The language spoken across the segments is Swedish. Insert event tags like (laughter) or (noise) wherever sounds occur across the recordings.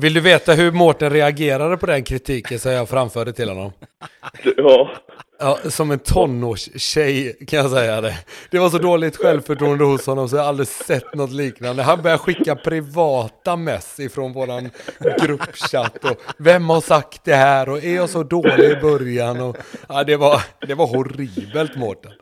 Vill du veta hur Mårten reagerade på den kritiken som jag framförde till honom? Ja. Ja, som en tonårstjej kan jag säga det. Det var så dåligt självförtroende hos honom så jag har aldrig sett något liknande. Han började skicka privata mess ifrån våran gruppchatt och vem har sagt det här och är jag så dålig i början och ja, det var, det var horribelt Mårten.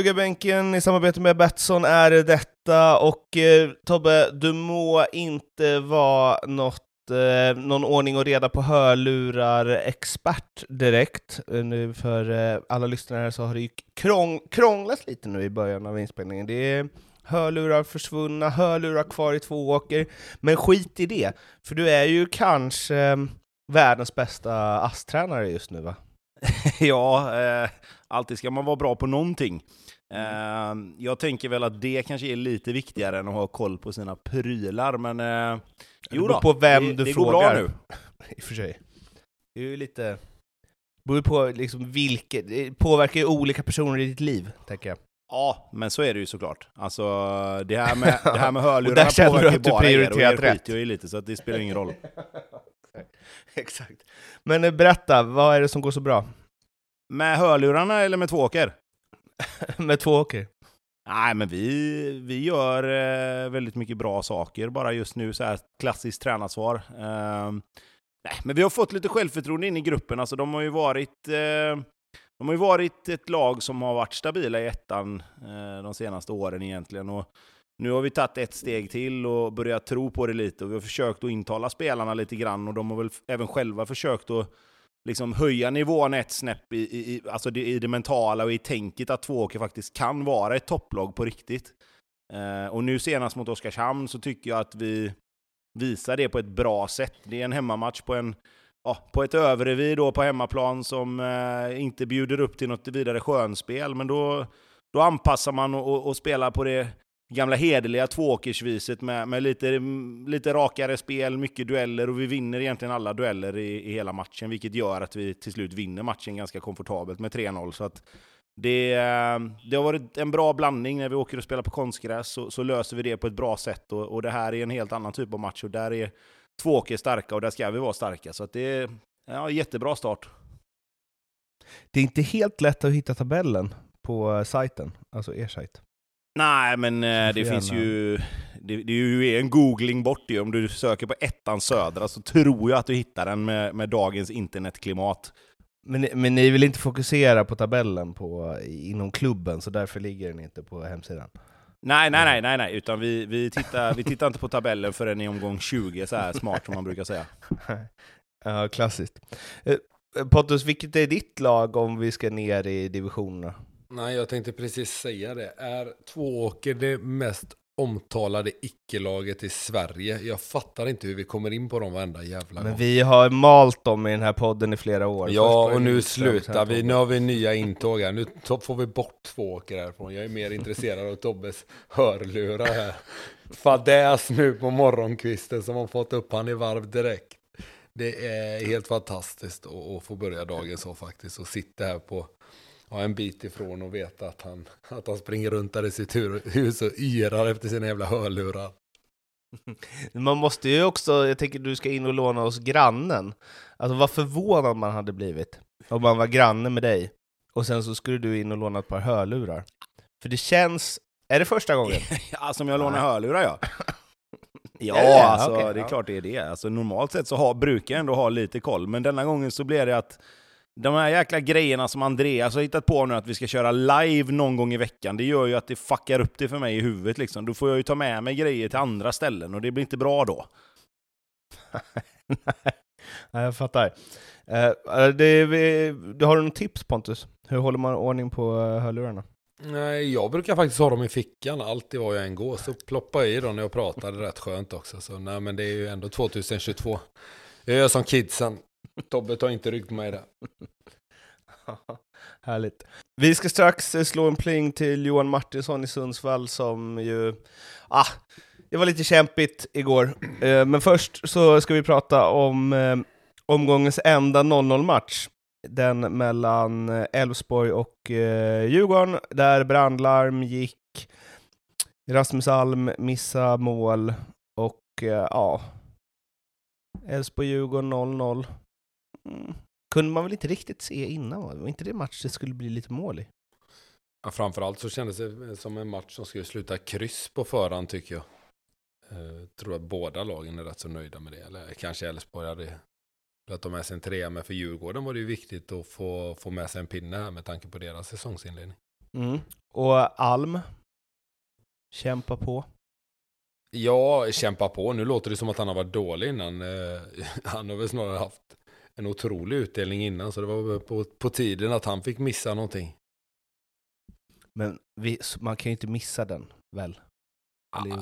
Ljugarbänken i samarbete med Betsson är detta och eh, Tobbe, du må inte vara något eh, någon ordning och reda på hörlurar-expert direkt. Eh, nu för eh, alla lyssnare så har det ju krång krånglat lite nu i början av inspelningen. Det är hörlurar försvunna, hörlurar kvar i två åker. Men skit i det, för du är ju kanske eh, världens bästa ASS-tränare just nu va? (laughs) ja, eh, alltid ska man vara bra på någonting. Eh, jag tänker väl att det kanske är lite viktigare än att ha koll på sina prylar, men eh, jo då, på vem det, du det frågar. går bra nu. (laughs) I och för sig. Det är ju lite... beror på liksom vilket... Det påverkar ju olika personer i ditt liv, tänker jag. Ja, men så är det ju såklart. Alltså, det här med, det här med (laughs) där hörlurarna påverkar ju bara er, och er prioriterat rätt. skiter i lite, så att det spelar ingen roll. (laughs) Exakt. Men eh, berätta, vad är det som går så bra? Med hörlurarna eller med tvååker? (laughs) med två åker? Nej, men vi, vi gör eh, väldigt mycket bra saker bara just nu, så här klassiskt tränarsvar. Eh, nej, men vi har fått lite självförtroende in i gruppen. Alltså, de har ju varit eh, de har ju varit ett lag som har varit stabila i ettan eh, de senaste åren egentligen. Och nu har vi tagit ett steg till och börjat tro på det lite. Och vi har försökt att intala spelarna lite grann och de har väl även själva försökt att liksom höja nivån ett snäpp i, i, i, alltså det, i det mentala och i tänket att Tvååker faktiskt kan vara ett topplag på riktigt. Eh, och nu senast mot Oskarshamn så tycker jag att vi visar det på ett bra sätt. Det är en hemmamatch på, en, ja, på ett Överrevir då på hemmaplan som eh, inte bjuder upp till något vidare skönspel, men då, då anpassar man och, och, och spelar på det gamla hederliga tvååkersviset med, med lite, lite rakare spel, mycket dueller och vi vinner egentligen alla dueller i, i hela matchen, vilket gör att vi till slut vinner matchen ganska komfortabelt med 3-0. Så att det, det har varit en bra blandning när vi åker och spelar på konstgräs, så, så löser vi det på ett bra sätt. Och, och det här är en helt annan typ av match och där är Tvååker starka och där ska vi vara starka. Så att det är ja, jättebra start. Det är inte helt lätt att hitta tabellen på eh, sajten, alltså er sajt. Nej, men eh, det finns ju... Det, det är ju en googling bort det. Om du söker på ettan södra så tror jag att du hittar den med, med dagens internetklimat. Men, men ni vill inte fokusera på tabellen på, inom klubben, så därför ligger den inte på hemsidan? Nej, nej, nej, nej, nej. utan vi, vi, tittar, vi tittar inte på tabellen förrän i omgång 20, så här smart som man brukar säga. (laughs) ja, klassiskt. Eh, Pontus, vilket är ditt lag om vi ska ner i divisionerna? Nej, jag tänkte precis säga det. Är Tvååker det mest omtalade icke-laget i Sverige? Jag fattar inte hur vi kommer in på dem varenda jävla Men gång. vi har malt dem i den här podden i flera år. Ja, och nu slutar vi. Nu har vi nya intåg här. Nu får vi bort två åker härifrån. Jag är mer intresserad av Tobbes hörlurar här. Fadäs nu på morgonkvisten som har fått upp han i varv direkt. Det är helt fantastiskt att få börja dagen så faktiskt. Och sitta här på ja, en bit ifrån och veta att han, att han springer runt där i sitt hu- hus och yrar efter sina jävla hörlurar. (laughs) Man måste ju också, jag tänker du ska in och låna hos grannen. Alltså vad förvånad man hade blivit om man var granne med dig och sen så skulle du in och låna ett par hörlurar. För det känns, är det första gången? (laughs) Ja, som jag lånar hörlurar, ja. (laughs) Ja, det? alltså, Okej, det är ja. klart det är det. Alltså, normalt sett så har, brukar jag ändå ha lite koll, men denna gången så blev det att de här jäkla grejerna som Andreas har hittat på nu, att vi ska köra live någon gång i veckan, det gör ju att det fuckar upp det för mig i huvudet. Liksom. Då får jag ju ta med mig grejer till andra ställen och det blir inte bra då. (laughs) Nej, jag fattar. Eh, det, vi, du har du någon tips Pontus? Hur håller man ordning på eh, hörlurarna? Nej, jag brukar faktiskt ha dem i fickan alltid var jag än går. Så ploppa i dem när jag pratar, det är rätt skönt också. Så nej, men det är ju ändå 2022. Jag gör som kidsen. Tobbe tar inte rygg på mig där. (laughs) Härligt. Vi ska strax eh, slå en pling till Johan Martinsson i Sundsvall som ju... Ah, det var lite kämpigt igår. Eh, men först så ska vi prata om eh, omgångens enda 0-0-match. Den mellan Elfsborg och Djurgården, där brandlarm gick. Rasmus Alm missade mål och ja... Elfsborg-Djurgården 0-0. Mm. Kunde man väl inte riktigt se innan? va? Det var inte det match det skulle bli lite mål i? Ja, framförallt så kändes det som en match som skulle sluta kryss på förhand tycker jag. Eh, tror att båda lagen är rätt så nöjda med det. Eller kanske Elfsborg hade velat ha med sig en trea. Men för Djurgården var det ju viktigt att få, få med sig en pinne här med tanke på deras säsongsinledning. Mm. Och Alm kämpa på. Ja, kämpa på. Nu låter det som att han har varit dålig innan. Eh, (laughs) Han har väl snarare haft en otrolig utdelning innan. Så det var på, på tiden att han fick missa någonting. Men vi, man kan ju inte missa den, väl? Eller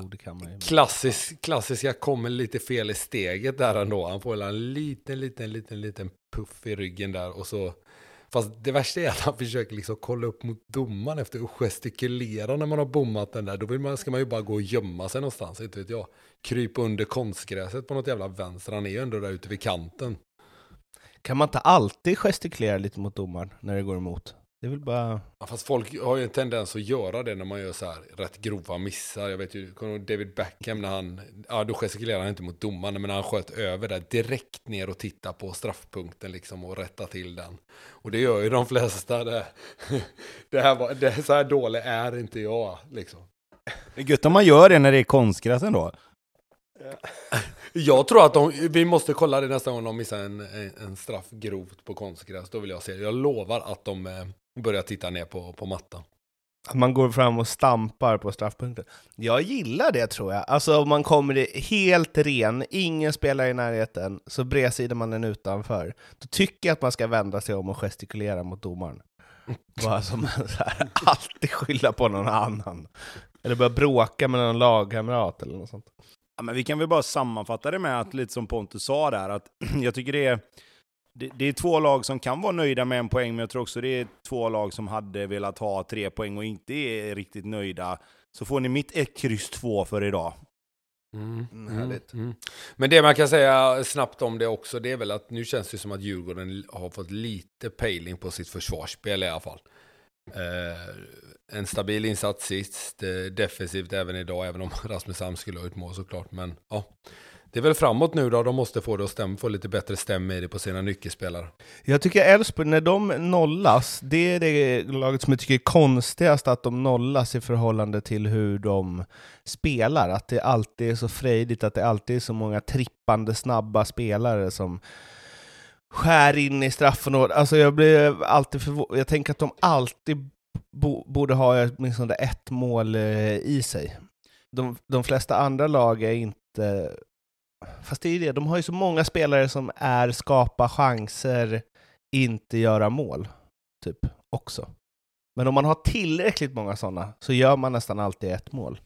ju. Klassisk, klassiska kommer lite fel i steget där ändå. Han får en liten, liten, liten, liten puff i ryggen där och så. Fast det värsta är att han försöker liksom kolla upp mot domaren efter att gestikulera när man har bommat den där. Då vill man, ska man ju bara gå och gömma sig någonstans, inte vet jag. Krypa under konstgräset på något jävla vänster. Han är ju ändå där ute vid kanten. Kan man inte alltid gestikulera lite mot domaren när det går emot? Det är väl bara... Ja, fast folk har ju en tendens att göra det när man gör så här rätt grova missar. Jag vet ju, David Beckham när han, ja då gestikulerar han inte mot domaren, men när han sköt över där direkt ner och tittade på straffpunkten liksom och rätta till den. Och det gör ju de flesta. Det, (laughs) det här var, det, så här dålig är inte jag liksom. Det är gött om man gör det när det är konstgräs ändå. Jag tror att de, vi måste kolla det nästa gång de missar en, en, straff grovt på konstgräs. Då vill jag se det. Jag lovar att de eh, börjar titta ner på, på mattan. Att man går fram och stampar på straffpunkten. Jag gillar det tror jag. Alltså om man kommer helt ren, ingen spelar i närheten, så bredsidar man den utanför. Då tycker jag att man ska vända sig om och gestikulera mot domaren. (laughs) Bara som så här, alltid skylla på någon annan. Eller börja bråka med någon lagkamrat eller något sånt. Ja, men vi kan väl bara sammanfatta det med att, lite som Pontus sa där, att (clears throat) jag tycker det är, det, det är två lag som kan vara nöjda med en poäng, men jag tror också det är två lag som hade velat ha tre poäng och inte är riktigt nöjda. Så får ni mitt 1, kryss 2 för idag. Mm, Mm, härligt. mm. Men det man kan säga snabbt om det också, det är väl att nu känns det som att Djurgården har fått lite pejling på sitt försvarsspel i alla fall. Eh, en stabil insats sist, defensivt även idag, även om (laughs) Rasmus Alm skulle ha ut mål såklart. Men ja, det är väl framåt nu då, de måste få det att stämma, få lite bättre stäm i det på sina nyckelspelare. Jag tycker Elfsborg, när de nollas, det är det laget som jag tycker är konstigast att de nollas i förhållande till hur de spelar. Att det alltid är så frejdigt, att det alltid är så många trippande snabba spelare som skär in i straffområdet. Alltså jag blir alltid förvånad. Jag tänker att de alltid bo borde ha åtminstone ett mål eh, i sig. De, de flesta andra lag är inte... Fast det är ju det, de har ju så många spelare som är skapa chanser, inte göra mål, typ, också. Men om man har tillräckligt många sådana så gör man nästan alltid ett mål.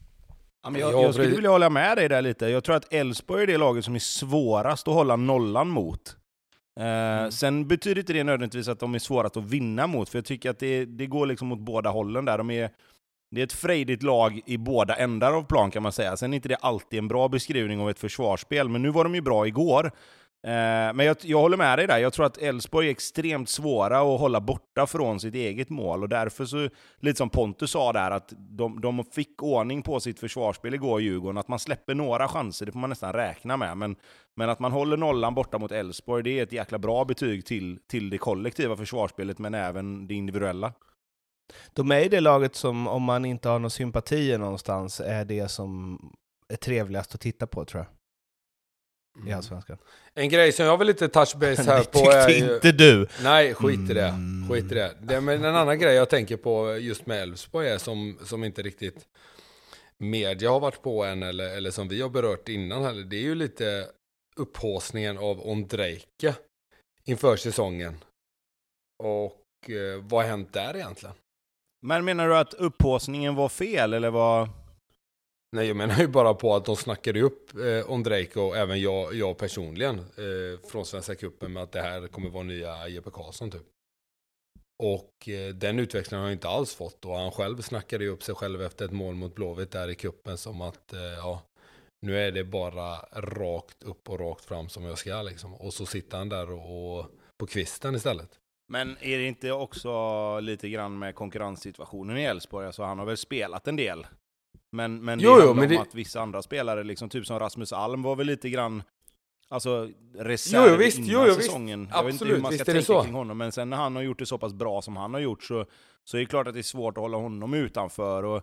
Ja, men jag, Ja, jag skulle vilja hålla med dig där lite. Jag tror att Elfsborg är det laget som är svårast att hålla nollan mot. Eh, Sen betyder inte det nödvändigtvis att de är svårast att vinna mot, för jag tycker att det, det går liksom åt båda hållen där. De är, det är ett frejdigt lag i båda ändar av plan kan man säga. Sen är inte det alltid en bra beskrivning av ett försvarsspel, men nu var de ju bra igår. Eh, men jag, jag håller med dig där. Jag tror att Elfsborg är extremt svåra att hålla borta från sitt eget mål. Och därför så, lite som Pontus sa där, att de, de fick ordning på sitt försvarsspel igår, Djurgården. Att man släpper några chanser, det får man nästan räkna med. Men, men att man håller nollan borta mot Elfsborg, det är ett jäkla bra betyg till, till det kollektiva försvarsspelet, men även det individuella. De är det laget som, om man inte har några sympatier någonstans, är det som är trevligast att titta på, tror jag, i Mm. Allsvenskan. En grej som jag vill lite touch base här (laughs) Det på är ju... inte du! Nej, skit i det. Mm. Skit i det. det men en annan grej jag tänker på just med Elfsborg är som, som inte riktigt media har varit på än eller, eller som vi har berört innan heller. Det är ju lite upphåsningen av Ondrejka inför säsongen. Och eh, vad har hänt där egentligen? Men menar du att upphaussningen var fel, eller vad? Nej, jag menar ju bara på att de snackade upp eh, Drake och även jag, jag personligen eh, från Svenska Cupen med att det här kommer vara nya Jeppe Karlsson typ. Och eh, den utvecklingen har han inte alls fått och han själv snackade ju upp sig själv efter ett mål mot Blåvitt där i kuppen som att eh, ja, nu är det bara rakt upp och rakt fram som jag ska liksom. Och så sitter han där och, och på kvisten istället. Men är det inte också lite grann med konkurrenssituationen i Elfsborg? Alltså han har väl spelat en del? Men, men det Jo, handlar jo, men om det- att vissa andra spelare, liksom, typ som Rasmus Alm, var väl lite grann Alltså Jo, reserv jo, visst, innan jo, jo, visst. säsongen. Jag vet inte hur man ska visst tänka kring honom, men sen när han har gjort det så pass bra som han har gjort så, så är det klart att det är svårt att hålla honom utanför. Och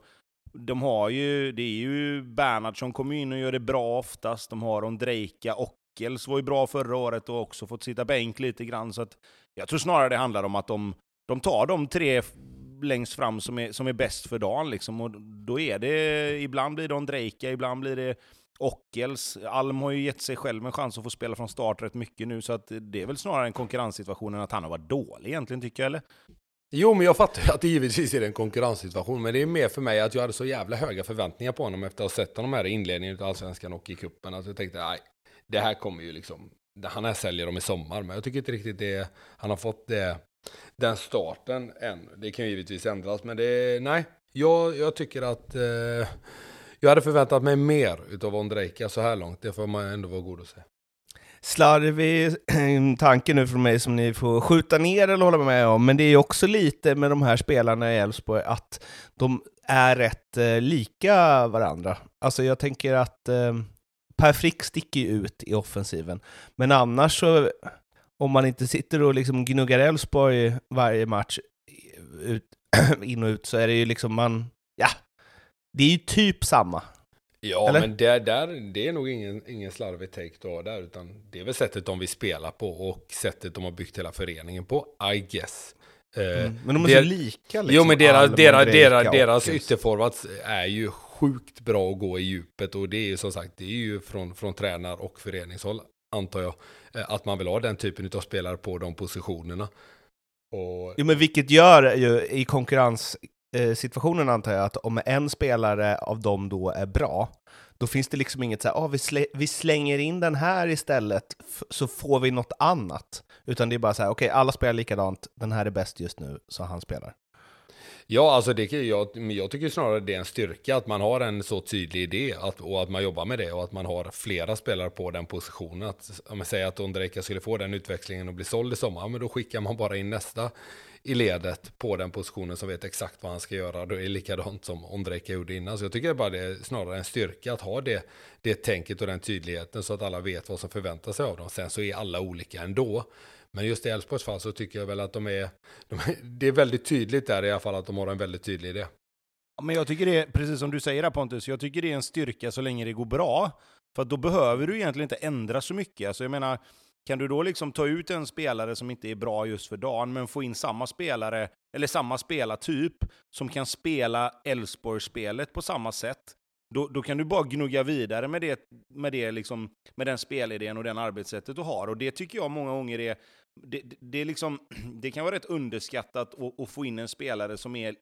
de har ju, det är ju Bernhard som kommer in och gör det bra oftast. De har Ondrejka, Ockels var ju bra förra året och också fått sitta bänk lite grann. Så att jag tror snarare det handlar om att de, de tar de tre längst fram som är, som är bäst för dagen. Liksom. Och då är det, ibland blir det Ondrejka, ibland blir det Ockels. Alm har ju gett sig själv en chans att få spela från start rätt mycket nu, så att det är väl snarare en konkurrenssituation än att han har varit dålig egentligen, tycker jag. Eller? Jo, men jag fattar ju att det givetvis är en konkurrenssituation, men det är mer för mig att jag hade så jävla höga förväntningar på honom efter att ha sett honom här i inledningen av Allsvenskan och i cupen. Alltså jag tänkte, nej, det här kommer ju liksom, han här säljer dem i sommar, men jag tycker inte riktigt det, han har fått det, den starten än. Det kan ju givetvis ändras, men det, nej, jag, jag tycker att eh, jag hade förväntat mig mer utav Ondrejka så här långt, det får man ändå vara god att säga. Slarvig (clears throat) tanke nu från mig som ni får skjuta ner eller hålla med om, men det är ju också lite med de här spelarna i Elfsborg att de är rätt eh, lika varandra. Alltså jag tänker att eh, Per Frick sticker ju ut i offensiven, men annars så om man inte sitter och liksom gnuggar Elfsborg varje match ut, (clears throat) in och ut så är det ju liksom man, ja, det är ju typ samma. Ja, Eller? men det, där, det är nog ingen, ingen slarvig take du har där, utan det är väl sättet de vill spela på och sättet de har byggt hela föreningen på, I guess. Eh, Mm. Men de är det- så lika liksom. jo, men deras, deras, deras, deras ytterforwards är ju sjukt bra att gå i djupet och det är ju som sagt, det är ju från, från tränar och föreningshåll, antar jag, Eh, att man vill ha den typen av spelare på de positionerna. Och, Jo, men vilket gör ju i konkurrenssituationen eh, antar jag att om en spelare av dem då är bra, då finns det liksom inget så här, ah, vi, slä, vi slänger in den här istället så får vi något annat. Utan det är bara så här, okej, alla spelar likadant, den här är bäst just nu, så han spelar. Ja, alltså det jag, jag tycker snarare det är en styrka att man har en så tydlig idé att, och att man jobbar med det och att man har flera spelare på den positionen. Att, om man säger att Ondrejka skulle få den utväxlingen och bli såld i sommar, men då skickar man bara in nästa i ledet på den positionen som vet exakt vad han ska göra. Då är det likadant som Ondrejka gjorde innan. Så jag tycker bara det är snarare en styrka att ha det, det tänket och den tydligheten så att alla vet vad som förväntar sig av dem. Sen så är alla olika ändå. Men just i Elfsborgs fall så tycker jag väl att de är, de är, det är väldigt tydligt där i alla fall att de har en väldigt tydlig idé. Men jag tycker det är, precis som du säger här Pontus, jag tycker det är en styrka så länge det går bra. För då behöver du egentligen inte ändra så mycket. Alltså jag menar, kan du då liksom ta ut en spelare som inte är bra just för dagen, men få in samma spelare, eller samma spelartyp, som kan spela Elfsborg-spelet på samma sätt, då, då kan du bara gnugga vidare med, det, med, det liksom, med den spelidén och den arbetssättet du har. Och det tycker jag många gånger är, det, det, det är liksom, (clears throat) det kan vara rätt underskattat att, att få in en spelare som är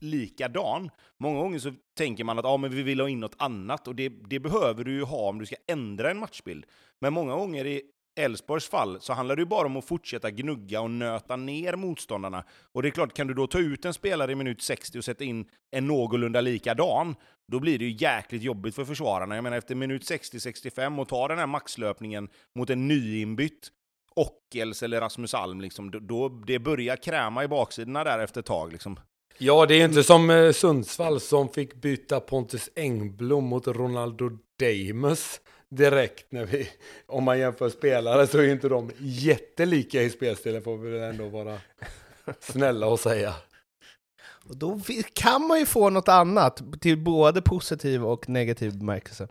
likadan. Många gånger så tänker man att ah, men vi vill ha in något annat och det, det behöver du ju ha om du ska ändra en matchbild. Men många gånger i Elfsborgs fall så handlar det ju bara om att fortsätta gnugga och nöta ner motståndarna. Och det är klart, kan du då ta ut en spelare i minut 60 och sätta in en någorlunda likadan, då blir det ju jäkligt jobbigt för försvararna. Jag menar efter minut 60-65 och ta den här maxlöpningen mot en nyinbytt Ockels eller Rasmus Alm, liksom, då, då det börjar kräma i baksidorna där efter ett tag. Liksom. Ja, det är inte som eh, Sundsvall som fick byta Pontus Engblom mot Ronaldo Damus direkt när vi, om man jämför spelare så är inte de jättelika i spelstilen får vi ändå vara snälla och säga. Och då kan man ju få något annat, till både positiv och negativ bemärkelse.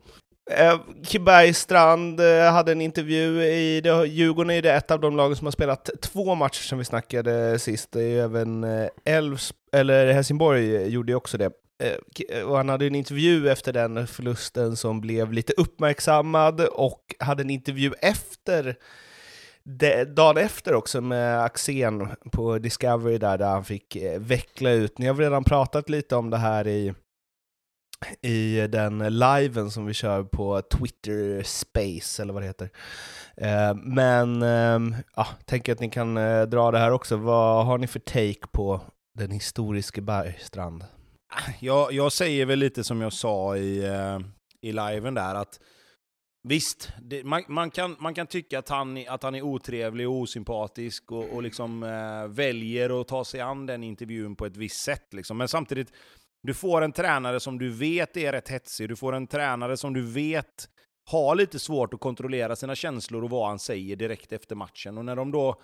Eh, Bergstrand eh, hade en intervju i det, Djurgården är det ett av de lagen som har spelat två matcher som vi snackade sist. Det är även eh, Elfs, eller Helsingborg gjorde ju också det. Eh, eh och han hade en intervju efter den förlusten som blev lite uppmärksammad och hade en intervju efter de, dagen efter också med Axén på Discovery där, där han fick eh, veckla ut. Ni har väl redan pratat lite om det här i, i den liven som vi kör på Twitter Space, eller vad det heter. Eh, men eh, ja, tänker att ni kan eh, dra det här också. Vad har ni för take på den historiske Bergstrand? Jag, jag säger väl lite som jag sa i, eh, i liven där, att Visst, det, man, man, kan, man kan tycka att han, att han är otrevlig och osympatisk och, och liksom eh, väljer att ta sig an den intervjun på ett visst sätt. Liksom. Men samtidigt, du får en tränare som du vet är rätt hetsig, du får en tränare som du vet har lite svårt att kontrollera sina känslor och vad han säger direkt efter matchen. Och när de då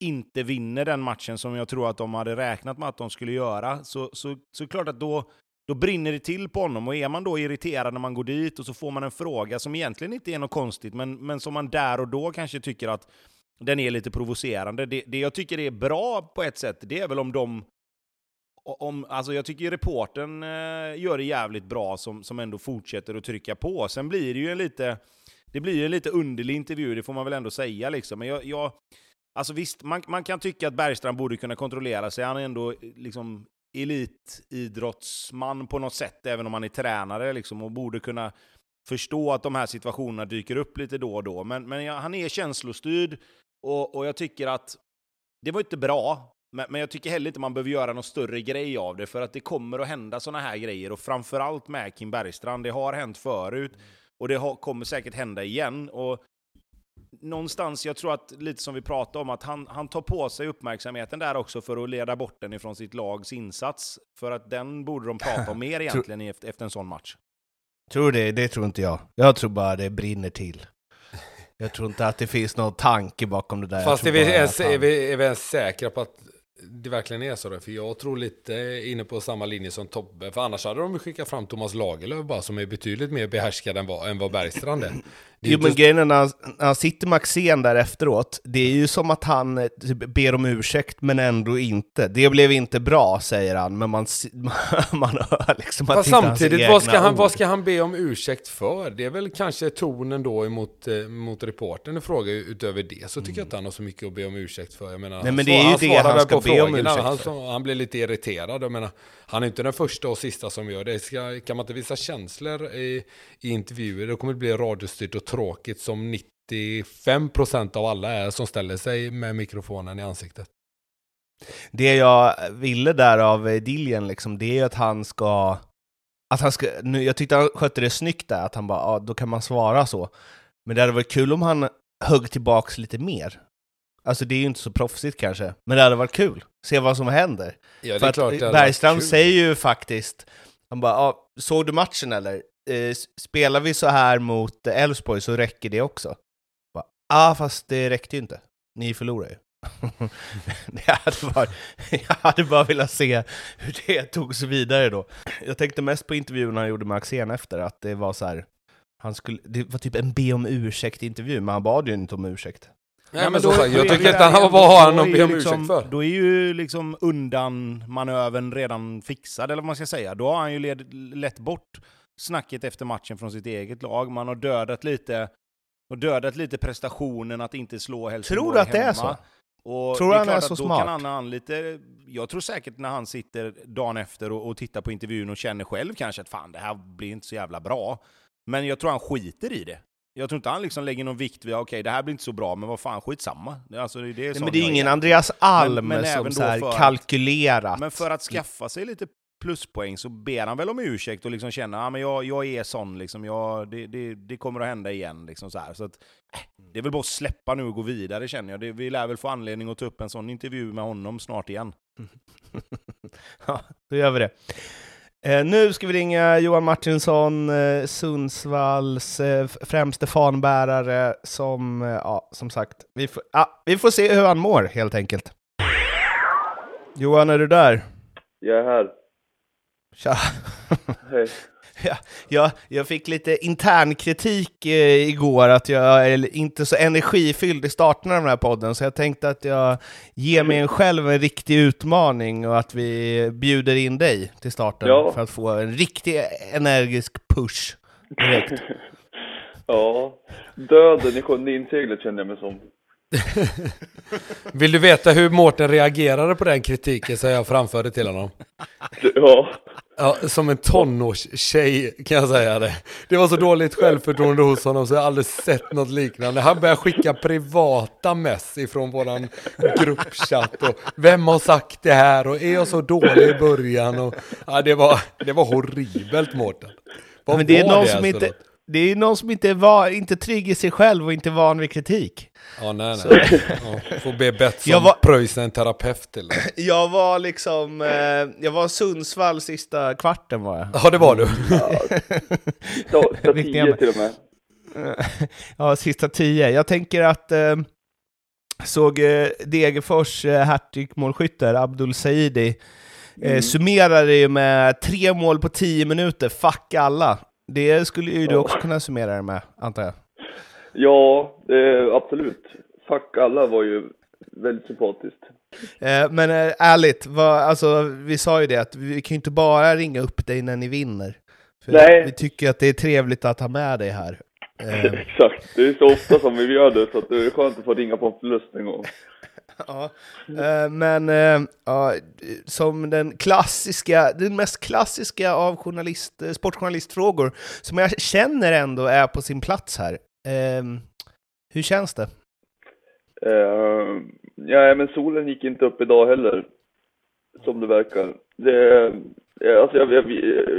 inte vinner den matchen som jag tror att de hade räknat med att de skulle göra, så, så, så klart att då, då brinner det till på honom. Och är man då irriterad när man går dit och så får man en fråga som egentligen inte är något konstigt, men, men som man där och då kanske tycker att den är lite provocerande. Det, det jag tycker är bra på ett sätt, det är väl om de om, alltså jag tycker reporten eh, gör det jävligt bra som, som ändå fortsätter att trycka på. Sen blir det ju en lite, det blir en lite underlig intervju, det får man väl ändå säga. Liksom. Men jag, jag, alltså visst, man, man kan tycka att Bergstrand borde kunna kontrollera sig. Han är ändå liksom elitidrottsman på något sätt, även om han är tränare, liksom, och borde kunna förstå att de här situationerna dyker upp lite då och då. Men, men han är känslostyrd, och, och jag tycker att det var inte bra, men, men jag tycker heller inte man behöver göra någon större grej av det, för att det kommer att hända sådana här grejer, och framförallt med Kim Bergstrand. Det har hänt förut, och det har, kommer säkert hända igen. Och någonstans, jag tror att lite som vi pratade om, att han, han tar på sig uppmärksamheten där också för att leda bort den ifrån sitt lags insats. För att den borde de prata om (laughs) mer egentligen efter, efter en sån match. Tror det? Det tror inte jag. Jag tror bara det brinner till. Jag tror inte att det finns någon tanke bakom det där. Fast är vi, ens, är, vi, är vi ens säkra på att det verkligen är så. Där, För jag tror lite inne på samma linje som Tobbe. För annars hade de skickat fram Thomas Lagerlöf bara som är betydligt mer behärskad än vad, än vad Bergstrand är. Jo men grejen är när han, när han sitter med Axén där efteråt, det är ju som att han eh, typ ber om ursäkt men ändå inte. Det blev inte bra säger han, men man, (laughs) man hör liksom att Fast samtidigt, vad ska, han, vad ska han be om ursäkt för? Det är väl kanske tonen då emot eh, mot reporten i fråga utöver det. Så tycker mm. jag inte han har så mycket att be om ursäkt för. Jag menar, Nej men det är ju det han ska be om ursäkt han, för. Han blir lite irriterad. Jag menar, han är inte den första och sista som gör det. Ska, kan man inte visa känslor i, i intervjuer, då kommer det bli radiostyrt och tråkigt som 95% av alla är som ställer sig med mikrofonen i ansiktet. Det jag ville där av eh, Diljen, liksom, det är att han ska... Att han ska nu, jag tyckte han skötte det snyggt där, att han bara, ja, då kan man svara så. Men det hade varit kul om han högg tillbaks lite mer. Alltså det är ju inte så proffsigt kanske, men det hade varit kul. Se vad som händer. Ja, För att Bergstrand säger ju faktiskt, han bara, ja, såg du matchen eller? Eh, spelar vi så här mot Elfsborg så räcker det också. Ja, ah, fast det räckte ju inte. Ni förlorar ju. (laughs) jag, hade bara, (laughs) jag hade bara velat se hur det togs vidare då. Jag tänkte mest på intervjun han gjorde med Axén efter, att det var så här, han skulle, det var typ en be om ursäkt-intervju, men han bad ju inte om ursäkt. Nej, men, men då, sagt, jag tycker inte han vad har han att be om liksom, ursäkt för? Då är ju liksom undan manövern redan fixad, eller vad man ska säga. Då har han ju led, lett bort snacket efter matchen från sitt eget lag. Man har dödat lite, och dödat lite prestationen att inte slå Helsingborg Tror du att hemma. det är så? Och tror är han är så smart? Kan han lite, jag tror säkert när han sitter dagen efter och, och tittar på intervjun och känner själv kanske att fan, det här blir inte så jävla bra. Men jag tror han skiter i det. Jag tror inte han liksom lägger någon vikt vid, okej okay, det här blir inte så bra, men vad fan, skitsamma. Alltså, det är Nej, men det är ingen Andreas Alm men, men som så här kalkylerat. Att, men för att skaffa sig lite pluspoäng så ber han väl om ursäkt och liksom känner att ah, jag, jag är sån, liksom, jag, det, det, det kommer att hända igen. Liksom så. Så att, äh, det är väl bara att släppa nu och gå vidare känner jag. Det, vi lär väl få anledning att ta upp en sån intervju med honom snart igen. (laughs) ja, då gör vi det. Eh, nu ska vi ringa Johan Martinsson, eh, Sundsvalls eh, främste fanbärare, som, eh, ja, som sagt, vi, ja, vi får se hur han mår helt enkelt. Johan, är du där? Jag är här. Tja. Hej. Ja, jag, jag fick lite intern kritik eh, igår att jag är inte så energifylld i starten av den här podden, så jag tänkte att jag ger mig en själv en riktig utmaning och att vi bjuder in dig till starten ja. för att få en riktig energisk push direkt. (laughs) ja, döden i sjunde inseglet känner jag mig som. (laughs) Vill du veta hur Mårten reagerade på den kritiken som jag framförde till honom? Ja. Ja, som en tonårstjej kan jag säga det. Det var så dåligt självförtroende hos honom så jag har aldrig sett något liknande. Han började skicka privata mess ifrån våran gruppchatt och vem har sagt det här och är jag så dålig i början och ja, det var, det var horribelt Mårten. Vad Men det är någon som ens inte- något? Det är någon som inte är van, inte trygg i sig själv och inte van vid kritik. Ja, nej, Så- nej. Ja, får be Betsson var- pröjsa en terapeut till det. (laughs) Jag var liksom, eh, jag var Sundsvall sista kvarten var jag. Ja, det var du. Sta- Riktigt Statyer jävla- till och med. (laughs) ja, sista tio. Jag tänker att eh, såg eh, Degerfors eh, Abdul Saidi eh, Mm. summerade ju med tre mål på tio minuter, fuck alla. Det skulle ju du också kunna summera det med, antar jag. Ja, eh, absolut. Fuck alla var ju väldigt sympatiskt. Eh, men eh, ärligt, vad, alltså, vi sa ju det att vi kan ju inte bara ringa upp dig när ni vinner. För Nej. Vi tycker att det är trevligt att ha med dig här. (laughs) Eh, Exakt. Det är så ofta som vi gör det så att det är skönt att få ringa på en förlust en gång. (laughs) ja. Eh, men eh, ja, som den klassiska, den mest klassiska av journalist, eh, sportjournalistfrågor, som jag känner ändå är på sin plats här. Ehm, hur känns det? Uh, ja, men solen gick inte upp idag heller. Som det verkar. Det, alltså jag, jag,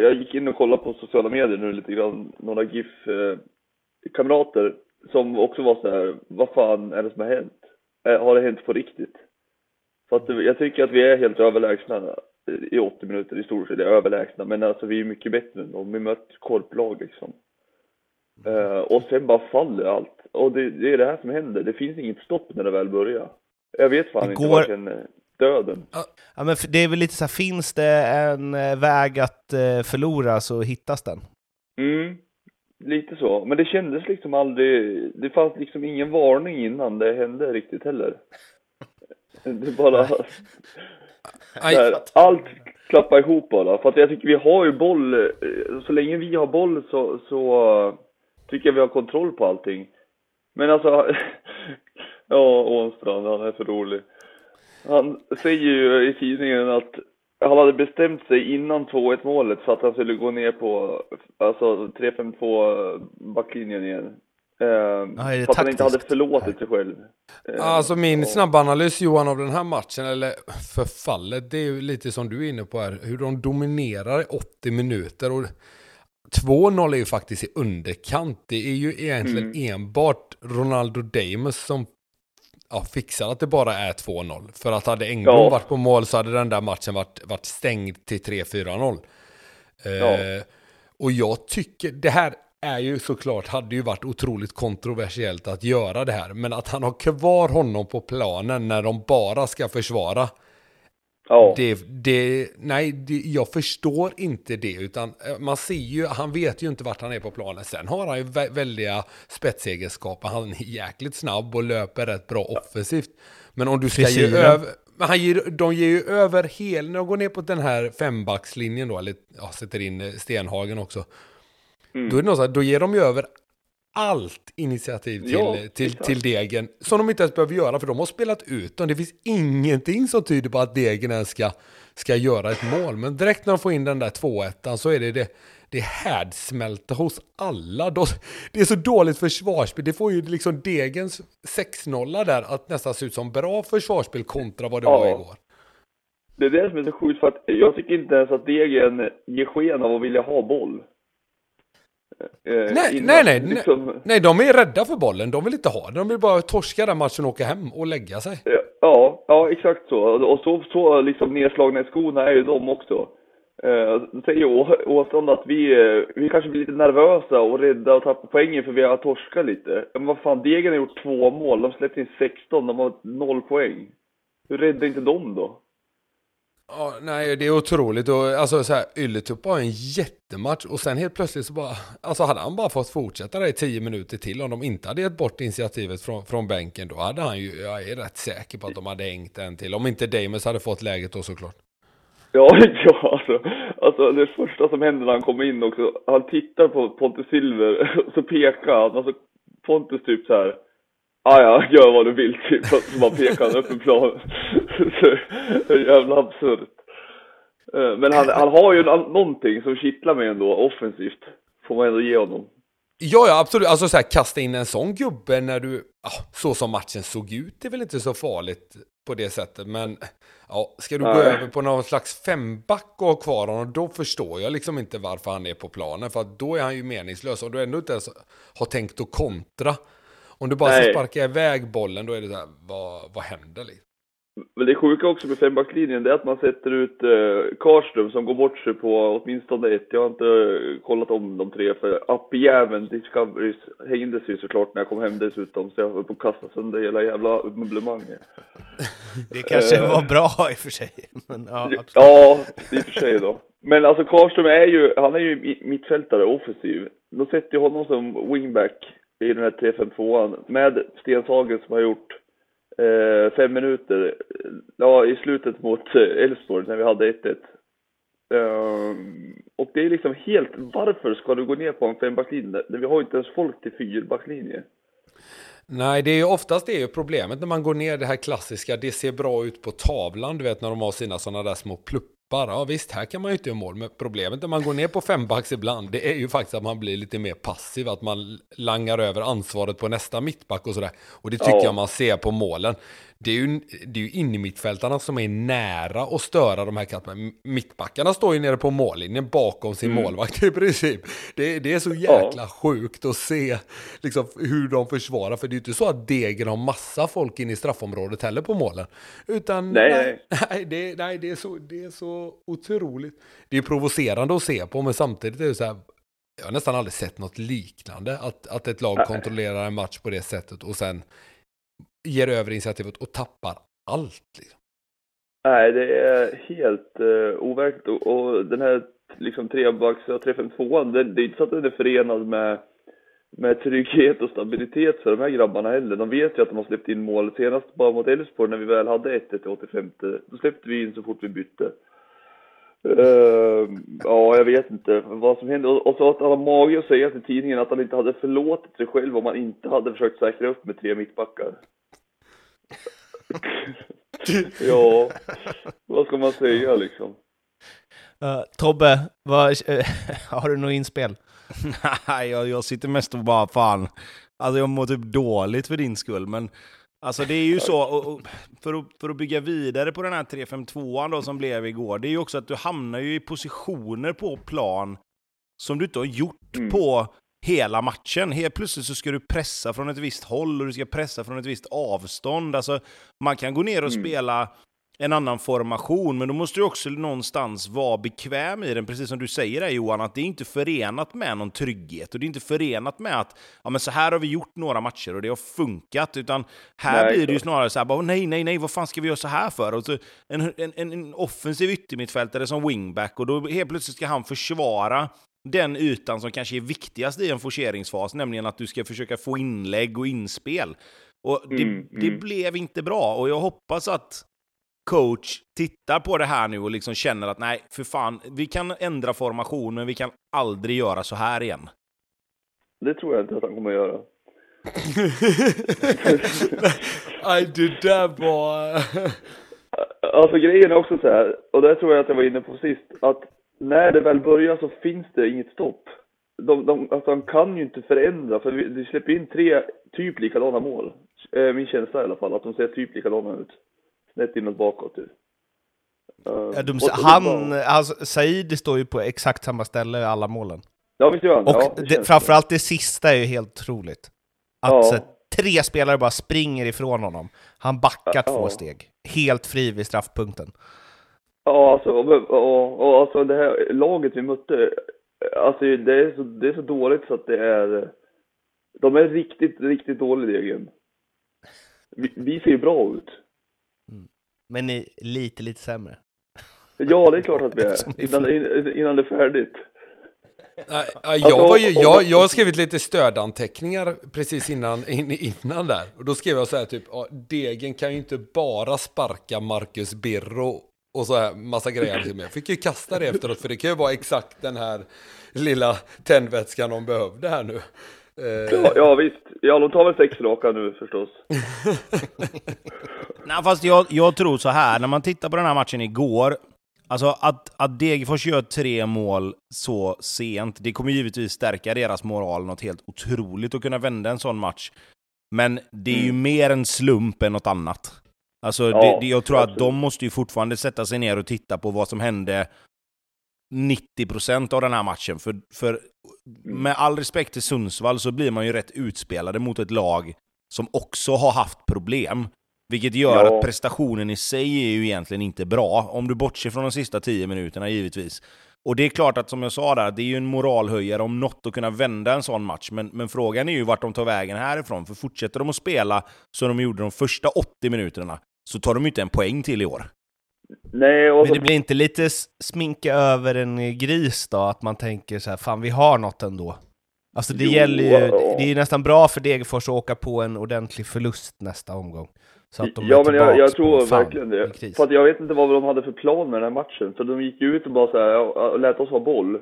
jag gick in och kollade på sociala medier nu lite grann. Några GIF-kamrater som också var så här, vad fan är det som har hänt? Eh, har det hänt på riktigt? För att jag tycker att vi är helt överlägsna i 80 minuter i stort sett. Överlägsna, men alltså vi är mycket bättre än dem. Vi mött korplag liksom. Eh, och sen bara faller allt. Och det, det är det här som händer. Det finns inget stopp när det väl börjar. Jag vet fan Det inte går- jag känner. Döden. Ja, men det är väl lite så här, finns det en eh, väg att eh, förlora så hittas den. Mm, lite så. Men det kändes liksom aldrig, det fanns liksom ingen varning innan det hände riktigt heller. (laughs) Det bara, där, allt klappar ihop bara. För att jag tycker vi har ju boll, eh, så länge vi har boll så, så eh, tycker jag vi har kontroll på allting. Men alltså, (laughs) ja Ånstrand, han är för rolig. Han säger ju i tidningen att han hade bestämt sig innan 2-1 målet för att han skulle gå ner på alltså 3-5-2 backlinjen igen. Eh, det för att han inte hade förlåtit sig själv. Eh, Alltså min och- snabba analys Johan av den här matchen, eller förfallet, det är ju lite som du är inne på här, hur de dominerar i 80 minuter. Och 2-0 är ju faktiskt i underkant. Det är ju egentligen enbart Ronaldo Damus som ja, fixar att det bara är 2-0. För att hade Engblom Ja. varit på mål så hade den där matchen varit, varit stängd till 3-4-0. Eh, Ja. Och jag tycker, det här är ju såklart, hade ju varit otroligt kontroversiellt att göra det här. Men att han har kvar honom på planen när de bara ska försvara. Ja. Det, det, nej, det, jag förstår inte det. Utan eh, man ser ju, han vet ju inte vart han är på planen. Sen har han ju vä- väldiga spetsegenskaper. Han är jäkligt snabb och löper rätt bra offensivt. Men om du ska ge över... Men han ger, de ger ju över hela, när de går ner på den här fembackslinjen då, eller ja, sätter in eh, Stenhagen också. Mm. Då är det något så här, då ger de ju över allt initiativ till, Ja, till, till Degen. Som de inte ens behöver göra, för de har spelat ut dem. Det finns ingenting som tyder på att Degen ens ska, ska göra ett mål. Men direkt när de får in den där 2-1 så är det det, det härdsmälter hos alla. De, det är så dåligt försvarsspel. Det får ju liksom Degens 6-0 där att nästan se ut som bra försvarsspel kontra vad det Ja. var igår. Det är det som är så sjukt för att jag tycker inte ens att Degen ger sken av att vilja ha boll. Eh, Nej, innan. nej, nej, Liksom, Nej, de är rädda för bollen. De vill inte ha den. De vill bara torska den matchen och åka hem och lägga sig. Ja, ja exakt så. Och så, så liksom nedslagna i skorna är ju de också. Eh, säger Åstrand att vi, eh, vi kanske blir lite nervösa och rädda och tappar poängen för vi har torskat lite. Men vad fan, Degen har gjort två mål. De släppte in 16, de har noll poäng. Hur rädda är inte de då? Ja, nej, det är otroligt. Och, alltså, så här, Ylätupp har en jättematch och sen helt plötsligt så bara... Alltså hade han bara fått fortsätta där i tio minuter till om de inte hade gett bort initiativet från, från bänken då hade han ju... Jag är rätt säker på att de hade hängt en till. Om inte Damus hade fått läget då såklart. Ja, (laughs) ja alltså, alltså det första som händer när han kommer in också, han tittar på Pontus Silver och (laughs) så pekar han, alltså Pontus typ så här. "Ah, ja, gör vad du vill typ, och så bara pekar han upp en plan. (laughs) så, jävla absurt. Eh, Men han, han har ju nå- någonting som kittlar mig ändå offensivt, får man ändå ge honom. Ja, ja, absolut. Alltså så här, kasta in en sån gubbe när du, ja, så som matchen såg ut, det är väl inte så farligt på det sättet. Men ja, ska du gå Nej. över på någon slags femback och ha kvar honom, då förstår jag liksom inte varför han är på planen. För då är han ju meningslös. Om du ändå inte ens har tänkt att kontra. Om du bara ska Nej. sparka iväg bollen, då är det så här, vad, vad händer liksom? Men det sjuka också med fembackslinjen, det är att man sätter ut eh, Karlström som går bort sig på åtminstone ett. Jag har inte eh, kollat om de tre, för appjäveln Discovery hängdes ju såklart när jag kom hem dessutom, så jag höll på att kasta sönder hela jävla möblemanget. (laughs) Det kanske Eh. var bra i och för sig. Men, ja, absolut. Ja, i och för sig då. Men alltså Karlström är ju, han är ju mi- mittfältare, offensiv. De sätter ju honom som wingback i den här 3-5-2an med Stenshagen som har gjort eh, fem minuter, eh, ja i slutet mot eh, Elfsborg när vi hade 1-1. Um, ehm, och det är liksom helt, varför ska du gå ner på en fembacklinje? Vi har ju inte ens folk till fyrbacklinje. Nej, det är ju oftast det är ju problemet när man går ner det här klassiska, det ser bra ut på tavlan, du vet när de har sina sådana där små pluppar. Ja visst, här kan man ju inte göra mål, men problemet när man går ner på fembacks ibland, det är ju faktiskt att man blir lite mer passiv, att man langar över ansvaret på nästa mittback och sådär. Och det tycker Ja. jag man ser på målen. Det är ju, det är ju innermittfältarna som är nära att störa de här kanterna. Mittbackarna står ju nere på mållinjen bakom sin Mm. målvakt i princip. Det, det är så jäkla sjukt att se liksom, hur de försvarar. För det är ju inte så att Degen har massa folk in i straffområdet heller på målen. Utan Nej, nej, nej, (laughs) det, nej det, är så, det är så otroligt. Det är provocerande att se på, men samtidigt är det så här. Jag har nästan aldrig sett något liknande. Att, att ett lag Nej. kontrollerar en match på det sättet och sen ger över initiativet och tappar allt. Liksom. Nej, det är helt uh, overkligt. Och, och den här liksom trebacks 3-5-2an, det, det är inte så att den är förenad med, med trygghet och stabilitet för de här grabbarna heller. De vet ju att de har släppt in mål. Senast bara mot Elfsborg när vi väl hade 1-1 i 85, då släppte vi in så fort vi bytte. Uh, ja, jag vet inte vad som hände. Och, och så att han har mage att säga till tidningen att han inte hade förlåtit sig själv om han inte hade försökt säkra upp med tre mittbackar ja, vad ska man säga liksom? Eh, Tobbe, vad, eh, (laughs) har du något inspel? Nej, jag, jag sitter mest och bara fan. Alltså jag mår typ dåligt för din skull, men alltså det är ju så, och, och, för, att, för att bygga vidare på den här 3-5-2an då som blev igår, det är ju också att du hamnar ju i positioner på plan som du inte har gjort Mm. på hela matchen. Helt plötsligt så ska du pressa från ett visst håll och du ska pressa från ett visst avstånd. Alltså, man kan gå ner och Mm. spela en annan formation, men då måste du också någonstans vara bekväm i den, precis som du säger där Johan, att det är inte förenat med någon trygghet och det är inte förenat med att ja, men så här har vi gjort några matcher och det har funkat, utan här Nej, blir det ju snarare så här, bara, nej, nej, nej, vad fan ska vi göra så här för? Och så en, en, en, en offensiv yttermittfältare som wingback och då helt plötsligt ska han försvara den ytan som kanske är viktigast i en forceringsfas, nämligen att du ska försöka få inlägg och inspel. Och det, Mm, det mm. blev inte bra, och jag hoppas att coach tittar på det här nu och liksom känner att nej, för fan, vi kan ändra formation, men vi kan aldrig göra så här igen. Det tror jag inte att han kommer att göra. Nej, det där var... Alltså grejen är också så här, och det tror jag att jag var inne på sist, att när det väl börjar så finns det inget stopp. De, de, alltså de kan ju inte förändra, för vi, släpper in tre typ likadana mål. Eh, Min känsla i alla fall, att de ser typ likadana ut. Snett inåt bakåt typ. Eh, Ja, de, han, alltså, Said står ju på exakt samma ställe i alla målen. Ja, visst gör han. Och ja, det, känns framförallt det sista är ju helt otroligt. Att Ja. så, tre spelare bara springer ifrån honom. Han backar Ja. två steg. Helt fri vid straffpunkten. Ja, alltså, och, och, och alltså det här laget vi mötte, alltså det är så, det är så dåligt så att det är, de är riktigt, riktigt dåliga Degen. Vi, vi ser ju bra ut. Men ni är lite, lite sämre. Ja, det är klart att vi (laughs) är, innan, in- innan det är färdigt. Jag, var ju, jag, jag har skrivit lite stödanteckningar precis innan, in, innan där. Och då skrev jag så här typ, Degen kan ju inte bara sparka Marcus Birro och så här massa grejer. Jag fick ju kasta det efteråt, för det kan ju vara exakt den här lilla tändvätskan de behövde här nu. Eh, Ja, ja visst. Ja, de tar väl sex raka nu förstås. (laughs) Nej, fast jag, jag tror så här, när man tittar på den här matchen igår, Alltså att, att Degerfors gör tre mål så sent, det kommer givetvis stärka deras moral något helt otroligt att kunna vända en sån match. Men det är ju Mm. mer en slump än något annat. Alltså, Ja, det, det, jag tror att absolut. de måste ju fortfarande sätta sig ner och titta på vad som hände 90% av den här matchen. För, för Mm. med all respekt till Sundsvall så blir man ju rätt utspelade mot ett lag som också har haft problem. Vilket gör Ja. att prestationen i sig är ju egentligen inte bra, om du bortser från de sista 10 minuterna givetvis. Och det är klart att som jag sa där, det är ju en moralhöjare om något att kunna vända en sån match. Men, men frågan är ju vart de tar vägen härifrån. För fortsätter de att spela som de gjorde de första 80 minuterna, så tar de ju inte en poäng till i år. Nej, och Men så, det blir inte lite sminka över en gris då? Att man tänker så här, fan vi har något ändå. Alltså det Jo, gäller ju, det är ju nästan bra för Degerfors att åka på en ordentlig förlust nästa omgång. Så att de är ja men jag, jag tror verkligen en det. För att jag vet inte vad de hade för plan med den här matchen. För de gick ju ut och bara så här, ja, lät oss ha boll.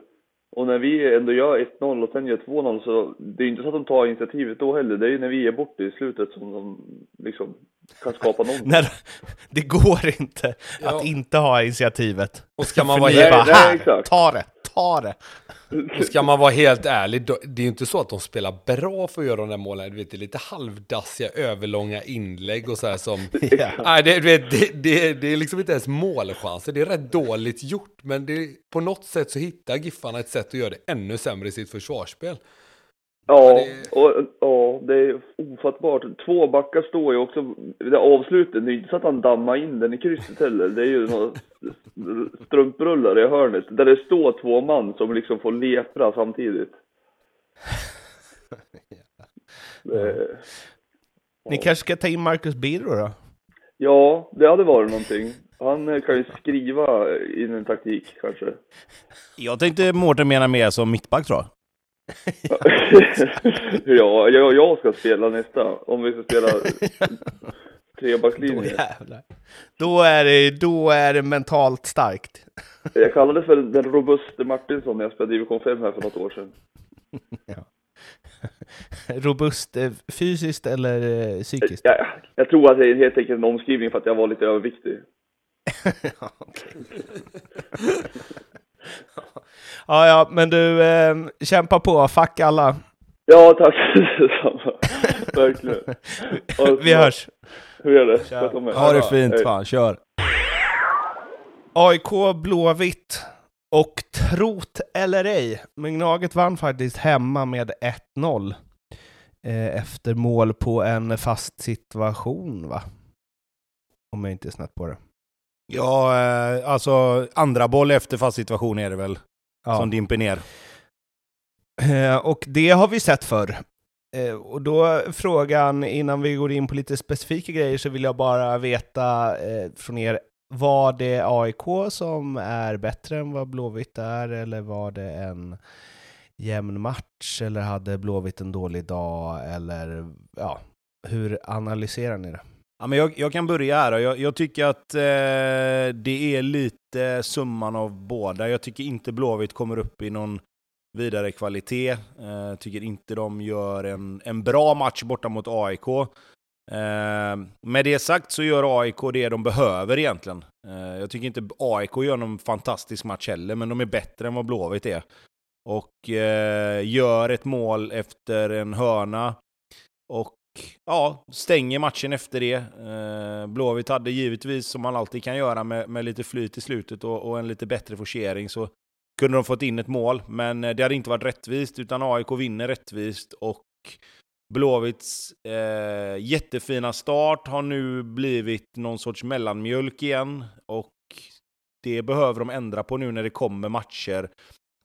Och när vi ändå gör 1-0 och sen gör 2-0 så det är inte så att de tar initiativet då heller. Det är ju när vi är borta i slutet som de liksom kan skapa (laughs) någonting. När, det går inte Ja. att inte ha initiativet. Och ska man vara helt- bara, Nej, här, nej, exakt. ta det, ta det. Ska man vara helt ärlig, då- det är ju inte så att de spelar bra för att göra de där målen. Du vet, det är lite halvdassiga, överlånga inlägg och så här som... (laughs) Ja. Nej, det, vet, det, det, det är liksom inte ens målchanser. Det är rätt dåligt gjort, men det, på något sätt så hittar Giffarna ett sätt att göra det ännu sämre i sitt försvarsspel. Ja, det- och, ja, det är ofattbart. Två backar står ju också, det avslutet, det är inte så att han dammar in den i krysset heller. Det är ju några (laughs) strumprullar i hörnet, där det står två man som liksom får lepra samtidigt. (laughs) Det, Ni kanske ska ta in Marcus Birro då? ja, det hade varit någonting. Han eh, kan ju skriva in en taktik kanske. Jag tänkte Mårten mena mer som mittback tror jag. (laughs) ja, jag, jag ska spela nästa, om vi ska spela (laughs) Då trebackslinje. jävlar. Då är det, då är det mentalt starkt. (laughs) Jag kallade det för den robuste Martinsson när jag spelade division 5 här för något år sedan. Robust eh, fysiskt eller eh, psykiskt? Jag, jag tror att det är helt enkelt en omskrivning för att jag var lite överviktig. Ja. Ja, ja, men du, eh, kämpa på, fuck alla. Ja, tack detsamma. (laughs) Verkligen. Och- Vi hörs. Hur är det? Ha det fint, Hej. fan, kör! AIK Blåvitt. Och trot eller ej, men Gnaget vann faktiskt hemma med 1-0. Eh, efter mål på en fast situation, va? Om jag inte är snett på det. Ja, eh, alltså andra boll efter fast situation är det väl, Ja. som dimper ner. Eh, och det har vi sett förr. Eh, och då frågan, innan vi går in på lite specifika grejer, så vill jag bara veta eh, från er, var det AIK som är bättre än vad Blåvitt är, eller var det en jämn match, eller hade Blåvitt en dålig dag, eller ja, hur analyserar ni det? Ja, men jag, jag kan börja här. Jag, jag tycker att eh, det är lite summan av båda. Jag tycker inte Blåvitt kommer upp i någon vidare kvalitet. Eh, tycker inte de gör en, en bra match borta mot AIK. Eh, med det sagt så gör AIK det de behöver egentligen. Eh, jag tycker inte AIK gör någon fantastisk match heller, men de är bättre än vad Blåvitt är. Och eh, gör ett mål efter en hörna. Och ja, stänger matchen efter det. Eh, Blåvitt hade givetvis, som man alltid kan göra med, med lite flyt i slutet och, och en lite bättre forcering, så kunde de fått in ett mål. Men eh, det hade inte varit rättvist, utan AIK vinner rättvist. Och Blåvitts eh, jättefina start har nu blivit någon sorts mellanmjölk igen. Och det behöver de ändra på nu när det kommer matcher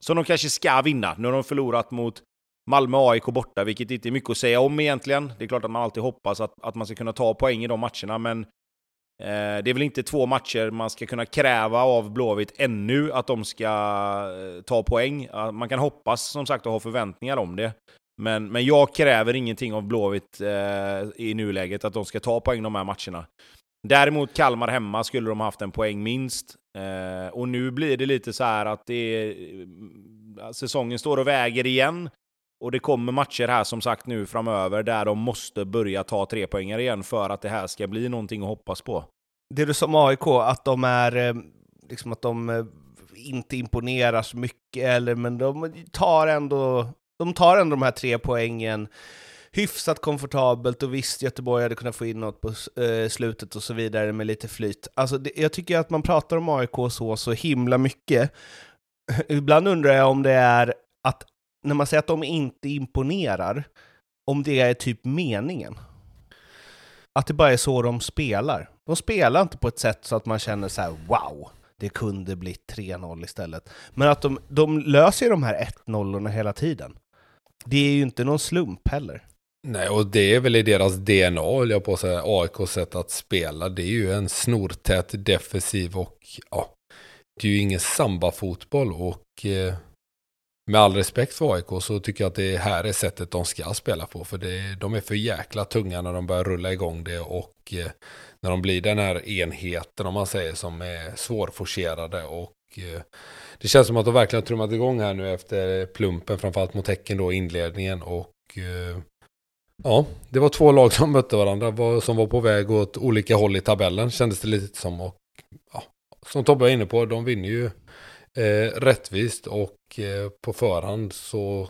som de kanske ska vinna. Nu har de förlorat mot Malmö-AIK borta, vilket inte är mycket att säga om egentligen. Det är klart att man alltid hoppas att, att man ska kunna ta poäng i de matcherna, men eh, det är väl inte två matcher man ska kunna kräva av Blåvitt ännu att de ska eh, ta poäng. Man kan hoppas som sagt och ha förväntningar om det. Men, men jag kräver ingenting av Blåvitt eh, i nuläget, att de ska ta poäng de här matcherna. Däremot Kalmar hemma skulle de ha haft en poäng minst. Eh, och nu blir det lite så här att det eh, är, säsongen står och väger igen. Och det kommer matcher här som sagt nu framöver där de måste börja ta tre poänger igen för att det här ska bli någonting att hoppas på. Det du sa om AIK, att de är eh, liksom att de eh, inte imponerar så mycket, eller, men de tar ändå de tar ändå de här tre poängen hyfsat komfortabelt och visst, Göteborg hade kunnat få in något på eh, slutet och så vidare med lite flyt. Alltså, det, jag tycker att man pratar om AIK så, så himla mycket. (laughs) Ibland undrar jag om det är att när man säger att de inte imponerar, om det är typ meningen. Att det bara är så de spelar. De spelar inte på ett sätt så att man känner så här: wow, det kunde bli 3-0 istället. Men att de, de löser de här 1-0 hela tiden. Det är ju inte någon slump heller. Nej, och det är väl i deras DNA, höll jag på att säga, AIKs sätt att spela. Det är ju en snortät defensiv och ja, det är ju ingen samba-fotboll och eh, med all respekt för AIK så tycker jag att det här är sättet de ska spela på. För det, de är för jäkla tunga när de börjar rulla igång det och eh, när de blir den här enheten om man säger som är svårforcerade och eh, det känns som att de verkligen har trummat igång här nu efter plumpen framförallt mot Häcken då i inledningen och eh, ja, det var två lag som mötte varandra som var på väg åt olika håll i tabellen kändes det lite som och ja, som Tobbe var inne på, de vinner ju eh, rättvist och eh, på förhand så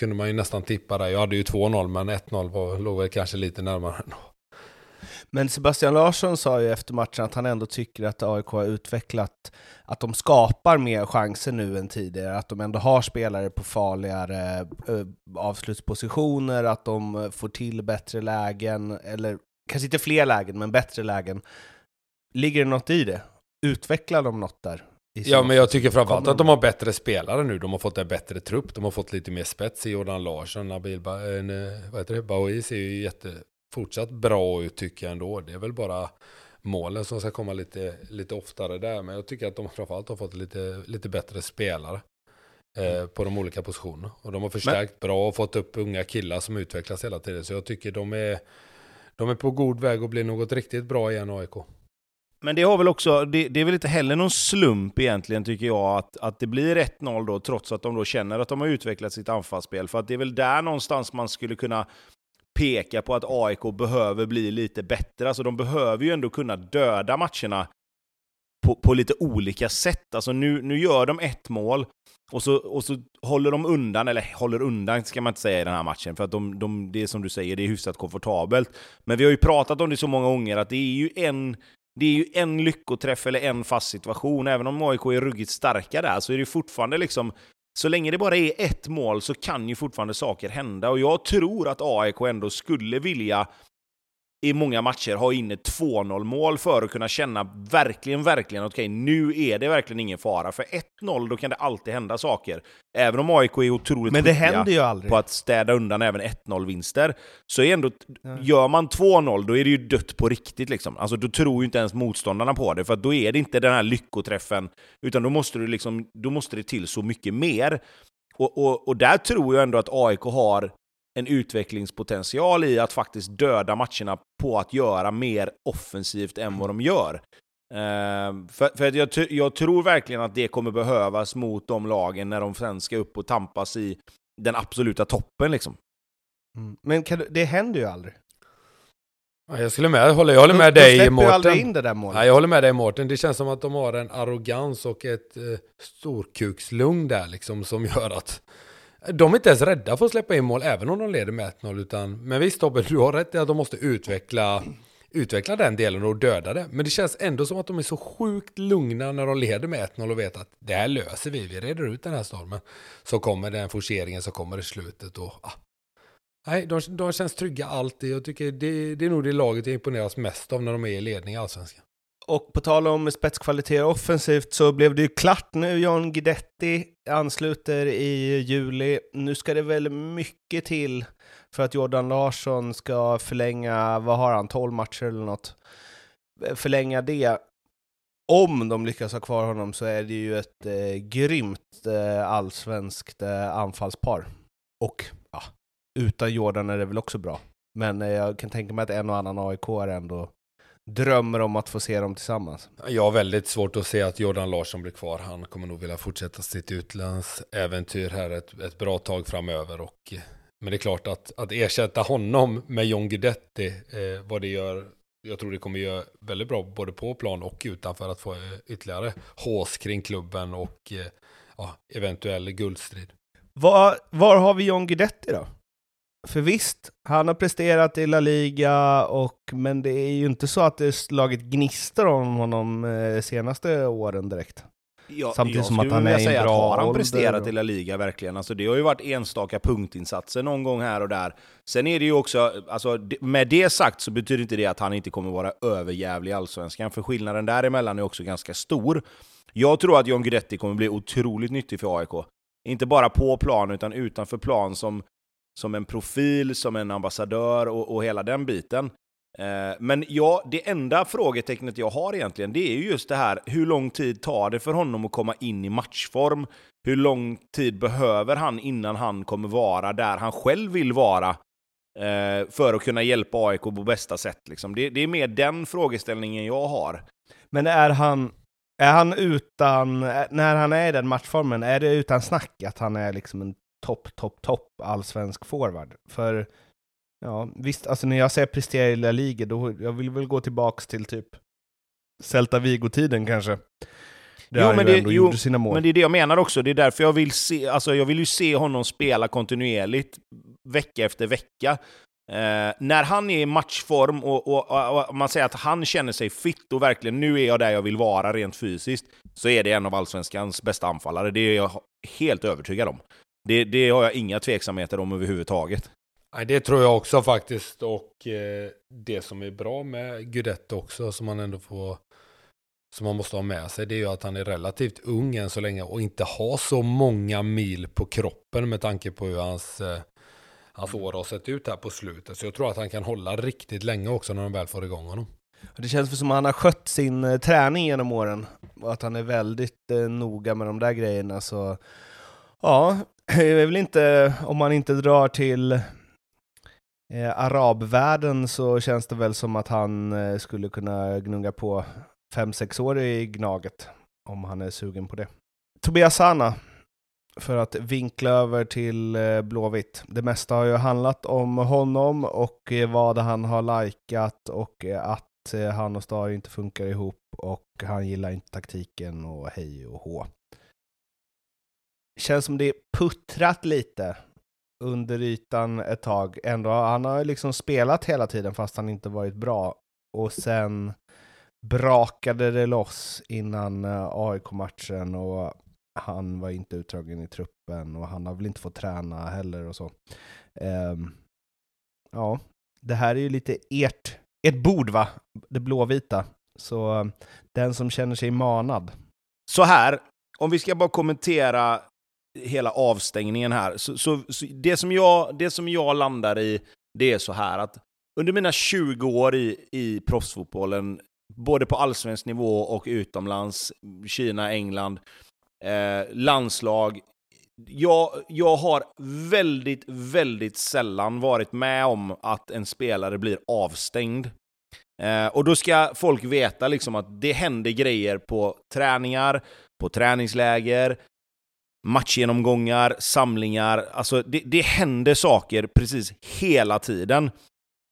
kunde man ju nästan tippa där. Jag hade ju 2-0 men 1-0 låg väl kanske lite närmare. Men Sebastian Larsson sa ju efter matchen att han ändå tycker att AIK har utvecklat, att de skapar mer chanser nu än tidigare, att de ändå har spelare på farligare eh, avslutspositioner, att de får till bättre lägen, eller kanske inte fler lägen, men bättre lägen. Ligger det något i det? Utvecklar de något där? Ja, men jag tycker framförallt att de har bättre spelare nu. De har fått en bättre trupp. De har fått lite mer spets i Jordan Larsson. Nabil ba äh, vad heter det? Baoui ser ju jätte, fortsatt bra ut tycker jag ändå. Det är väl bara målen som ska komma lite, lite oftare där. Men jag tycker att de framförallt har fått lite, lite bättre spelare eh, mm. på de olika positionerna. Och de har förstärkt men... bra och fått upp unga killar som utvecklas hela tiden. Så jag tycker de är, de är på god väg att bli något riktigt bra igen, AIK. Men det har väl också, det, det, är väl inte heller någon slump egentligen tycker jag att, att det blir 1-0 då trots att de då känner att de har utvecklat sitt anfallsspel. För att det är väl där någonstans man skulle kunna peka på att AIK behöver bli lite bättre. Alltså de behöver ju ändå kunna döda matcherna på, på lite olika sätt. Alltså nu, nu gör de ett mål och så, och så håller de undan, eller håller undan ska man inte säga i den här matchen, för att de, de, det är som du säger, det är hyfsat komfortabelt. Men vi har ju pratat om det så många gånger att det är ju en det är ju en lyckoträff eller en fast situation. Även om AIK är ruggigt starka där så är det fortfarande liksom så länge det bara är ett mål så kan ju fortfarande saker hända. Och jag tror att AIK ändå skulle vilja i många matcher ha in ett 2-0 mål för att kunna känna verkligen, verkligen okej, okay, nu är det verkligen ingen fara. För 1-0, då kan det alltid hända saker. Även om AIK är otroligt Men det händer ju aldrig. på att städa undan även 1-0-vinster, så är ändå, ja. gör man 2-0, då är det ju dött på riktigt. Liksom. Alltså, då tror ju inte ens motståndarna på det, för då är det inte den här lyckoträffen, utan då måste, du liksom, då måste det till så mycket mer. Och, och, och där tror jag ändå att AIK har en utvecklingspotential i att faktiskt döda matcherna på att göra mer offensivt än vad de gör. Uh, för, för jag, jag, tror verkligen att det kommer behövas mot de lagen när de sen ska upp och tampas i den absoluta toppen. Liksom. Mm. Men du, det händer ju aldrig. Jag skulle med, jag håller, jag håller med de, dig Mårten. in det där målet. Nej, jag håller med dig Mårten. Det känns som att de har en arrogans och ett eh, storkukslugn där liksom som gör att de är inte ens rädda för att släppa in mål, även om de leder med 1-0. Utan, men visst Tobbe, du har rätt i att de måste utveckla, utveckla den delen och döda det. Men det känns ändå som att de är så sjukt lugna när de leder med 1-0 och vet att det här löser vi, vi reder ut den här stormen. Så kommer den forceringen, så kommer det slutet och ah. Nej, de, de känns trygga alltid. Jag tycker det, det är nog det laget jag imponeras mest av när de är i ledning i Allsvenskan. Och på tal om spetskvaliteter offensivt så blev det ju klart nu. John Guidetti ansluter i juli. Nu ska det väl mycket till för att Jordan Larsson ska förlänga, vad har han, 12 matcher eller något? Förlänga det. Om de lyckas ha kvar honom så är det ju ett eh, grymt eh, allsvenskt eh, anfallspar. Och ja, utan Jordan är det väl också bra. Men eh, jag kan tänka mig att en och annan AIK är ändå drömmer om att få se dem tillsammans. Jag har väldigt svårt att se att Jordan Larsson blir kvar. Han kommer nog vilja fortsätta sitt utlandsäventyr här ett, ett bra tag framöver. Och, men det är klart att, att ersätta honom med John Guidetti, eh, vad det gör jag tror det kommer göra väldigt bra både på plan och utanför att få eh, ytterligare hås kring klubben och eh, ja, eventuell guldstrid. Var, var har vi John Guidetti då? För visst, han har presterat i La Liga, och, men det är ju inte så att det slagit gnistor om honom eh, senaste åren direkt. Ja, Samtidigt som att han är i en säga att bra Har han presterat i La Liga verkligen? Alltså, det har ju varit enstaka punktinsatser någon gång här och där. Sen är det ju också, alltså, med det sagt så betyder inte det att han inte kommer vara överjävlig i Allsvenskan, för skillnaden däremellan är också ganska stor. Jag tror att John Guidetti kommer bli otroligt nyttig för AIK. Inte bara på plan, utan utanför plan som, som en profil, som en ambassadör och, och hela den biten. Eh, Men ja, det enda frågetecknet jag har egentligen, det är ju just det här, hur lång tid tar det för honom att komma in i matchform? Hur lång tid behöver han innan han kommer vara där han själv vill vara? eh, För att kunna hjälpa AIK på bästa sätt. Liksom. Det, det är mer den frågeställningen jag har. Men är han, är han utan, när han är i den matchformen, är det utan snack att han är liksom en topp, topp, topp allsvensk forward? För, ja, visst, alltså när jag säger prestera i La Liga, då jag vill väl gå tillbaks till typ Celta Vigo-tiden kanske. Där Jo, men det- ändå jo, gjorde sina mål. Men det är det jag menar också. Det är därför jag vill se, alltså jag vill ju se honom spela kontinuerligt vecka efter vecka. Eh, när han är i matchform och, och, och, och man säger att han känner sig fit och verkligen nu är jag där jag vill vara rent fysiskt, så är det en av allsvenskans bästa anfallare. Det är jag helt övertygad om. Det, det har jag inga tveksamheter om överhuvudtaget. Nej, det tror jag också faktiskt. Och eh, det som är bra med Guidetti också, som man ändå får som man måste ha med sig, det är ju att han är relativt ung än så länge och inte har så många mil på kroppen med tanke på hur hans, eh, hans år har sett ut här på slutet. Så jag tror att han kan hålla riktigt länge också när de väl får igång honom. Det känns som att han har skött sin eh, träning genom åren, och att han är väldigt eh, noga med de där grejerna. Så ja, det är väl inte, om man inte drar till eh, arabvärlden så känns det väl som att han eh, skulle kunna gnugga på 5-6 år i Gnaget, om han är sugen på det. Tobias Sana, för att vinkla över till eh, Blåvitt. Det mesta har ju handlat om honom och eh, vad han har likat och eh, att eh, han och Star inte funkar ihop och han gillar inte taktiken och hej och hå. Känns som det är puttrat lite under ytan ett tag. Ändå, han har liksom spelat hela tiden fast han inte varit bra. Och sen brakade det loss innan eh, AIK-matchen och han var inte utdragen i truppen och han har väl inte fått träna heller och så. Um, ja, det här är ju lite ert, ert bord va? Det blåvita. Så eh, den som känner sig manad. Så här, om vi ska bara kommentera hela avstängningen här. Så, så, så det, som jag, det som jag landar i, det är så här att under mina 20 år i, i proffsfotbollen, både på allsvensk nivå och utomlands, Kina, England, eh, landslag, jag, jag har väldigt, väldigt sällan varit med om att en spelare blir avstängd. Eh, och då ska folk veta liksom att det händer grejer på träningar, på träningsläger, matchgenomgångar, samlingar. Alltså det, det händer saker precis hela tiden.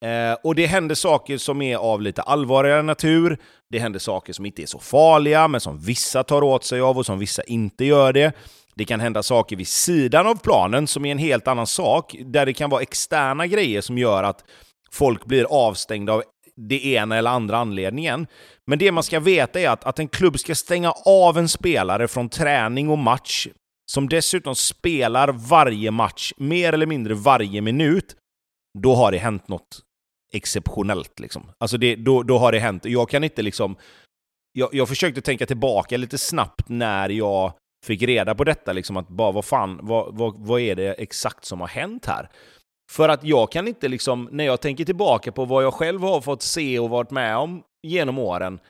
Eh, och det händer saker som är av lite allvarligare natur. Det händer saker som inte är så farliga, men som vissa tar åt sig av och som vissa inte gör det. Det kan hända saker vid sidan av planen som är en helt annan sak, där det kan vara externa grejer som gör att folk blir avstängda av det ena eller andra anledningen. Men det man ska veta är att, att en klubb ska stänga av en spelare från träning och match, som dessutom spelar varje match, mer eller mindre varje minut, då har det hänt något exceptionellt. Liksom. Alltså det, då, då har det hänt. Jag kan inte liksom... Jag, jag försökte tänka tillbaka lite snabbt när jag fick reda på detta, liksom att bara vad fan, vad, vad, vad är det exakt som har hänt här? För att jag kan inte liksom, när jag tänker tillbaka på vad jag själv har fått se och varit med om genom åren,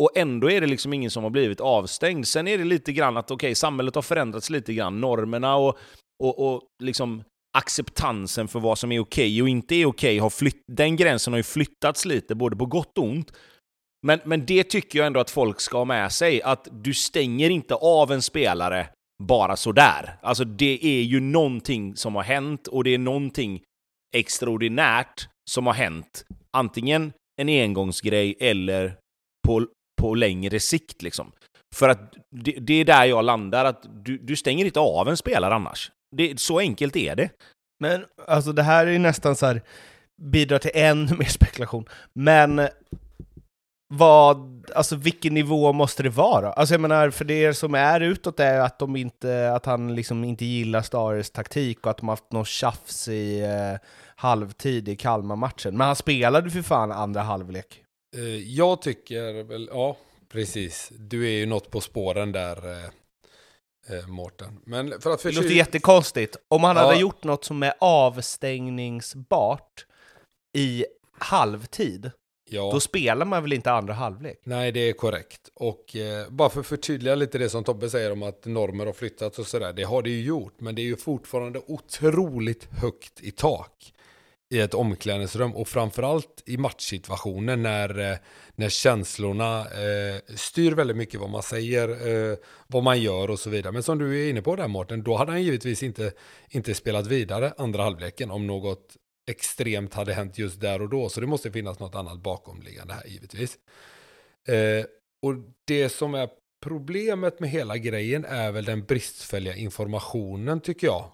och ändå är det liksom ingen som har blivit avstängd. Sen är det lite grann att okej, okay, samhället har förändrats lite grann. Normerna och, och, och liksom acceptansen för vad som är okej okay och inte är okej, har flytt, den gränsen har ju flyttats lite, både på gott och ont. Men, men det tycker jag ändå att folk ska ha med sig, att du stänger inte av en spelare bara sådär. Alltså det är ju någonting som har hänt och det är någonting extraordinärt som har hänt. Antingen en engångsgrej eller på, på längre sikt. Liksom. För att det, det är där jag landar, att du, du stänger inte av en spelare annars. Det, så enkelt är det. Men alltså det här är ju nästan så här, bidrar till ännu (laughs) mer spekulation. Men vad, alltså vilken nivå måste det vara? Alltså jag menar, för det som är utåt är att, de inte, att han liksom inte gillar Stares taktik och att de har haft något tjafs i eh, halvtid i Kalmar-matchen. Men han spelade för fan andra halvlek. Eh, jag tycker väl, ja, precis. Du är ju något på spåren där, eh, eh Mårten. Men för att Det låter jättekonstigt. Om han ja. hade gjort något som är avstängningsbart i halvtid, Ja. Då spelar man väl inte andra halvlek? Nej, det är korrekt. Och eh, bara för att förtydliga lite det som Tobbe säger om att normer har flyttats och sådär. Det har det ju gjort, men det är ju fortfarande otroligt högt i tak i ett omklädningsrum och framförallt i matchsituationer när, eh, när känslorna eh, styr väldigt mycket vad man säger, eh, vad man gör och så vidare. Men som du är inne på där Mårten, då hade han givetvis inte, inte spelat vidare andra halvleken om något extremt hade hänt just där och då. Så det måste finnas något annat bakomliggande här givetvis. Eh, och det som är problemet med hela grejen är väl den bristfälliga informationen tycker jag.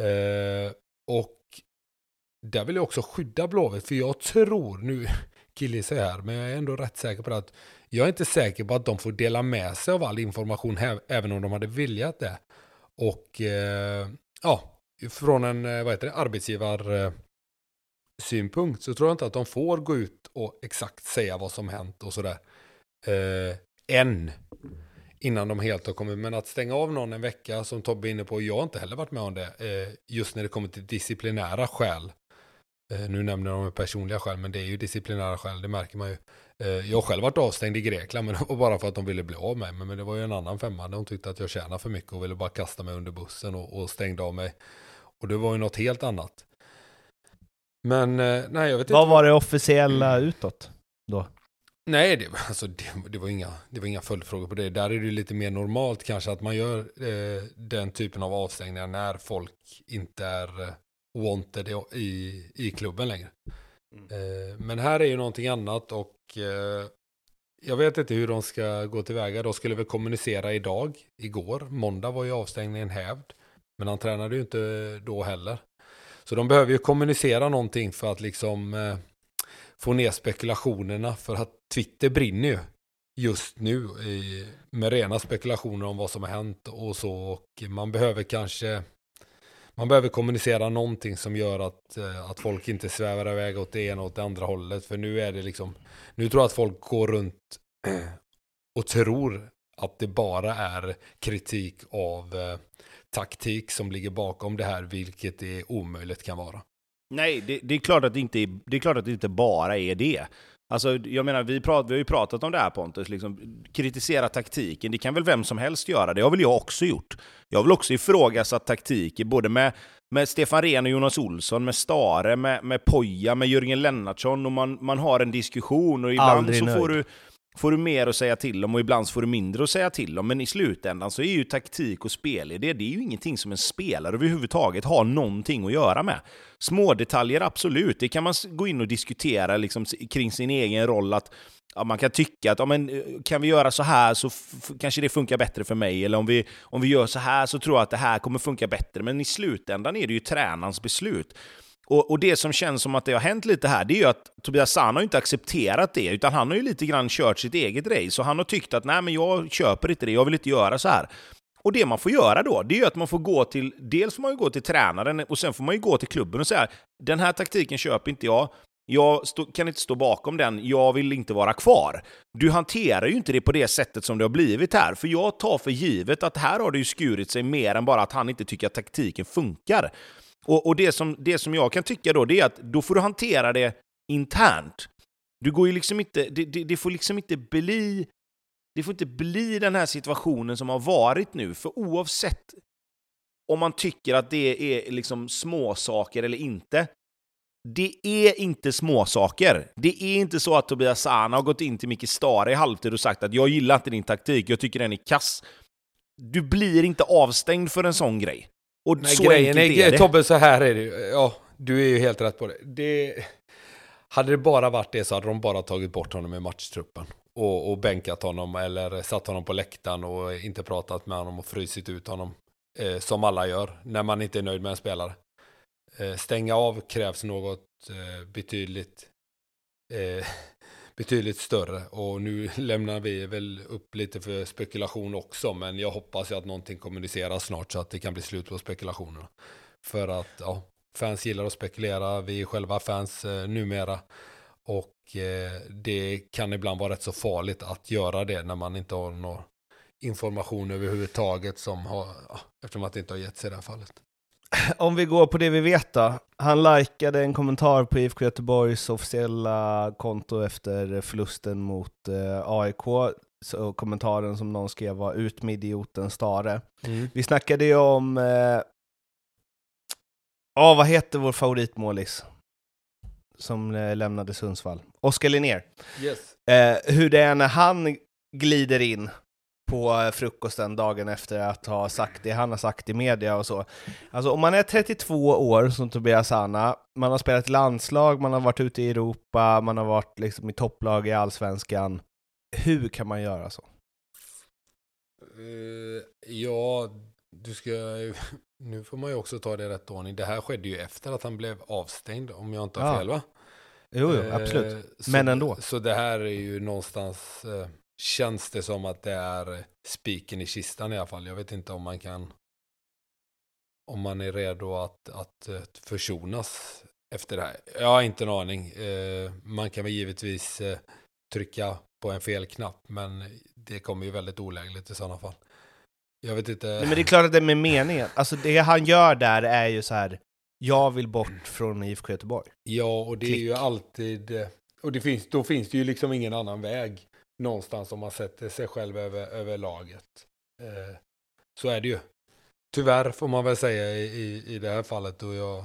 Eh, och där vill jag också skydda Blåvitt, för jag tror, nu killgissar jag här, men jag är ändå rätt säker på att jag är inte säker på att de får dela med sig av all information, här, även om de hade viljat det. Och eh, ja, från en eh, vad heter det, arbetsgivarsynpunkt eh, så tror jag inte att de får gå ut och exakt säga vad som hänt och sådär. Eh, än. Innan de helt har kommit. Men att stänga av någon en vecka som Tobbe är inne på. Jag har inte heller varit med om det. Eh, just när det kommer till disciplinära skäl. Eh, nu nämner de personliga skäl. Men det är ju disciplinära skäl. Det märker man ju. Eh, jag har själv varit avstängd i Grekland. Men (laughs) det var bara för att de ville bli av med mig. Men det var ju en annan femma. De tyckte att jag tjänade för mycket. Och ville bara kasta mig under bussen. Och, och stängde av mig. Och det var ju något helt annat. Men eh, nej, jag vet vad inte. var det officiella utåt då? Nej, det, alltså, det, det, var inga, det var inga följdfrågor på det. Där är det lite mer normalt kanske att man gör eh, den typen av avstängningar när folk inte är wanted i, i klubben längre. Mm. Eh, men här är ju någonting annat och eh, jag vet inte hur de ska gå tillväga. De skulle väl kommunicera idag, igår. Måndag var ju avstängningen hävd. Men han tränade ju inte då heller. Så de behöver ju kommunicera någonting för att liksom eh, få ner spekulationerna. För att Twitter brinner ju just nu i, med rena spekulationer om vad som har hänt och så. Och man behöver kanske man behöver kommunicera någonting som gör att, eh, att folk inte svävar iväg åt det ena och åt det andra hållet. För nu är det liksom, nu tror jag att folk går runt (clears throat) och tror att det bara är kritik av eh, taktik som ligger bakom det här, vilket det omöjligt kan vara. Nej, det, det, är klart att det, inte är, det är klart att det inte bara är det. Alltså, jag menar, vi, prat, vi har ju pratat om det här Pontus, liksom, kritisera taktiken, det kan väl vem som helst göra, det har väl jag också gjort. Jag har väl också ifrågasatt taktiker, både med, med Stefan Rehn och Jonas Olsson, med Stare, med, med Poja, med Jörgen Lennartsson, och man, man har en diskussion, och ibland Aldrig så nöjd. får du får du mer att säga till om och ibland får du mindre att säga till om. Men i slutändan så är ju taktik och spelidé, det är ju ingenting som en spelare överhuvudtaget har någonting att göra med. Små detaljer absolut, det kan man gå in och diskutera liksom, kring sin egen roll. att Ja, man kan tycka att ja, men, eh, kan vi göra så här så kanske det funkar bättre för mig, eller om vi, om vi gör så här så tror jag att det här kommer funka bättre. Men i slutändan är det ju tränarens beslut. Och, och, det som känns som att det har hänt lite här, det är ju att Tobias Sann har inte accepterat det, utan han har ju lite grann kört sitt eget race. Och han har tyckt att nej, men jag köper inte det, jag vill inte göra så här. Och det man får göra då, det är ju att man får gå till, dels får man ju gå till tränaren och sen får man ju gå till klubben och säga den här taktiken köper inte jag, jag stå, kan inte stå bakom den, jag vill inte vara kvar. Du hanterar ju inte det på det sättet som det har blivit här, för jag tar för givet att här har det ju skurit sig mer än bara att han inte tycker att taktiken funkar. Och, och det, som, det som jag kan tycka då, det är att då får du hantera det internt. Du går ju liksom inte, det, det, det, får liksom inte bli det får inte bli den här situationen som har varit nu, för oavsett om man tycker att det är liksom småsaker eller inte, det är inte småsaker. Det är inte så att Tobias Sana har gått in till Micke Stare i halvtid och sagt att jag gillar inte din taktik, jag tycker den är kass. Du blir inte avstängd för en sån grej. Och Nej, så grejen är, är det. Tobbe, så här är det Ja, du är ju helt rätt på det. det hade det bara varit det så hade de bara tagit bort honom i matchtruppen. Och, och bänkat honom eller satt honom på läktaren och inte pratat med honom och frysit ut honom. Eh, som alla gör när man inte är nöjd med en spelare. Eh, stänga av krävs något eh, betydligt, eh, betydligt större. Och nu (laughs) lämnar vi väl upp lite för spekulation också. Men jag hoppas ju att någonting kommuniceras snart så att det kan bli slut på spekulationerna. För att ja, fans gillar att spekulera. Vi är själva fans eh, numera. Och eh, det kan ibland vara rätt så farligt att göra det när man inte har någon information överhuvudtaget som har, ja, eftersom att det inte har gett sig i det här fallet. Om vi går på det vi vet då. Han likade en kommentar på IFK Göteborgs officiella konto efter förlusten mot eh, AIK. Så kommentaren som någon skrev var ut med idioten Stare. Mm. Vi snackade ju om... Ja, eh, vad heter vår favoritmålis? Som eh, lämnade Sundsvall. Oskar Linnér. Yes. Eh, hur det är när han glider in på frukosten dagen efter att ha sagt det han har sagt i media och så. Alltså om man är 32 år som Tobias Anna, man har spelat landslag, man har varit ute i Europa, man har varit liksom i topplag i allsvenskan. Hur kan man göra så? Uh, ja, du ska (laughs) Nu får man ju också ta det rätt ordning. Det här skedde ju efter att han blev avstängd, om jag inte har Ja. fel va? Jo, jo, Eh, absolut. så- Men ändå. Så det här är ju någonstans, eh, känns det som att det är spiken i kistan i alla fall. Jag vet inte om man kan, om man är redo att, att eh, försonas efter det här. Jag har inte en aning. Eh, Man kan väl givetvis eh, trycka på en fel knapp, men det kommer ju väldigt olägligt i sådana fall. Jag vet inte. Nej, men det är klart att det är med meningen. Alltså det han gör där är ju så här. jag vill bort från IFK Göteborg. Ja, och det är Klick. ju alltid... Och det finns, då finns det ju liksom ingen annan väg någonstans om man sätter sig själv över, över laget. Eh, så är det ju. Tyvärr får man väl säga i, i, i det här fallet. Och jag,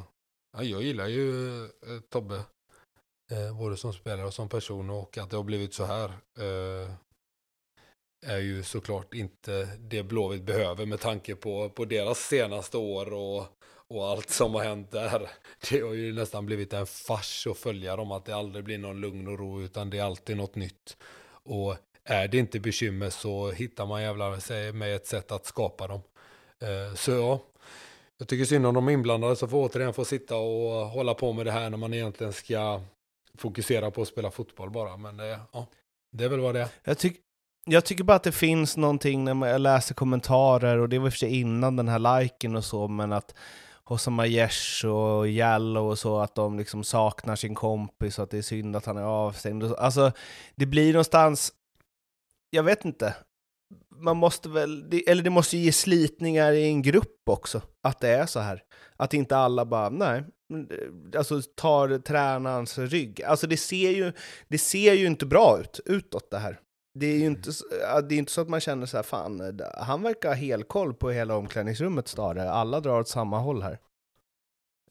ja, jag gillar ju eh, Tobbe. Eh, både som spelare och som person. Och att det har blivit så här. Eh, är ju såklart inte det Blåvitt behöver med tanke på, på deras senaste år och, och allt som har hänt där. Det har ju nästan blivit en fars att följa dem, att det aldrig blir någon lugn och ro, utan det är alltid något nytt. Och är det inte bekymmer så hittar man jävlar sig med ett sätt att skapa dem. Eh, så ja, jag tycker synd om de inblandade som får återigen få sitta och hålla på med det här när man egentligen ska fokusera på att spela fotboll bara. Men det, ja, det är väl vad det är. Jag, tyck, jag tycker bara att det finns någonting när man, jag läser kommentarer, och det var i och för sig innan den här liken och så, men att Hossam Aiesh och Jallow och så, att de liksom saknar sin kompis och att det är synd att han är avstängd. Alltså, det blir någonstans, jag vet inte, man måste väl, det, eller det måste ju ge slitningar i en grupp också, att det är så här. Att inte alla bara, nej, eh, alltså tar tränarens rygg. Alltså det ser ju, det ser ju inte bra ut utåt det här. Det är ju inte, det är inte så att man känner så här, fan, eh, han verkar ha helkoll på hela omklädningsrummet Stare. Alla drar åt samma håll här.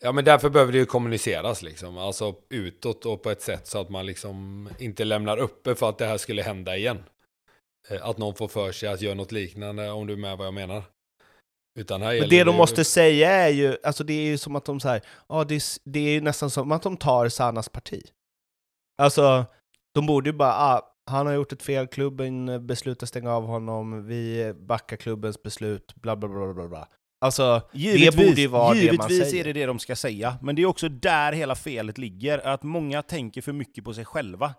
Ja, men därför behöver det ju kommuniceras liksom, alltså utåt och på ett sätt så att man liksom inte lämnar uppe för att det här skulle hända igen. Eh, Att någon får för sig att göra något liknande, om du är med vad jag menar. Utan här Men det de ju- måste säga är ju, alltså det är ju som att de så här, ja det, är det är ju nästan som att de tar Sannas parti. Alltså, de borde ju bara, ah, han har gjort ett fel, klubben beslutar stänga av honom, vi backar klubbens beslut, bla bla bla bla bla. Alltså, det borde ju vara det man givetvis säger. är det det de ska säga, men det är också där hela felet ligger, att många tänker för mycket på sig själva.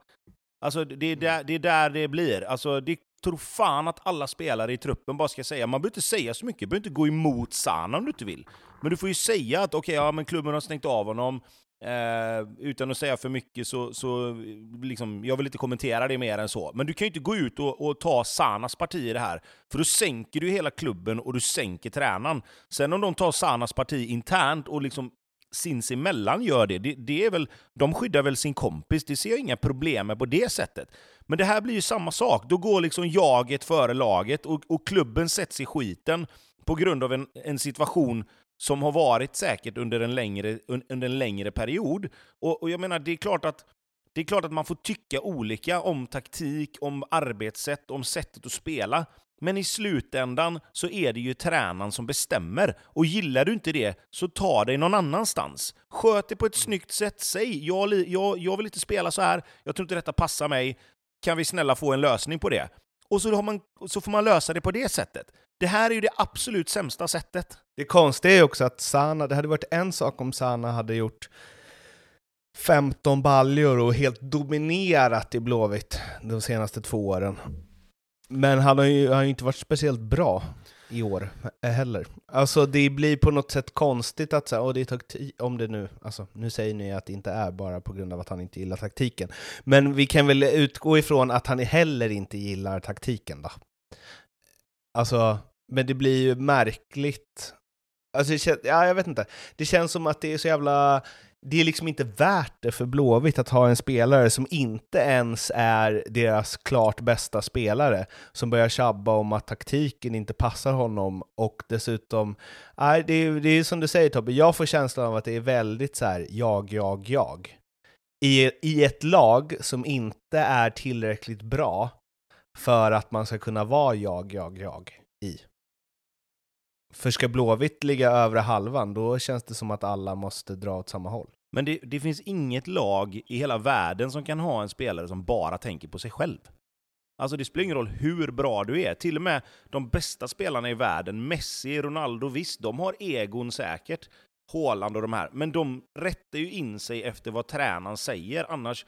Alltså det är där det, är där det blir. Alltså det tror fan att alla spelare i truppen bara ska säga, man behöver inte säga så mycket, du behöver inte gå emot Sana om du inte vill. Men du får ju säga att okej, ja men klubben har stängt av honom, eh, utan att säga för mycket så, så liksom, jag vill inte kommentera det mer än så. Men du kan ju inte gå ut och, och ta Sanas parti i det här, för då sänker du hela klubben och du sänker tränaren. Sen om de tar Sanas parti internt och liksom sinsemellan gör det, det, det är väl, de skyddar väl sin kompis, det ser jag inga problem med på det sättet. Men det här blir ju samma sak, då går liksom jaget före laget och, och klubben sätts i skiten på grund av en, en situation som har varit säkert under en längre, under en längre period. Och, och jag menar, det är klart att det är klart att man får tycka olika om taktik, om arbetssätt, om sättet att spela. Men i slutändan så är det ju tränaren som bestämmer. Och gillar du inte det, så ta dig någon annanstans. Sköt det på ett snyggt sätt. Säg jag, jag, jag vill inte spela så här, jag tror inte detta passar mig. Kan vi snälla få en lösning på det? Och så, man, så får man lösa det på det sättet. Det här är ju det absolut sämsta sättet. Det konstiga är också att Sana, det hade varit en sak om Sana hade gjort 15 baljor och helt dominerat i Blåvitt de senaste två åren. Men han har ju, han har ju inte varit speciellt bra i år heller. Alltså det blir på något sätt konstigt att säga, och det taktik, om det nu, alltså nu säger ni att det inte är bara på grund av att han inte gillar taktiken. Men vi kan väl utgå ifrån att han heller inte gillar taktiken då. Alltså, men det blir ju märkligt. Alltså, ja, jag vet inte. Det känns som att det är så jävla det är liksom inte värt det för Blåvitt att ha en spelare som inte ens är deras klart bästa spelare, som börjar tjabba om att taktiken inte passar honom och dessutom, nej, det, är, det är som du säger Tobbe, jag får känslan av att det är väldigt så här, jag, jag, jag. I, I ett lag som inte är tillräckligt bra för att man ska kunna vara jag, jag, jag i. För ska Blåvitt ligga övre halvan, då känns det som att alla måste dra åt samma håll. Men det, det, finns inget lag i hela världen som kan ha en spelare som bara tänker på sig själv. Alltså det spelar ingen roll hur bra du är. Till och med de bästa spelarna i världen, Messi, Ronaldo, visst, de har egon säkert. Haaland och de här. Men de rättar ju in sig efter vad tränaren säger. Annars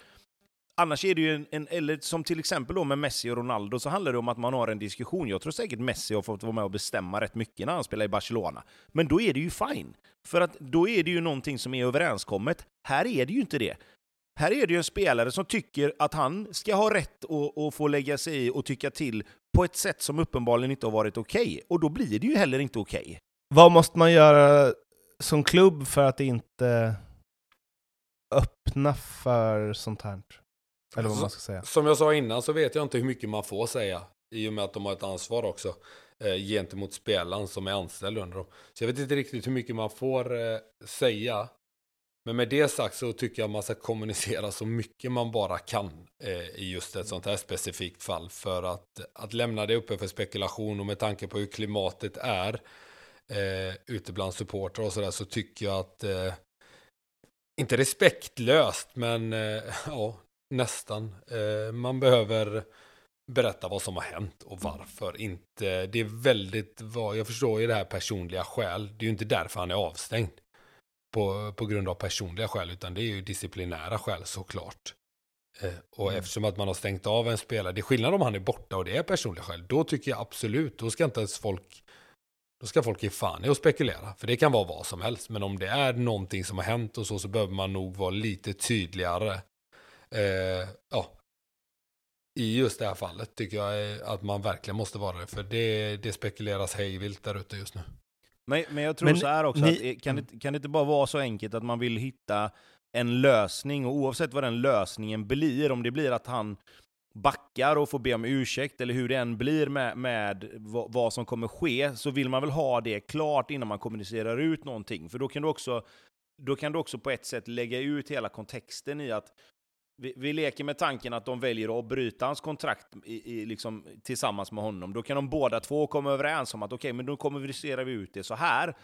Annars är det ju en, en, eller som till exempel då med Messi och Ronaldo, så handlar det om att man har en diskussion. Jag tror säkert Messi har fått vara med och bestämma rätt mycket när han spelar i Barcelona. Men då är det ju fine. För att då är det ju någonting som är överenskommet. Här är det ju inte det. Här är det ju en spelare som tycker att han ska ha rätt att, att få lägga sig i och tycka till på ett sätt som uppenbarligen inte har varit okej. Okay. Och då blir det ju heller inte okej. Okay. Vad måste man göra som klubb för att inte öppna för sånt här? Eller vad man ska säga. Som jag sa innan så vet jag inte hur mycket man får säga. I och med att de har ett ansvar också. Eh, gentemot spelaren som är anställd under dem. Så jag vet inte riktigt hur mycket man får eh, säga. Men med det sagt så tycker jag man ska kommunicera så mycket man bara kan eh, i just ett sånt här specifikt fall. För att, att lämna det uppe för spekulation och med tanke på hur klimatet är eh, ute bland supportrar och sådär så tycker jag att eh, inte respektlöst, men eh, (laughs) ja, Nästan. Eh, man behöver berätta vad som har hänt och varför inte. Det är väldigt, jag förstår ju det här personliga skäl. Det är ju inte därför han är avstängd. På, på grund av personliga skäl, utan det är ju disciplinära skäl såklart. Eh, och mm. eftersom att man har stängt av en spelare, det är skillnad om han är borta och det är personliga skäl. Då tycker jag absolut, då ska inte ens folk då ska folk ge fan i att spekulera, för det kan vara vad som helst. Men om det är någonting som har hänt och så, så behöver man nog vara lite tydligare eh, ja, i just det här fallet tycker jag att man verkligen måste vara det. För det, det spekuleras hejvilt där ute just nu. Men, men jag tror men, så här också, ni, att, kan, det, kan det inte bara vara så enkelt att man vill hitta en lösning, och oavsett vad den lösningen blir, om det blir att han backar och får be om ursäkt, eller hur det än blir med, med vad, vad, som kommer ske, så vill man väl ha det klart innan man kommunicerar ut någonting. För då kan du också, då kan du också på ett sätt lägga ut hela kontexten i att vi, vi, leker med tanken att de väljer att bryta hans kontrakt i, i, liksom, tillsammans med honom. Då kan de båda två komma överens om att okej, okay, men då kommunicerar vi ut det så här.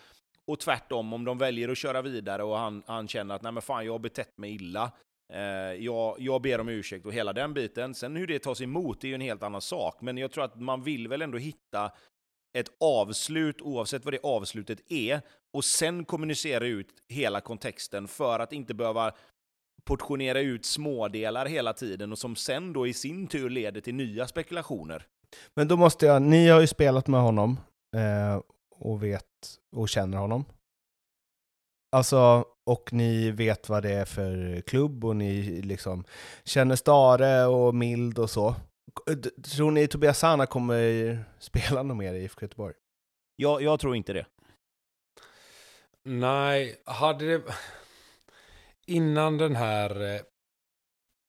Och tvärtom, om de väljer att köra vidare och han, han känner att nej men fan, jag har betett mig illa. Eh, jag, jag ber om ursäkt och hela den biten. Sen hur det tas emot är ju en helt annan sak. Men jag tror att man vill väl ändå hitta ett avslut, oavsett vad det avslutet är, och sen kommunicera ut hela kontexten för att inte behöva portionera ut smådelar hela tiden och som sen då i sin tur leder till nya spekulationer. Men då måste jag, ni har ju spelat med honom eh, och vet och känner honom. Alltså, och ni vet vad det är för klubb och ni liksom känner Stare och Mild och så. Tror ni Tobias Sana kommer spela något mer i IFK Göteborg? Jag, jag tror inte det. Nej, hade det innan den här eh,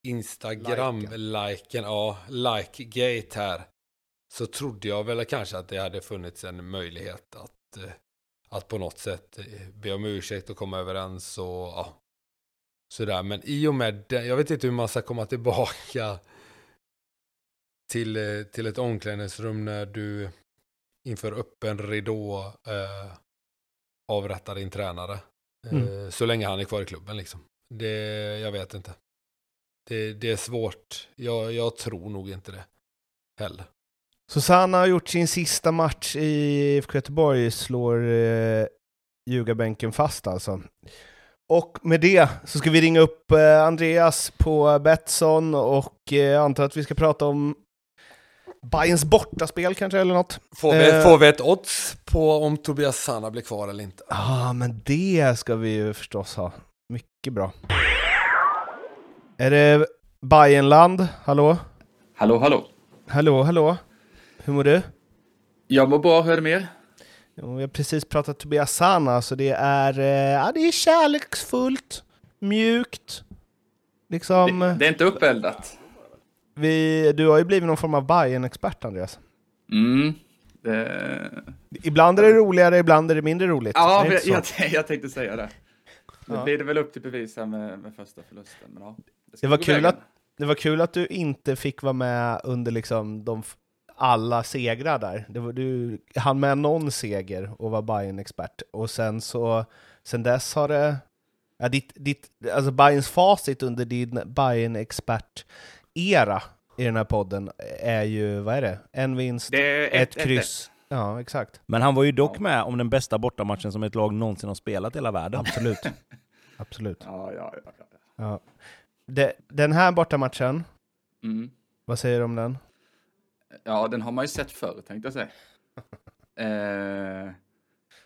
Instagram-liken, ja, like-gate här, så trodde jag väl kanske att det hade funnits en möjlighet att, eh, att på något sätt eh, be om ursäkt och komma överens och ja, sådär. Men i och med det, jag vet inte hur man ska komma tillbaka till, till ett omklädningsrum när du inför öppen ridå eh, avrättar din tränare. Mm. Så länge han är kvar i klubben liksom. Det, jag vet inte. Det, det är svårt. Jag, jag tror nog inte det heller. Susanna har gjort sin sista match i IFK Göteborg, slår eh, ljugarbänken fast alltså. Och med det så ska vi ringa upp eh, Andreas på Betsson och eh, antar att vi ska prata om Bayerns bortaspel kanske eller något. Får vi, Eh. får vi ett odds på om Tobias Sanna blir kvar eller inte? Ja, ah, men det ska vi ju förstås ha. Mycket bra. Är det Bayernland? Hallå? Hallå, hallå. Hallå, hallå? Hur mår du? Jag mår bra, hur är det med vi har precis pratat Tobias Sana, så det är, eh, ja, det är kärleksfullt, mjukt. Liksom, Det, det är inte uppeldat. vi, du har ju blivit någon form av bayern expert Andreas. Mm. Det... Ibland är det roligare, ibland är det mindre roligt. Ja, Det jag, jag, jag tänkte säga det. Nu Ja. blir det väl upp till bevis här med, med första förlusten. Men ja, ska Det var kul vägen. att- det var kul att du inte fick vara med under liksom de alla segrar där. Det var, du hann med någon seger och var bayern expert Och sen så, sen dess har det, ja, ditt, ditt, alltså Bayerns facit under din bayern expert era i den här podden är ju, vad är det? En vinst, Det är ett, kryss. Ja, exakt. Men han var ju dock med om den bästa bortamatchen som ett lag någonsin har spelat i hela världen. Absolut. (laughs) Absolut. Ja, ja, ja. ja. Ja. Det, den här bortamatchen, Mm. vad säger du om den? Ja, den har man ju sett förr, tänkte jag säga. (laughs) eh,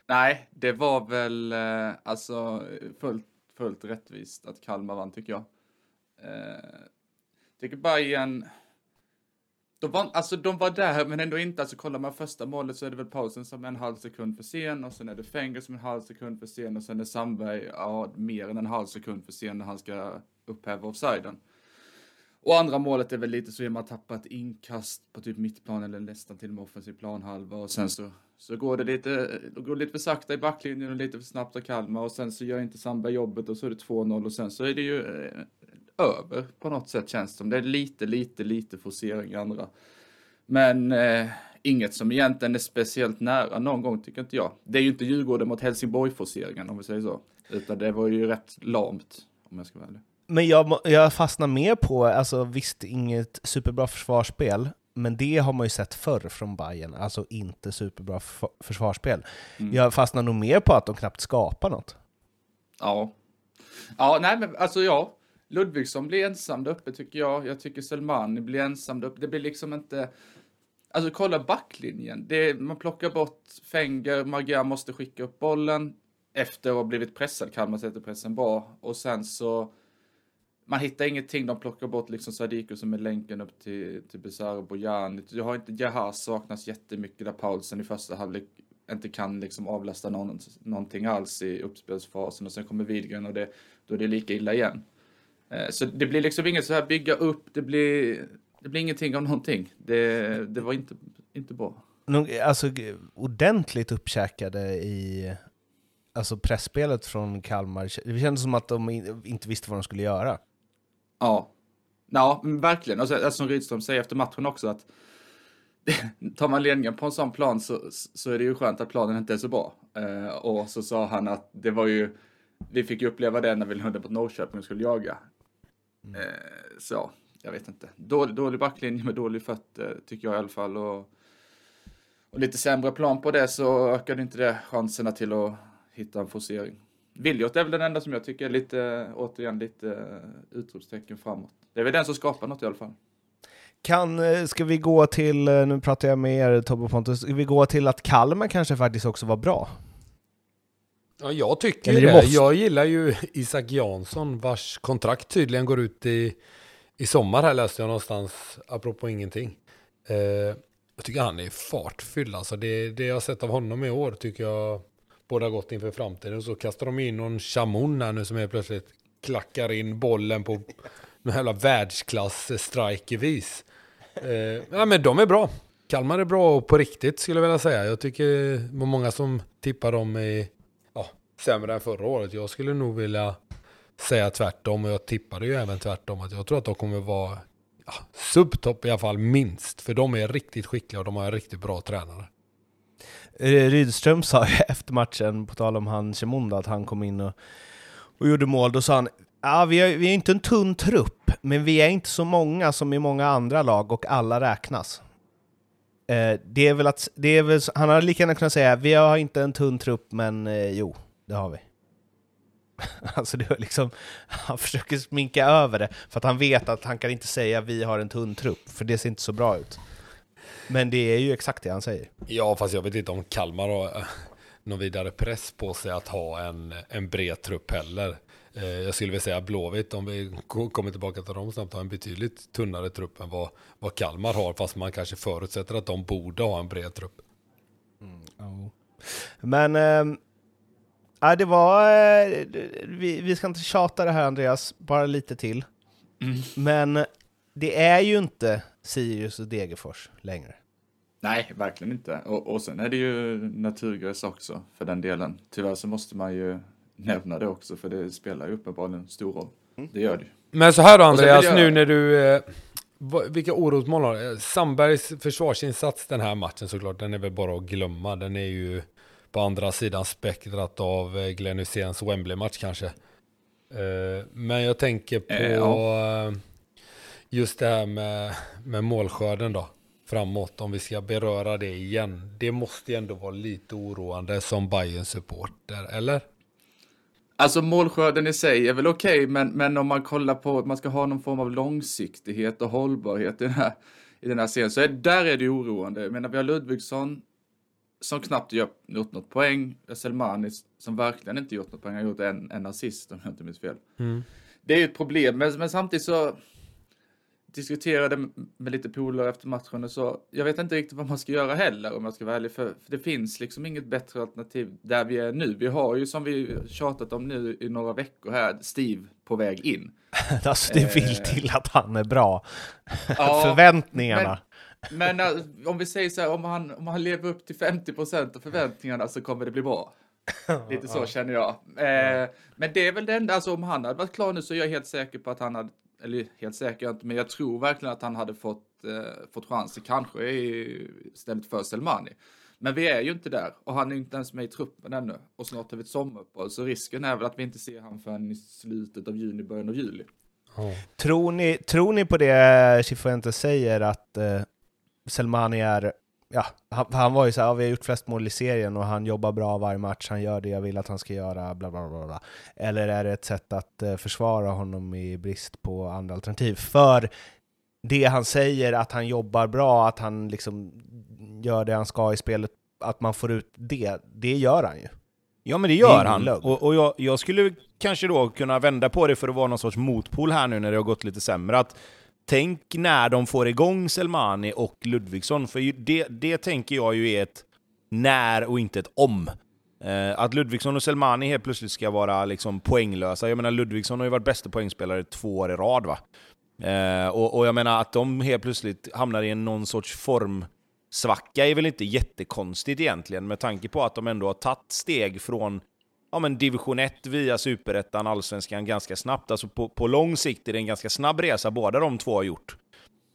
nej, det var väl eh, alltså fullt, fullt rättvist att Kalmar vann, tycker jag. Eh, tycker Bayern de var, alltså, de var där, men ändå inte. Alltså, kollar man första målet så är det väl pausen som är en halv sekund för sen och sen är det Fenger som är en halv sekund för sen och sen är Sandberg ja, mer än en halv sekund för sen när han ska upphäva offsiden. Och andra målet är väl lite så att man tappar ett inkast på typ mittplan eller nästan till och med offensiv planhalva och sen så, så går det lite, går lite för sakta i backlinjen och lite för snabbt av Kalmar och sen så gör inte Sandberg jobbet och så är det 2-0 och sen så är det ju eh, över på något sätt känns det som. Det är lite, lite, lite forcering i andra. Men eh, inget som egentligen är speciellt nära någon gång tycker inte jag. Det är ju inte Djurgården mot Helsingborg-forceringen om vi säger så. Utan det var ju rätt lamt om jag ska vara ärlig. Men jag, jag fastnar mer på, alltså visst, inget superbra försvarsspel, men det har man ju sett förr från Bayern, alltså inte superbra försvarsspel. Mm. Jag fastnar nog mer på att de knappt skapar något. Ja. Ja, nej men alltså ja. Ludvigsson blir ensam där uppe tycker jag. Jag tycker Selmani blir ensam där uppe. Det blir liksom inte... Alltså kolla backlinjen. Det, man plockar bort Fenger, Magia måste skicka upp bollen efter att ha blivit pressad. Kalmar sätter pressen bra. Och sen så... Man hittar ingenting. De plockar bort liksom Sadiku som är länken upp till, till Besara Bojani. Jag har inte... Jahar saknas jättemycket där Paulsen i första halvlek inte kan liksom avlasta någon, någonting alls i uppspelsfasen och sen kommer Widgren och det, då är det lika illa igen. Eh, Så det blir liksom inget så här bygga upp, det blir, det blir ingenting av någonting. Det, det var inte, inte bra. Alltså ordentligt uppkäkade i alltså pressspelet från Kalmar. Det kändes som att de in, inte visste vad de skulle göra. Ja, ja verkligen. Och så, alltså, som Rydström säger efter matchen också att (laughs) tar man ledningen på en sån plan så, så är det ju skönt att planen inte är så bra. Eh, och så sa han att det var ju, vi fick ju uppleva det när vi höll mot Norrköping och skulle jaga. Eh, så ja, jag vet inte. Dålig, dålig backlinje med dålig fötter tycker jag i alla fall. Och, och lite sämre plan på det så ökade inte det chanserna till att hitta en forcering. Viljot är väl den enda som jag tycker är lite, återigen, lite eh, utropstecken framåt. Det är väl den som skapar något i alla fall. Kan, eh, ska vi gå till, eh, nu pratar jag med er Tobbe och Pontus, ska vi gå till att Kalmar kanske faktiskt också var bra? Ja, jag tycker Eller ju det måste- Jag gillar ju Isak Jansson vars kontrakt tydligen går ut i, i sommar här läste jag någonstans, apropå ingenting. Eh, jag tycker han är fartfylld alltså. Det, det jag sett av honom i år tycker jag båda gott inför framtiden. Så kastar de in någon Chamon här nu som är plötsligt klackar in bollen på någon jävla världsklass strikervis. Eh, ja, men de är bra. Kalmar är bra och på riktigt skulle jag vilja säga. Jag tycker det var många som tippar dem i sämre än förra året. Jag skulle nog vilja säga tvärtom och jag tippade ju även tvärtom att jag tror att de kommer vara ja, subtopp i alla fall minst. För de är riktigt skickliga och de har en riktigt bra tränare. Eh, Rydström sa ju (laughs) efter matchen, på tal om han Shimunda, att han kom in och, och gjorde mål. Då sa han ja, vi, är, vi är inte en tunn trupp, men vi är inte så många som i många andra lag och alla räknas. Eh, det är väl att, det är väl, han hade lika gärna kunnat säga vi har inte en tunn trupp, men eh, jo, det har vi. (laughs) alltså det var liksom, (laughs) han försöker sminka över det, för att han vet att han kan inte säga vi har en tunn trupp, för det ser inte så bra ut. Men det är ju exakt det han säger. Ja, fast jag vet inte om Kalmar har eh, någon vidare press på sig att ha en, en bred trupp heller. Eh, jag skulle vilja säga Blåvitt, om vi kommer tillbaka till dem snabbt, har en betydligt tunnare trupp än vad, vad Kalmar har, fast man kanske förutsätter att de borde ha en bred trupp. Mm, oh. Men äh, det var, äh, vi, vi ska inte tjata det här Andreas, bara lite till. Mm. Men det är ju inte Sirius och Degerfors längre. Nej, verkligen inte. Och, och sen är det ju naturgräs också för den delen. Tyvärr så måste man ju nämna det också för det spelar ju uppenbarligen stor roll. Mm. Det gör det ju. Men så här då Andreas, jag... nu när du... Eh, vilka orosmoln har du? Sandbergs försvarsinsats den här matchen såklart, den är väl bara att glömma. Den är ju på andra sidan spektrat av eh, Glenn Hyséns Wembley-match kanske. Eh, men jag tänker på... Eh, ja just det här med, med målskörden då framåt, om vi ska beröra det igen. Det måste ju ändå vara lite oroande som bayern supporter eller? Alltså målskörden i sig är väl okej, okay, men, men om man kollar på att man ska ha någon form av långsiktighet och hållbarhet i den här, i den här serien, så är, där är det oroande. Jag menar, vi har Ludvigsson som knappt gjort något poäng, Selmani som verkligen inte gjort något poäng, har gjort en, en assist om jag inte minns fel. Mm. Det är ju ett problem, men, men samtidigt så diskuterade med lite polare efter matchen och så. Jag vet inte riktigt vad man ska göra heller om jag ska vara ärlig. För, för det finns liksom inget bättre alternativ där vi är nu. Vi har ju som vi tjatat om nu i några veckor här, Steve på väg in. (laughs) alltså det vill eh. till att han är bra. Ja, (laughs) Förväntningarna. Men, eh, om vi säger så här, om han, om han lever upp till 50 procent av förväntningarna så kommer det bli bra. (laughs) Lite så känner jag. Eh, men det är väl det enda, alltså om han hade varit klar nu så är jag helt säker på att han hade eller helt säker inte, men jag tror verkligen att han hade fått, eh, fått chanser, kanske istället för Selmani. Men vi är ju inte där och han är inte ens med i truppen ännu och snart har vi ett sommaruppehåll så risken är väl att vi inte ser han förrän i slutet av juni, början av juli. Oh. Tror, ni, tror ni på det Cifuentes säger att eh, Selmani är ja, han, han, var ju så här, ja, vi har gjort flest mål i serien och han jobbar bra varje match, han gör det jag vill att han ska göra, bla bla bla. bla. Eller är det ett sätt att uh, försvara honom i brist på andra alternativ? För det han säger, att han jobbar bra, att han liksom gör det han ska i spelet, att man får ut det, det gör han ju. Ja men det gör det han. Och, och jag, jag, skulle kanske då kunna vända på det för att vara någon sorts motpol här nu när det har gått lite sämre. Att Tänk när de får igång Selmani och Ludvigsson, för det, det tänker jag ju är ett när och inte ett om. Eh, att Ludvigsson och Selmani helt plötsligt ska vara liksom poänglösa. Jag menar, Ludvigsson har ju varit bästa poängspelare två år i rad. va? Eh, och, och, jag menar, att de helt plötsligt hamnar i en någon sorts formsvacka är väl inte jättekonstigt egentligen, med tanke på att de ändå har tagit steg från ja, men division 1 via superettan, allsvenskan ganska snabbt. Alltså på, på lång sikt är det en ganska snabb resa båda de två har gjort.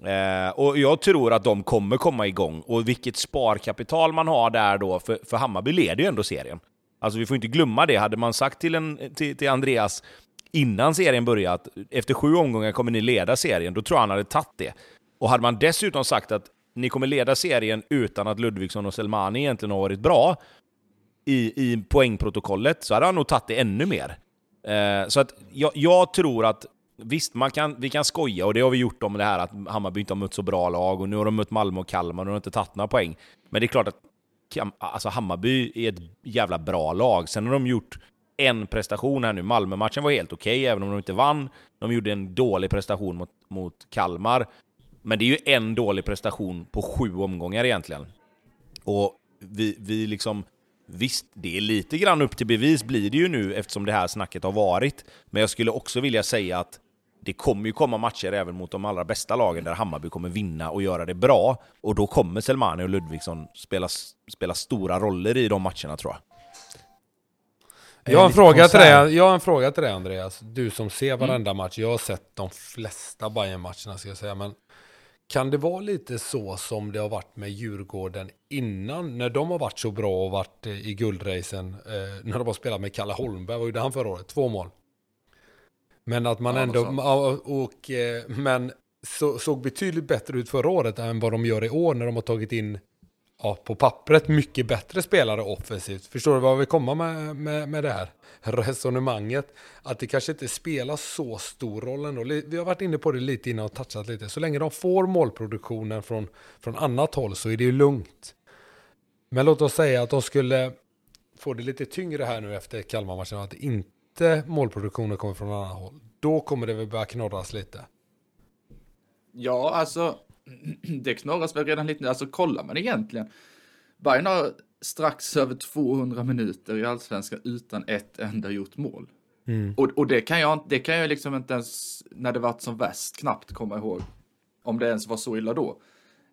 Eh, och jag tror att de kommer komma igång. Och vilket sparkapital man har där då, för, för Hammarby leder ju ändå serien. Alltså vi får inte glömma det. Hade man sagt till, en, till, till Andreas innan serien började att efter sju omgångar kommer ni leda serien, då tror jag han hade tagit det. Och hade man dessutom sagt att ni kommer leda serien utan att Ludvigsson och Selmani egentligen har varit bra, i, i poängprotokollet så hade han nog tagit det ännu mer. Eh, så att jag, jag, tror att Visst, man kan, vi kan skoja och det har vi gjort om det här att Hammarby inte har mött så bra lag och nu har de mött Malmö och Kalmar och de har inte tagit några poäng. Men det är klart att alltså Hammarby är ett jävla bra lag. Sen har de gjort en prestation här nu. Malmö-matchen var helt okej, okay, även om de inte vann. De gjorde en dålig prestation mot, mot Kalmar. Men det är ju en dålig prestation på sju omgångar egentligen. Och vi, vi liksom Visst, det är lite grann upp till bevis blir det ju nu eftersom det här snacket har varit. Men jag skulle också vilja säga att det kommer ju komma matcher även mot de allra bästa lagen där Hammarby kommer vinna och göra det bra. Och då kommer Selmani och Ludvigsson spela, spela stora roller i de matcherna tror jag. Jag har, en fråga till dig, jag har en fråga till dig Andreas. Du som ser varenda match. Jag har sett de flesta bayern matcherna ska jag säga. Men kan det vara lite så som det har varit med Djurgården innan? När de har varit så bra och varit eh, i guldracen. Eh, när de har spelat med Kalle Holmberg. Vad gjorde han förra året? Två mål. Men att man Ja, ändå... ja, Och, eh, men så, såg betydligt bättre ut förra året än vad de gör i år när de har tagit in ja, på pappret mycket bättre spelare offensivt. Förstår du vad vi kommer med, med, med det här resonemanget? Att det kanske inte spelar så stor roll ändå. Vi har varit inne på det lite innan och touchat lite. Så länge de får målproduktionen från, från annat håll så är det ju lugnt. Men låt oss säga att de skulle få det lite tyngre här nu efter Kalmar-matchen. Att inte målproduktionen kommer från annat håll. Då kommer det väl börja knorras lite. Ja, alltså, (clears throat) det knorras väl redan lite nu. Alltså, kollar man egentligen. Bayern har strax över 200 minuter i allsvenskan utan ett enda gjort mål. Och, och det kan jag, det kan jag liksom inte ens, när det varit som värst, knappt komma ihåg. Om det ens var så illa då.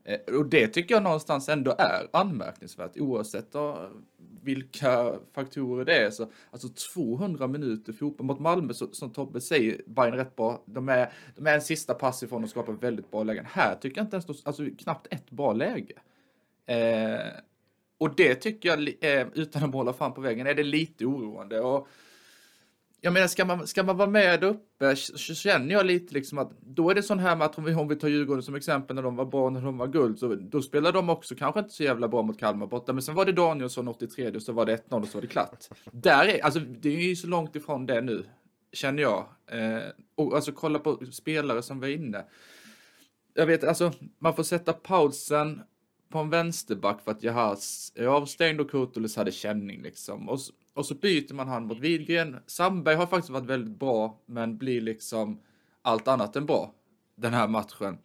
Eh, Och det tycker jag någonstans ändå är anmärkningsvärt, oavsett vilka faktorer det är. Så, alltså 200 minuter fotboll mot Malmö, så, som Tobbe säger, Bayern rätt bra. De är, de är en sista pass ifrån att skapa väldigt bra lägen. Här tycker jag inte ens, alltså knappt ett bra läge. Eh, och det tycker jag, eh, utan att måla fram på väggen, är det lite oroande. Och jag menar, ska man, ska man vara med uppe så känner jag lite liksom att då är det sån här match, om vi, om vi tar Djurgården som exempel, när de var bra, när de var guld, så då spelade de också kanske inte så jävla bra mot Kalmar borta, men sen var det Danielsson 83 och så var det 1-0 och så var det klart. Där är, alltså det är ju så långt ifrån det nu, känner jag. Eh, och alltså kolla på spelare som var inne. Jag vet, alltså man får sätta pausen på en vänsterback för att Jahas är avstängd och Kurtulus hade känning liksom. Och, så, och så byter man han mot Widgren. Sandberg har faktiskt varit väldigt bra, men blir liksom allt annat än bra den här matchen.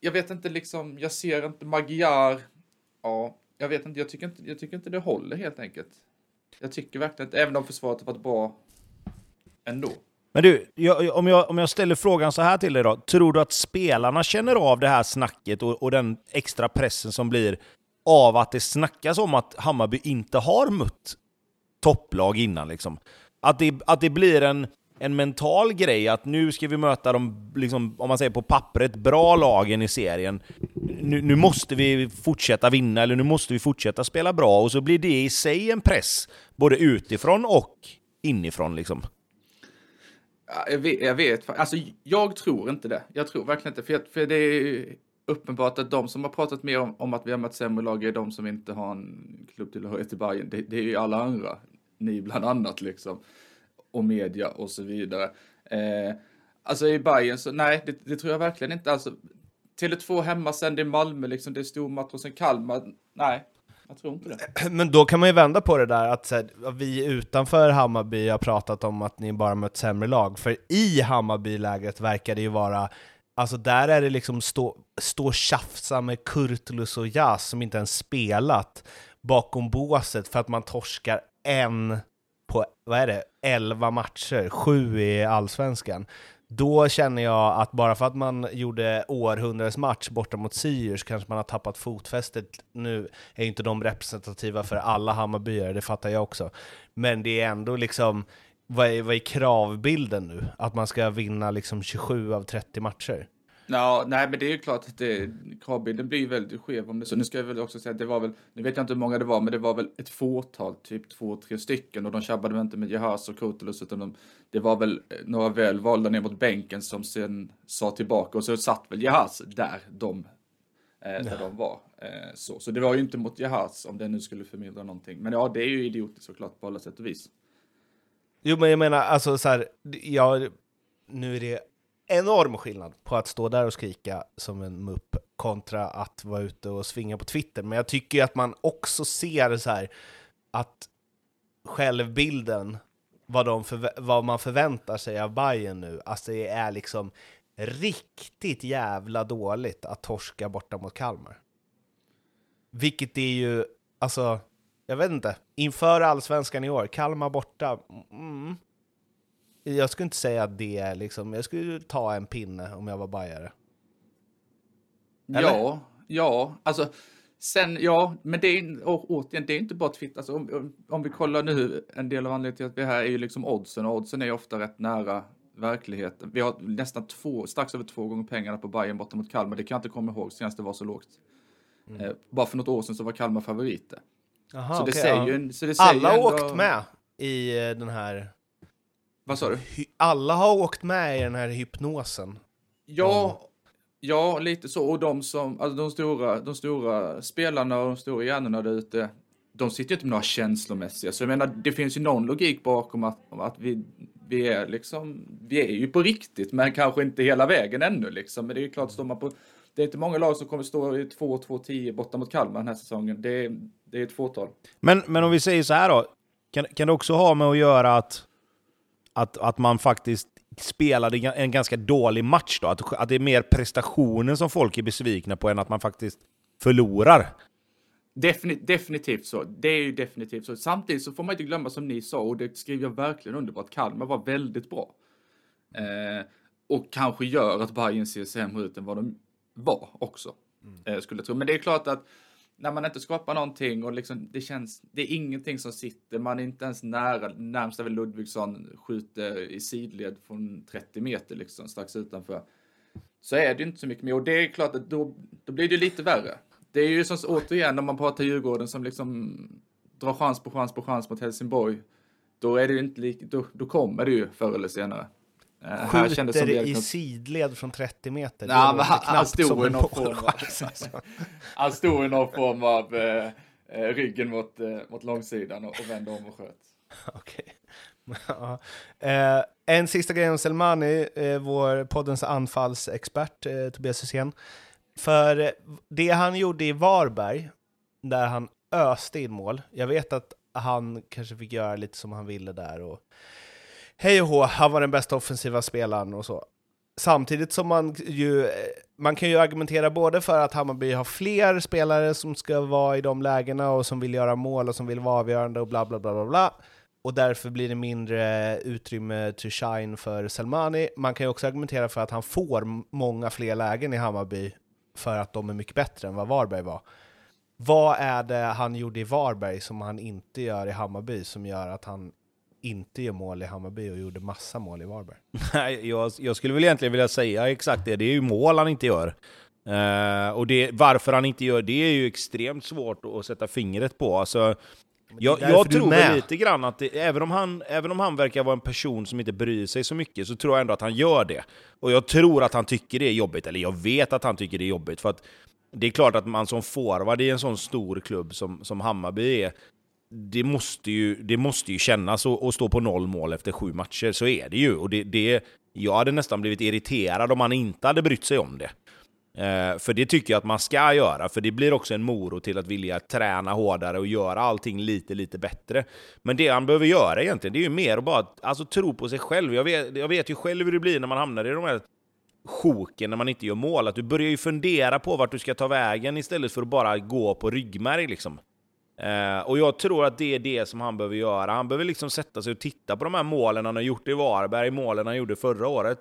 Jag vet inte liksom, jag ser inte Magyar. Ja, jag vet inte, jag tycker inte, jag tycker inte det håller helt enkelt. Jag tycker verkligen inte, även om försvaret har varit bra ändå. Men du, jag, om, jag, om jag ställer frågan så här till dig då. Tror du att spelarna känner av det här snacket och, och den extra pressen som blir av att det snackas om att Hammarby inte har mött topplag innan? Liksom? Att, det, att det blir en, en mental grej att nu ska vi möta de, liksom, om man säger på pappret, bra lagen i serien. Nu, nu måste vi fortsätta vinna, eller nu måste vi fortsätta spela bra. Och så blir det i sig en press, både utifrån och inifrån. Liksom. Jag vet, jag vet, alltså jag tror inte det. Jag tror verkligen inte, för, jag, för det är uppenbart att de som har pratat mer om, om att vi har mött sämre lag är de som inte har en klubbtillhörighet i Bayern. Det, det är ju alla andra, ni bland annat liksom, och media och så vidare. Eh, alltså i Bayern så nej, det, det tror jag verkligen inte. Alltså, Tele2 hemma, sen det är Malmö, liksom, det är stormatch och sen Kalmar. Nej, jag tror inte det. (clears throat) Men då kan man ju vända på det där att så här, vi utanför Hammarby har pratat om att ni bara mött sämre lag, för i Hammarby-lägret verkar det ju vara Alltså där är det liksom stå, stå och tjafsa med Kurtulus och Jas som inte ens spelat bakom båset för att man torskar en på, vad är det, 11 matcher, sju i allsvenskan. Då känner jag att bara för att man gjorde århundradets match borta mot Sirius kanske man har tappat fotfästet. Nu är ju inte de representativa för alla Hammarbyare, det fattar jag också. Men det är ändå liksom, vad är, vad är kravbilden nu? Att man ska vinna liksom 27 av 30 matcher? Ja, nej, men det är ju klart att det, kravbilden blir väldigt skev om det så. Nu ska jag väl också säga att det var väl, nu vet jag inte hur många det var, men det var väl ett fåtal, typ två, tre stycken och de tjabbade väl inte med Jahas och Kurtulus utan de, det var väl eh, några väl valda ner mot bänken som sen sa tillbaka och så satt väl Jahas där de, eh, där de var. Eh, så. så det var ju inte mot Jahas om det nu skulle förmildra någonting. Men ja, det är ju idiotiskt såklart på alla sätt och vis. Jo, men jag menar alltså så här, ja, nu är det enorm skillnad på att stå där och skrika som en mupp kontra att vara ute och svinga på Twitter. Men jag tycker ju att man också ser så här att självbilden, vad, de förvä- vad man förväntar sig av Bayern nu, alltså det är liksom riktigt jävla dåligt att torska borta mot Kalmar. Vilket är ju, alltså, jag vet inte, inför allsvenskan i år, Kalmar borta, mm, jag skulle inte säga att det är liksom, jag skulle ta en pinne om jag var bajare. Eller? Ja, ja, alltså Sen, ja, men det är, återigen, det är inte bara Twitter. Alltså, om, om, vi kollar nu, en del av anledningen till att vi är här är ju liksom oddsen, och oddsen är ju ofta rätt nära verkligheten. Vi har nästan två, strax över två gånger pengarna på Bayern borta mot Kalmar. Det kan jag inte komma ihåg senast det var så lågt. Eh, bara för något år sedan så var Kalmar favoriter. Jaha, så, det säger ja. ju, så det säger Alla har ändå, åkt med i eh, den här... Vad sa du? Alla har åkt med i den här hypnosen. Ja, ja, lite så. Och de som, alltså de stora, de stora spelarna och de stora hjärnorna där ute, de sitter ju inte med några känslomässiga. Så jag menar, det finns ju någon logik bakom att, att vi, vi är liksom, vi är ju på riktigt, men kanske inte hela vägen ännu liksom. Men det är ju klart, står man på, det är inte många lag som kommer stå i 2-2-10 borta mot Kalmar den här säsongen. Det är, det är ett fåtal. Men, men om vi säger så här då, kan, kan det också ha med att göra att, att, att man faktiskt spelade en ganska dålig match då? Att, att det är mer prestationen som folk är besvikna på än att man faktiskt förlorar? Defini definitivt så. Det är ju definitivt så. Samtidigt så får man inte glömma som ni sa, och det skriver jag verkligen under på, att Kalmar var väldigt bra. Eh, och kanske gör att Bayern ser sämre ut än vad de var också. Eh, skulle jag tro. Men det är klart att när man inte skapar någonting och liksom det känns, det är ingenting som sitter, man är inte ens nära, närmsta väl Ludvigsson skjuter i sidled från 30 meter liksom strax utanför. Så är det inte så mycket mer och det är klart att då, då blir det lite värre. Det är ju som återigen om man pratar Djurgården som liksom drar chans på chans på chans mot Helsingborg. Då är det ju inte lika... då, då kommer det ju förr eller senare. Eh, Skjuter i liksom- sidled från 30 meter. Låter men han- han stod i någon form av- alltså. (laughs) Han stod i någon form av eh, eh, ryggen mot, eh, mot långsidan och, och vände om och sköt. (laughs) Okej. Ja. Eh, en sista grej om Selmani, eh, vår poddens anfallsexpert eh, Tobias Hysén. För eh, det han gjorde i Varberg, där han öste in mål, jag vet att han kanske fick göra lite som han ville där och hej och hå, han var den bästa offensiva spelaren och så. Samtidigt som man ju, eh, man kan ju argumentera både för att Hammarby har fler spelare som ska vara i de lägena och som vill göra mål och som vill vara avgörande och bla bla bla bla bla. Och därför blir det mindre utrymme to shine för Selmani. Man kan ju också argumentera för att han får många fler lägen i Hammarby för att de är mycket bättre än vad Varberg var. Vad är det han gjorde i Varberg som han inte gör i Hammarby som gör att han inte gör mål i Hammarby och gjorde massa mål i Varberg? (laughs) Nej, jag, jag skulle väl egentligen vilja säga exakt det. Det är ju mål han inte gör. Eh, och det, varför han inte gör det är ju extremt svårt att sätta fingret på. Alltså, jag, jag tror väl lite grann att det, även, om han, även om han verkar vara en person som inte bryr sig så mycket så tror jag ändå att han gör det. Och jag tror att han tycker det är jobbigt, eller jag vet att han tycker det är jobbigt. För att det är klart att man som forward i en sån stor klubb som, som Hammarby är, det måste ju, det måste ju kännas att att stå på noll mål efter sju matcher, så är det ju. Och det, det, jag hade nästan blivit irriterad om han inte hade brytt sig om det. Eh, för det tycker jag att man ska göra, för det blir också en morot till att vilja träna hårdare och göra allting lite, lite bättre. Men det han behöver göra egentligen, det är ju mer att bara alltså, tro på sig själv. Jag vet, jag vet ju själv hur det blir när man hamnar i de här sjoken när man inte gör mål, att du börjar ju fundera på vart du ska ta vägen istället för att bara gå på ryggmärg liksom. Eh, och jag tror att det är det som han behöver göra. Han behöver liksom sätta sig och titta på de här målen han har gjort i Varberg, målen han gjorde förra året.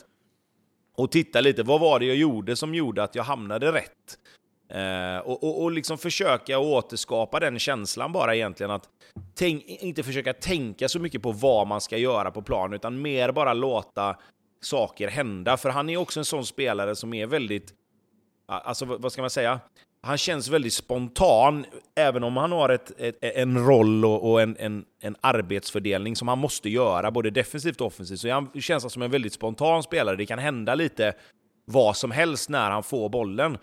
Och titta lite, vad var det jag gjorde som gjorde att jag hamnade rätt? Eh, och, och, och liksom försöka återskapa den känslan bara egentligen att tänk, inte försöka tänka så mycket på vad man ska göra på plan, utan mer bara låta saker hända. För han är också en sån spelare som är väldigt, alltså vad vad ska man säga? Han känns väldigt spontan, även om han har ett, ett, en roll och, och en, en, en arbetsfördelning som han måste göra, både defensivt och offensivt. Så han känns som en väldigt spontan spelare. Det kan hända lite vad som helst när han får bollen.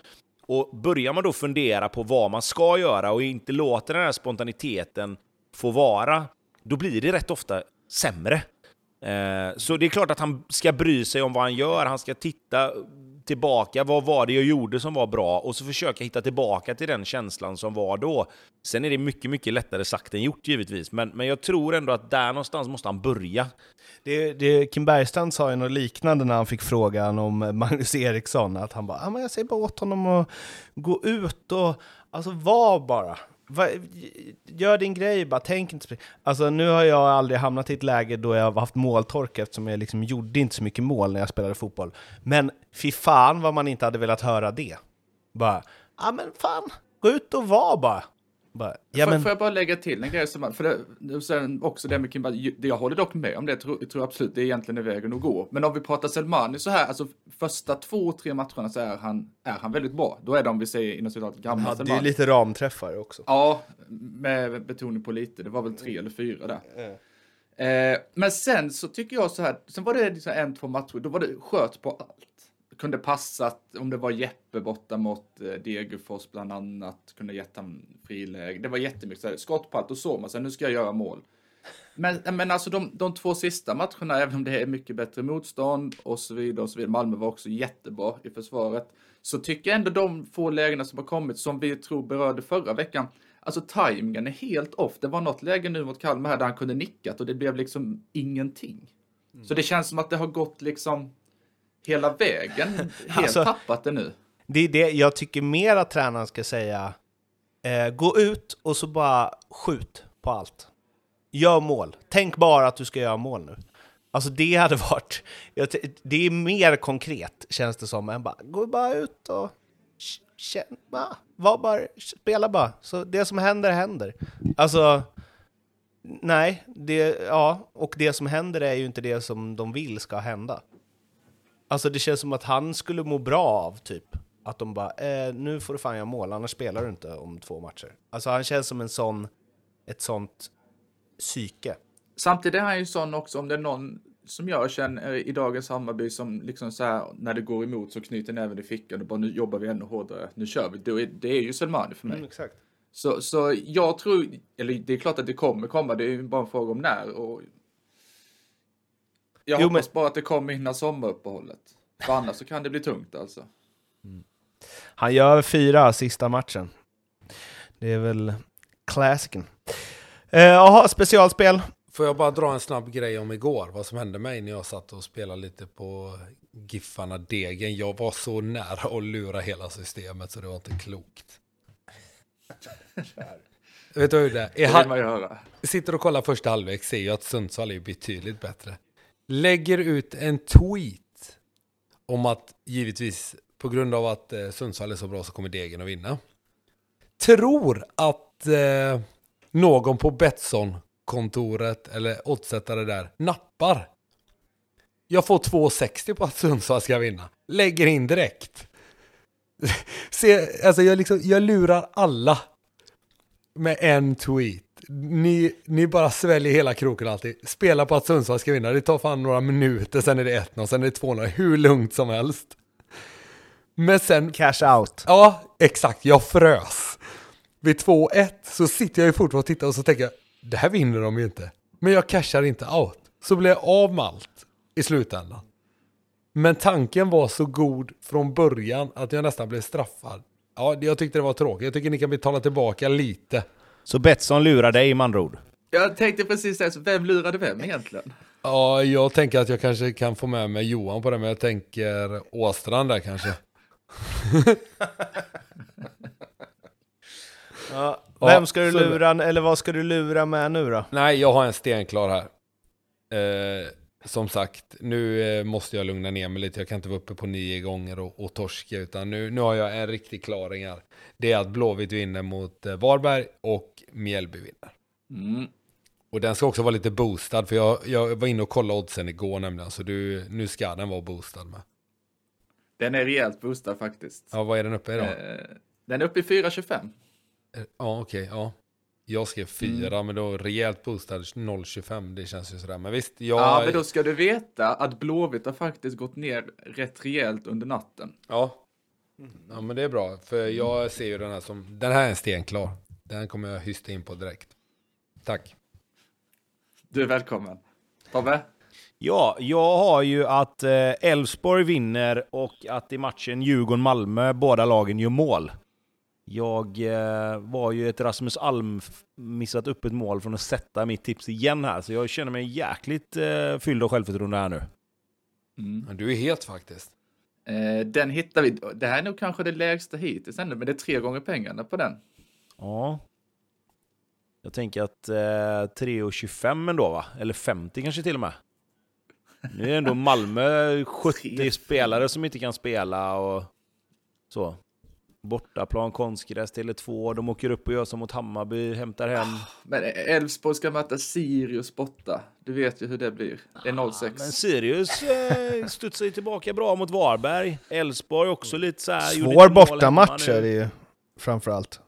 Och börjar man då fundera på vad man ska göra och inte låter den här spontaniteten få vara, då blir det rätt ofta sämre. Eh, Så det är klart att han ska bry sig om vad han gör, han ska titta tillbaka, vad var det jag gjorde som var bra? Och så försöka hitta tillbaka till den känslan som var då. Sen är det mycket, mycket lättare sagt än gjort givetvis, men, men jag tror ändå att där någonstans måste han börja. Det, det, Kim Bergstrand sa ju något liknande när han fick frågan om Magnus Eriksson, att han bara ah, men jag säger bara åt honom att gå ut och alltså var bara. Va, gör din grej, bara tänk inte. Alltså nu har jag aldrig hamnat i ett läge då jag har haft måltorka eftersom jag liksom gjorde inte så mycket mål när jag spelade fotboll. Men fy fan vad man inte hade velat höra det. Bara, ja ah, men fan, Gå ut och var bara bara ja, men, får jag bara lägga till en grej som för det, sen också det med Kimba, det jag håller dock med om det, tror, tror absolut det är egentligen är vägen att gå. Men om vi pratar Selmani så här, alltså första två, tre matcherna så är han, är han väldigt bra. Då är de, vi säger inom citat, gamla ju Selmani. lite ramträffar också. Ja, med betoning på lite, det var väl tre eller fyra där. Eh, men sen så tycker jag så här, sen var det liksom en, två matcher, då var det sköt på allt. Kunde passat, om det var Jeppe borta mot eh, Degerfors bland annat, kunde gett han friläge. Det var jättemycket här, skott på allt och så, men sen nu ska jag göra mål. Men, men alltså de, de två sista matcherna, även om det är mycket bättre motstånd och så vidare och så vidare, Malmö var också jättebra i försvaret, så tycker jag ändå de få lägena som har kommit, som vi tror berörde förra veckan, alltså tajmingen är helt off. Det var något läge nu mot Kalmar här där han kunde nickat och det blev liksom ingenting. Så det känns som att det har gått liksom hela vägen, (laughs) helt Alltså- tappat det nu. Det är det jag tycker mer att tränaren ska säga. Eh, gå ut och så bara skjut på allt. Gör mål. Tänk bara att du ska göra mål nu. Alltså det hade varit... Det är mer konkret känns det som än bara gå bara ut och känn, bara, var bara, spela bara. Så det som händer händer. Alltså... Nej, det, ja, och det som händer är ju inte det som de vill ska hända. Alltså det känns som att han skulle må bra av typ att de bara eh, nu får du fan göra mål, annars spelar du inte om två matcher. Alltså han känns som en sån, ett sånt psyke. Samtidigt är han ju sån också, om det är någon som jag känner i dagens Hammarby som liksom så här, när det går emot så knyter näven i fickan och bara nu jobbar vi ännu hårdare, nu kör vi. Det är, det är ju Selmani för mig. exakt. Så, så jag tror, eller det är klart att det kommer komma, det är ju bara en fråga om när. Och jag Jo, hoppas bara att det kommer innan sommaruppehållet. För annars så kan det bli tungt alltså. Han gör fyra sista matchen. Det är väl klassiken. Eh, Jaha, specialspel. Får jag bara dra en snabb grej om igår, vad som hände mig när jag satt och spelade lite på Giffarna Degen. Jag var så nära att lura hela systemet så det var inte klokt. Vet du hur det är? Det Jag vill ha- man ju höra. sitter och kollar första halvlek ser jag att Sundsvall är betydligt bättre. Lägger ut en tweet om att givetvis på grund av att eh, Sundsvall är så bra så kommer Degen att vinna. Tror att eh, någon på Betsson-kontoret eller oddsättare där nappar. Jag får 2,60 på att Sundsvall ska vinna. Lägger in direkt. (laughs) Se, alltså jag, liksom, jag lurar alla med en tweet. Ni, ni bara sväljer hela kroken alltid. Spela på att Sundsvall ska vinna. Det tar fan några minuter, sen är det 1-0, sen är det 2-0. Hur lugnt som helst. Men sen, Cash out. ja, exakt, jag frös. Vid 2-1 så sitter jag ju fortfarande och tittar och så tänker jag, det här vinner de ju inte. Men jag cashar inte out. Så blir jag av med allt i slutändan. Men tanken var så god från början att jag nästan blev straffad. Ja, jag tyckte det var tråkigt. Jag tycker ni kan betala tillbaka lite. Så Betsson lurar dig med andra ord? Jag tänkte precis det, så vem lurade vem egentligen? Ja, jag tänker att jag kanske kan få med mig Johan på det, men jag tänker Åstrand där kanske. (laughs) Ja, vem ska du lura, eller vad ska du lura med nu då? Nej, jag har en stenklar här. Eh, som sagt, nu eh, måste jag lugna ner mig lite. Jag kan inte vara uppe på nio gånger och, och torska, utan nu, nu har jag en riktig klaring här. Det är att Blåvitt vinner mot eh, Varberg och Mjällby vinner. Mm. Och den ska också vara lite boostad, för jag, jag var inne och kollade oddsen igår nämligen, så du, nu ska den vara boostad med. Den är rejält boostad faktiskt. Ja, vad är den uppe i då? Eh, den är uppe i 4,25. Eh, Ja, okej, ja. Jag skrev fyra, Mm. men då rejält boostad 0,25, det känns ju sådär. Men visst, jag... Ja, men då ska du veta att Blåvitt har faktiskt gått ner rätt rejält under natten. Ja. Ja, men det är bra, för jag ser ju den här som... Den här är en stenklar. Den kommer jag hysta in på direkt. Tack. Du är välkommen. Tobbe? Ja, jag har ju att eh, Elfsborg vinner och att i matchen Djurgården-Malmö båda lagen gör mål. Jag eh, var ju ett Rasmus Alm missat upp ett mål från att sätta mitt tips igen här, så jag känner mig jäkligt eh, fylld av självförtroende här nu. Mm. Men du är het faktiskt. Eh, den hittar vi. Det här är nog kanske det lägsta hittills ännu, men det är tre gånger pengarna på den. Ja. Jag tänker att eh, 3,25 ändå va? Eller 50 kanske till och med. Nu är det ändå Malmö 70 3,50. spelare som inte kan spela och så. Bortaplan, konstgräs, Tele2. De åker upp och gör som mot Hammarby, hämtar hem. Men Elfsborg ska möta Sirius borta. Du vet ju hur det blir. Det är 06. Men Sirius eh, studsar ju tillbaka bra mot Varberg. Elfsborg också lite så här. Svår bortamatch är det ju, framförallt.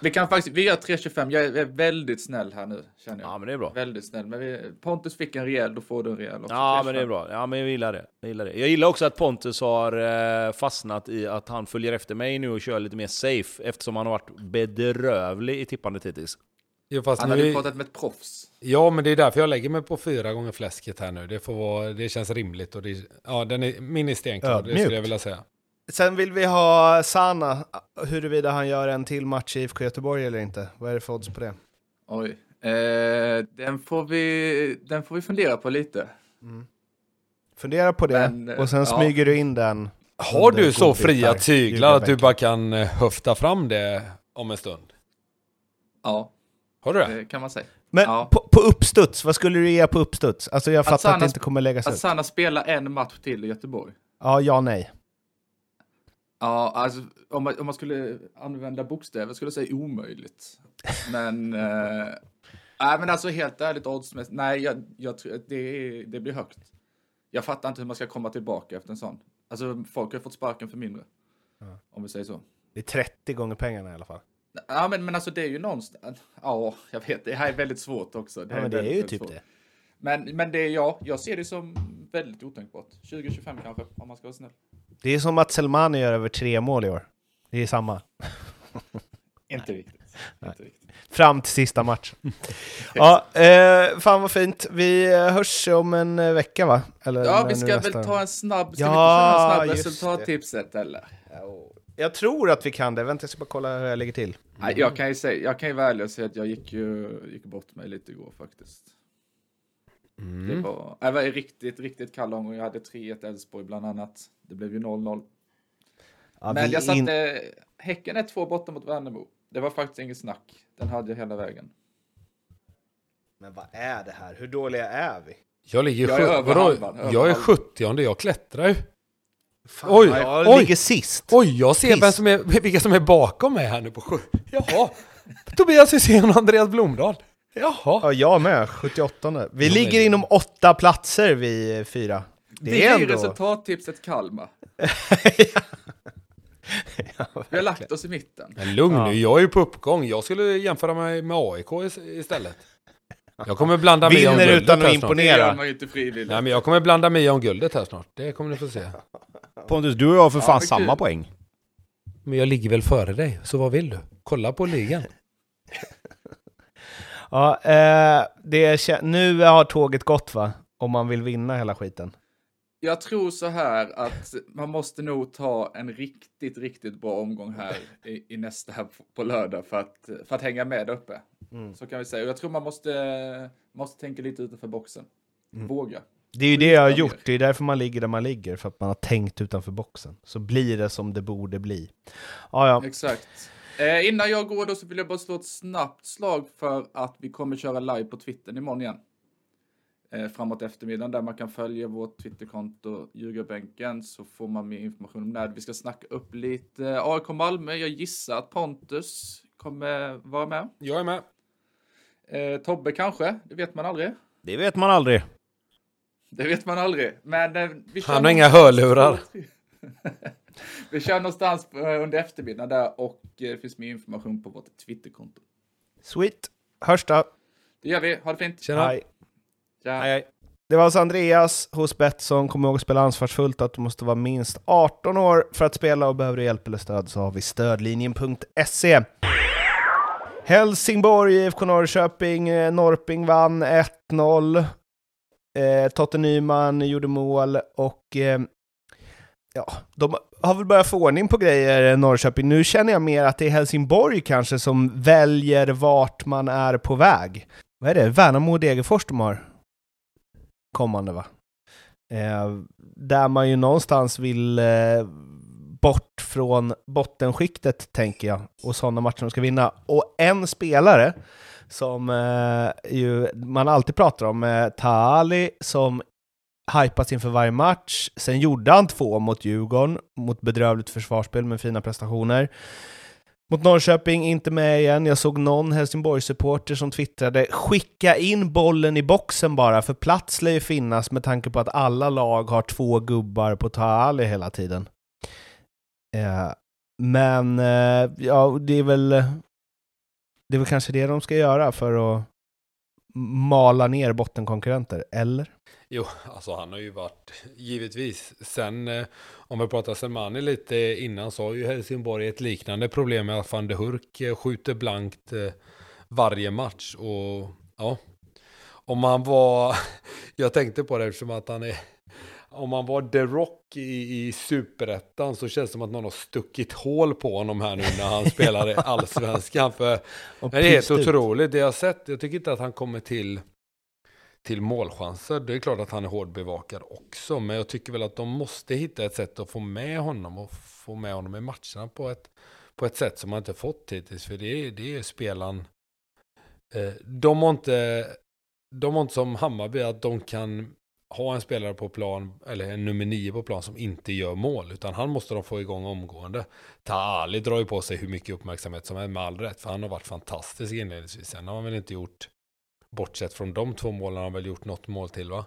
Vi kan faktiskt, vi gör 3.25. Jag är väldigt snäll här nu, känner jag. Ja, men det är bra. Väldigt snäll. Men vi, Pontus fick en rejäl, då får du en rejäl också. Ja, 3.25. men det är bra. Ja, men jag gillar det. Jag gillar det. Jag gillar också att Pontus har eh, fastnat i att han följer efter mig nu och kör lite mer safe, eftersom han har varit bedrövlig i tippandet hittills. Jo, fast Han nu, hade ju pratat med ett proffs. Ja, men det är därför jag lägger mig på fyra gånger fläsket här nu. Det, får vara, det känns rimligt och det, ja, den är, min är stenklar, det Ödmjukt. skulle jag vilja säga. Sen vill vi ha Sana, huruvida han gör en till match i IFK Göteborg eller inte. Vad är det för odds på det? Oj. Eh, den, får vi, den får vi fundera på lite. Fundera på det, Men, och sen ja. smyger du in den. Har du så fria tyglar att du bara kan eh, höfta fram det om en stund? Ja, Har du det? det kan man säga. Men Ja. på, på uppstuds, vad skulle du ge på uppstuds? Alltså jag fattar att Sana- det inte kommer läggas Att ut. Sanna spelar en match till i Göteborg. Ja, ja, nej. Ja, alltså om man, om man skulle använda bokstäver skulle jag säga omöjligt. Men, (laughs) eh, nej men alltså helt ärligt oddsmässigt, nej jag, jag det, är- det blir högt. Jag fattar inte hur man ska komma tillbaka efter en sån. Alltså folk har fått sparken för mindre. Om vi säger så. Det är 30 gånger pengarna i alla fall. Ja men, men alltså det är ju någonstans, ja jag vet, det här är väldigt svårt också. Ja, men det är väldigt, ju väldigt typ svårt. det. Men, men det är jag, jag ser det som väldigt otänkbart. 2025 kanske, om man ska vara snäll. Det är som att Selmani gör över tre mål i år. Det är samma. (laughs) Inte riktigt. Inte riktigt. Fram till sista matchen. (laughs) ja, eh, fan vad fint. Vi eh, hörs om en eh, vecka va? Eller Ja, vi ska nästa- väl ta en snabb, ska Ja, vi inte köra resultattipset eller? Jag tror att vi kan det. Vänta, jag ska bara kolla hur jag ligger till. Nej, jag kan ju säga, jag kan ju vara ärlig och säga att jag gick ju, gick bort mig lite igår faktiskt. Det var, jag var i riktigt, riktigt kall omgång. Jag hade 3-1 Elfsborg bland annat. Det blev ju 0-0. Ja, Men jag satte, in- Häcken är två borta mot Värnamo. Det var faktiskt inget snack. Den hade jag hela vägen. Men vad är det här? Hur dåliga är vi? Jag ligger Jag är över halvan, över Jag är halvan. 70 jag klättrar ju. Fan, Oj, jag oj. ligger sist. Oj, jag ser vem som är, vilka som är bakom mig här nu på sju. Jaha, Tobias Hysén och Andreas Blomdahl. Jaha. Ja, jag med. 78. Vi Ja, ligger inom åtta platser, vi fyra. Det Vi är är ändå... resultattipset Kalmar. (laughs) Vi har lagt oss i mitten. Men lugn Ja. nu, jag är ju på uppgång. Jag skulle jämföra mig med AIK is- istället. Jag kommer blanda mig om guldet utan att imponera. Det gör man ju inte frivilligt. Nej, men jag kommer blanda mig om guldet här snart. Det kommer ni få se. Pontus, du och jag har för Ja, fan samma poäng. Men jag ligger väl före dig, så vad vill du? Kolla på ligan. Ja, eh, det är, nu har tåget gått va? Om man vill vinna hela skiten. Jag tror så här att man måste nog ta en riktigt, riktigt bra omgång här i, i nästa här på- lördag för att, för att hänga med uppe. Mm. Så kan vi säga. Och jag tror man måste, måste tänka lite utanför boxen. Mm. Våga. Det är ju det jag har gjort, det är därför man ligger där man ligger, för att man har tänkt utanför boxen. Så blir det som det borde bli. Ja, ja. Exakt. Eh, innan jag går då så vill jag bara slå ett snabbt slag för att vi kommer köra live på Twitter imorgon igen. Eh, framåt eftermiddagen där man kan följa vårt Twitterkonto Ljugarbänken så får man mer information om när vi ska snacka upp lite AIK Malmö. Jag gissar att Pontus kommer vara med. Jag är med. Eh, Tobbe kanske, det vet man aldrig. Det vet man aldrig. Det vet man aldrig. Men eh, Han har inga hörlurar. (laughs) (laughs) vi kör någonstans eh, under eftermiddagen där och eh, det finns mer information på vårt Twitterkonto. Sweet. Hörs då. Det gör vi. Ha det fint. Tjena. Hej. Tja. Nej, nej. Det var alltså Andreas hos Betsson. Kom ihåg att spela ansvarsfullt, att du måste vara minst 18 år för att spela och behöver du hjälp eller stöd så har vi stödlinjen.se. Helsingborg, IFK Norrköping, eh, Norrping vann 1-0. Eh, Totte Nyman gjorde mål och eh, ja, de har väl börjat få ordning på grejer, Norrköping. Nu känner jag mer att det är Helsingborg kanske som väljer vart man är på väg. Vad är det? Värnamo och Degerfors de har kommande va? Eh, där man ju någonstans vill eh, bort från bottenskiktet tänker jag och sådana matcher de ska vinna. Och en spelare som eh, ju man alltid pratar om, eh, Tali, som Hypas inför varje match. Sen gjorde han två mot Djurgården, mot bedrövligt försvarsspel med fina prestationer. Mot Norrköping, inte med igen. Jag såg någon Helsingborg-supporter som twittrade “Skicka in bollen i boxen bara, för plats lär ju finnas med tanke på att alla lag har två gubbar på Taali hela tiden”. Eh, men eh, ja, det är väl det är väl kanske det de ska göra för att mala ner bottenkonkurrenter, eller? Jo, alltså han har ju varit, givetvis. Sen, eh, om vi pratar Selmani lite innan, så har ju Helsingborg ett liknande problem med att van de Hurk eh, skjuter blankt eh, varje match. Och ja, om han var, (laughs) jag tänkte på det eftersom att han är, om han var The Rock i, i superettan så känns det som att någon har stuckit hål på honom här nu när han (laughs) spelar i allsvenskan. För det är helt otroligt, det jag har sett, jag tycker inte att han kommer till till målchanser. Det är klart att han är hårdbevakad också, men jag tycker väl att de måste hitta ett sätt att få med honom och få med honom i matcherna på ett, på ett sätt som man inte fått hittills. För det är, det är spelaren. Eh, de har inte, de har inte som Hammarby att de kan ha en spelare på plan, eller en nummer nio på plan som inte gör mål, utan han måste de få igång omgående. Taali drar ju på sig hur mycket uppmärksamhet som är med all rätt, för han har varit fantastisk inledningsvis. Sen har han väl inte gjort bortsett från de två målen har han väl gjort något mål till va?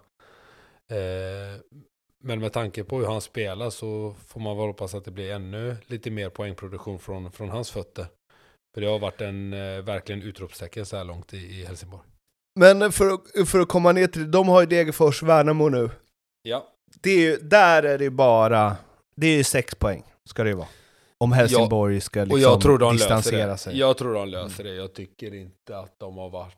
Eh, men med tanke på hur han spelar så får man väl hoppas att det blir ännu lite mer poängproduktion från, från hans fötter. För det har varit en eh, verkligen utropstecken så här långt i, i Helsingborg. Men för för att komma ner till de har ju Degerfors, Värnamo nu. Ja. Det är ju, där är det bara, det är ju sex poäng, ska det ju vara. Om Helsingborg ja, ska liksom och jag tror de distansera sig. Jag tror de löser det. Jag tycker inte att de har varit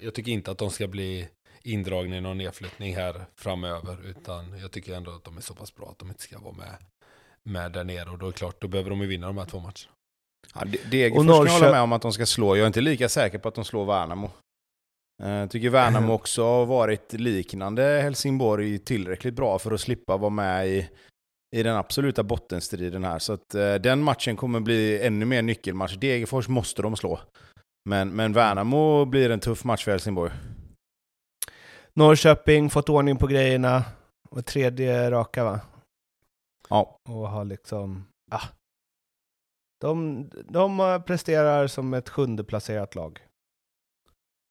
jag tycker inte att de ska bli indragna i någon nedflyttning här framöver. Utan jag tycker ändå att de är så pass bra att de inte ska vara med, med där nere. Och då är det klart, då behöver de ju vinna de här två matcherna. Ja, Degerfors kan jag hålla med om att de ska slå. Jag är inte lika säker på att de slår Värnamo. Eh, jag tycker Värnamo också har varit liknande Helsingborg tillräckligt bra för att slippa vara med i, i den absoluta bottenstriden här. Så att eh, den matchen kommer bli ännu mer nyckelmatch. Degerfors måste de slå. Men, men Värnamo blir en tuff match för Helsingborg. Norrköping fått ordning på grejerna. Och tredje raka va? Ja. Och har liksom, ah. De, de presterar som ett sjundeplacerat lag.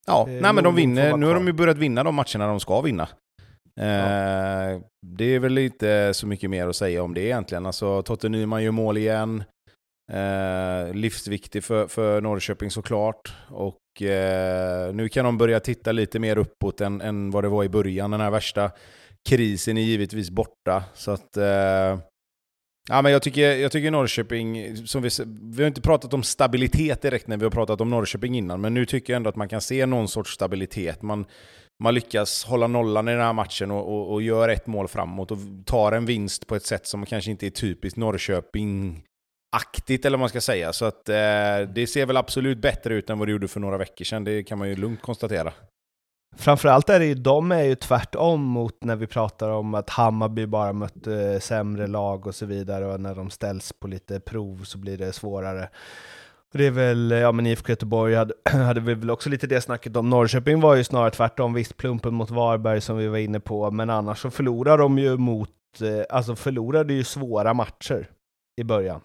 Ja, eh, nej men de vinner. Nu har de ju börjat vinna de matcherna de ska vinna. Eh, ja. Det är väl inte så mycket mer att säga om det egentligen. Alltså, Totte Nyman gör mål igen. Eh, livsviktig för, för Norrköping såklart. Och eh, nu kan de börja titta lite mer uppåt än, än vad det var i början. Den här värsta krisen är givetvis borta. Så att... Eh, ja, men jag, tycker, jag tycker Norrköping, som vi, vi har inte pratat om stabilitet direkt när vi har pratat om Norrköping innan, men nu tycker jag ändå att man kan se någon sorts stabilitet. Man, man lyckas hålla nollan i den här matchen och, och, och gör ett mål framåt och tar en vinst på ett sätt som kanske inte är typiskt Norrköping aktigt eller vad man ska säga. Så att eh, det ser väl absolut bättre ut än vad det gjorde för några veckor sedan. Det kan man ju lugnt konstatera. Framförallt är det ju, de är ju tvärtom mot när vi pratar om att Hammarby bara mött eh, sämre lag och så vidare och när de ställs på lite prov så blir det svårare. Och det är väl, ja men IFK Göteborg hade, (clears throat) hade vi väl också lite det snacket om. Norrköping var ju snarare tvärtom, visst plumpen mot Varberg som vi var inne på, men annars så förlorar de ju mot, eh, alltså förlorade ju svåra matcher i början.